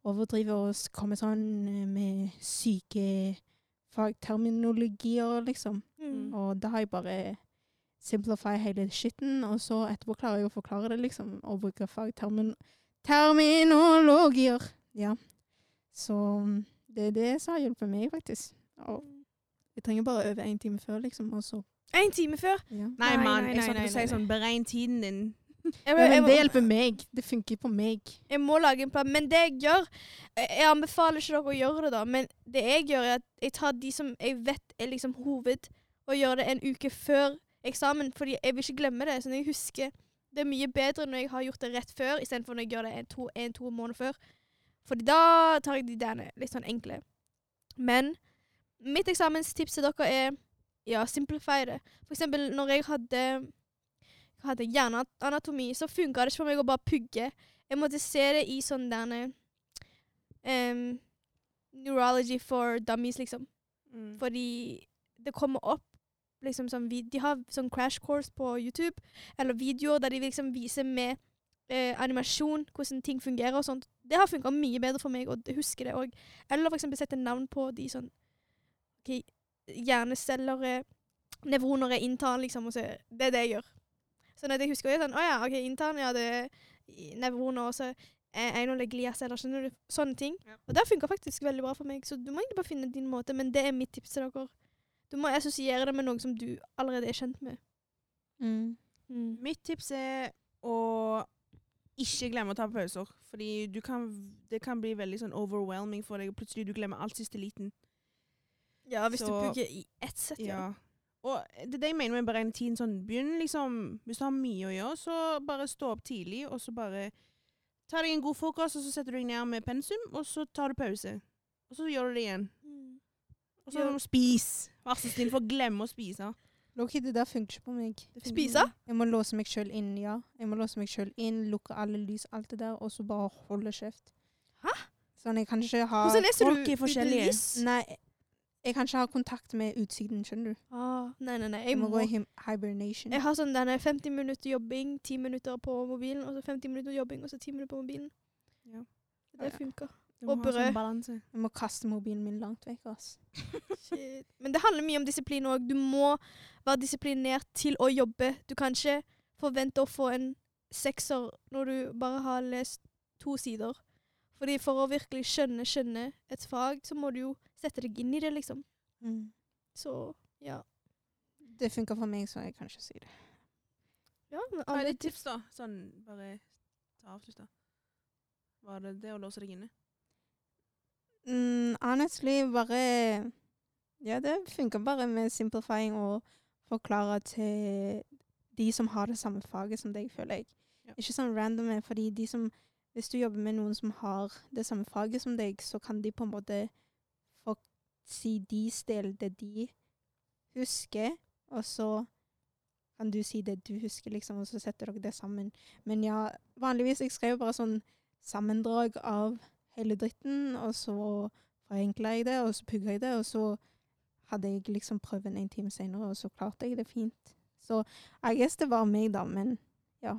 S3: overdriver og kommer sånn eh, med syke fagterminologier, liksom.
S1: Mm.
S3: Og da har jeg bare simplify hele skitten, og så etterpå klarer jeg å forklare det, liksom, og bruke fagtermin terminologier. Ja. Så mm, det er det som har hjulpet meg, faktisk. Og jeg trenger bare øve én time før, liksom, og så
S1: En time før.
S3: ja.
S2: Nei, mann. Jeg
S1: nei,
S2: si sånn Beregn tiden din.
S1: Jeg, må- jeg,
S3: men det hjelper meg. Det funker på meg.
S1: jeg må lage en plan. Men det jeg gjør Jeg jeg anbefaler ikke dere å gjøre det, da. Men det jeg gjør, er at jeg tar de som jeg vet er liksom hoved, og gjør det en uke før eksamen. Fordi jeg vil ikke glemme det. Sånn, jeg husker Det er mye bedre når jeg har gjort det rett før, istedenfor når jeg gjør det en to, en, to måneder før. Fordi da tar jeg de derne litt sånn enkle. Men mitt eksamenstips til dere er ja, simplify det. For eksempel når jeg hadde hadde hjerneanatomi, så funka det ikke for meg å bare pugge. Jeg måtte se det i sånn derne um, Neurology for dummies, liksom.
S2: Mm.
S1: Fordi det kommer opp liksom sånn De har sånn crash course på YouTube, eller videoer der de liksom viser med eh, animasjon hvordan ting fungerer og sånt. Det har funka mye bedre for meg, og jeg husker det òg. Eller eksempel sette navn på de sånn okay, hjerneceller, eh, nevroner er intern, liksom. Og så, det er det jeg gjør. Sånn at jeg husker jo sånn Å ja, OK, intern, ja, det er nevroner, og så er en og skjønner du? Sånne ting.
S2: Ja.
S1: Og det funka faktisk veldig bra for meg, så du må egentlig bare finne din måte, men det er mitt tips til dere. Du må assosiere det med noe som du allerede er kjent med.
S3: Mm.
S2: Mitt tips er å ikke glemme å ta pauser. Fordi du kan, det kan bli veldig sånn overwhelming for deg, og plutselig du glemmer alt siste liten.
S1: Ja, hvis du
S2: bruker
S1: bygger i ett sett, ja.
S2: Ja. Og det er det jeg mener med å beregne tiden. Sånn, begynn liksom Hvis du har mye å gjøre, så bare stå opp tidlig, og så bare ta deg en god frokost, og så setter du deg ned med pensum, og så tar du pause. Og så gjør du det igjen. Og så
S1: Ja.
S2: spis. Vær så snill, for glemme å spise.
S3: Loki, det der funker ikke på meg.
S1: Spise?
S3: Jeg må låse meg sjøl inn, ja. Jeg må låse meg sjøl inn, lukke alle lys, alt det der, og så bare holde kjeft.
S1: Hæ?
S3: Sånn, jeg kan ikke ha
S1: Hvordan leser du
S2: forskjellige.
S1: lys?
S3: Nei, jeg kan ikke ha kontakt med utsiden, skjønner du.
S1: Ah, nei, nei, nei.
S3: Jeg
S1: Jeg
S3: må
S1: må,
S3: gå i hibernation.
S1: jeg har sånn denne 50 minutter jobbing, 10 minutter på mobilen, og så 50 minutter jobbing, og så 10 minutter på mobilen.
S2: Ja.
S1: Det
S3: Ja.
S1: funker.
S2: Du må
S1: Og brød.
S2: sånn balanse.
S3: Jeg må kaste mobilen min langt vekk.
S1: Men det handler mye om disiplin òg. Du må være disiplinert til å jobbe. Du kan ikke forvente å få en sekser når du bare har lest to sider. Fordi for å virkelig skjønne, skjønne et fag, så må du jo sette deg inn i det, liksom.
S3: Mm.
S1: Så ja.
S3: Det funker for meg, så jeg kan ikke si det.
S1: ja men
S2: Hva er
S1: alle
S2: tips, da? Sånn, bare ta avslutt, da. Var det det å låse deg inne?
S3: Mm, honestly, bare Ja, det funker bare med simplifying og forklare til de som har det samme faget som deg, føler jeg.
S2: Ja.
S3: Ikke sånn random, fordi de som Hvis du jobber med noen som har det samme faget som deg, så kan de på en måte få si deres del, det de husker, og så kan du si det du husker, liksom, og så setter dere det sammen. Men ja, vanligvis jeg skrev bare sånn sammendrag av hele dritten, og så forenkla jeg det, og så pugga jeg det, og så hadde jeg liksom prøven en time senere, og så klarte jeg det fint. Så I guess det var meg, da, men ja.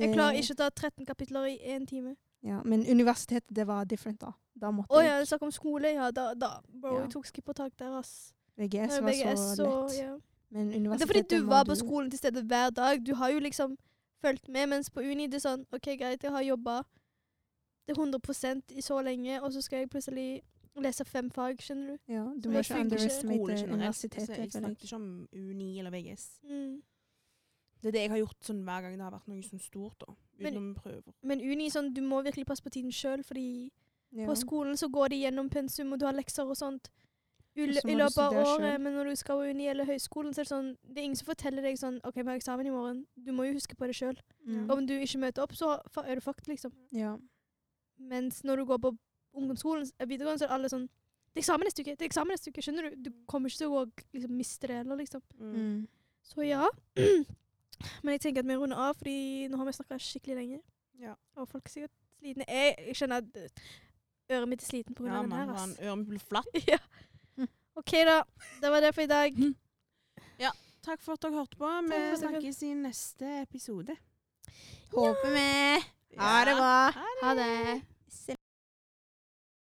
S1: Jeg klarer ikke å ta 13 kapitler i én time.
S3: Ja, men universitetet, det var different, da. Da måtte
S1: Å ja,
S3: jeg
S1: snakk om skole. Ja, da, da Bro,
S3: Ja.
S1: jeg tok skippertak der, ass.
S3: VGS var
S1: VGS,
S3: så lett.
S1: ja.
S3: Men
S1: Det er fordi du var på skolen til stede hver dag. Du har jo liksom fulgt med, mens på uni det er sånn OK, greit, jeg har jobba det er 100 i så lenge, og så skal jeg plutselig lese fem fag, skjønner du.
S3: Ja, du må ikke underestimate universitetet.
S2: Jeg snakker ikke om Uni eller VGS.
S1: Mm.
S2: Det er det jeg har gjort sånn hver gang det har vært noe sånn stort, da.
S1: Men-
S2: Utenom prøver.
S1: Men uni, sånn, du må virkelig passe på tiden sjøl, fordi
S3: Ja.
S1: på skolen så går de gjennom pensum, og du har lekser og sånt i, løpet av året.
S3: selv.
S1: Men når du skal på uni eller høyskolen, så er det sånn Det er ingen som forteller deg sånn OK, vi har eksamen i morgen. Du må jo huske på det sjøl.
S3: Mm.
S1: Om du ikke møter opp, så er du fucked, liksom.
S3: Ja.
S1: Mens når du går på ungdomsskolen, videregående, så er alle sånn Det er eksamen neste uke! Det er eksamen neste uke! Skjønner du? Du kommer ikke til å liksom, miste det heller, liksom.
S2: Mm.
S3: Mm.
S1: Så ja. Men jeg tenker at vi runder av, fordi nå har vi snakka skikkelig lenge.
S2: Ja.
S1: Og folk er sikkert slitne. Jeg, jeg skjønner at eh, øret mitt er sliten pga.
S2: Ja,
S1: den
S2: man,
S1: her.
S2: Ja,
S1: ass.
S2: øret mitt blir flatt.
S1: ja. OK, da. Det var det for i dag. Ja.
S2: Takk for at dere hørte på. Vi snakkes i neste episode.
S3: Håper vi. Ha det bra.
S1: Ha det.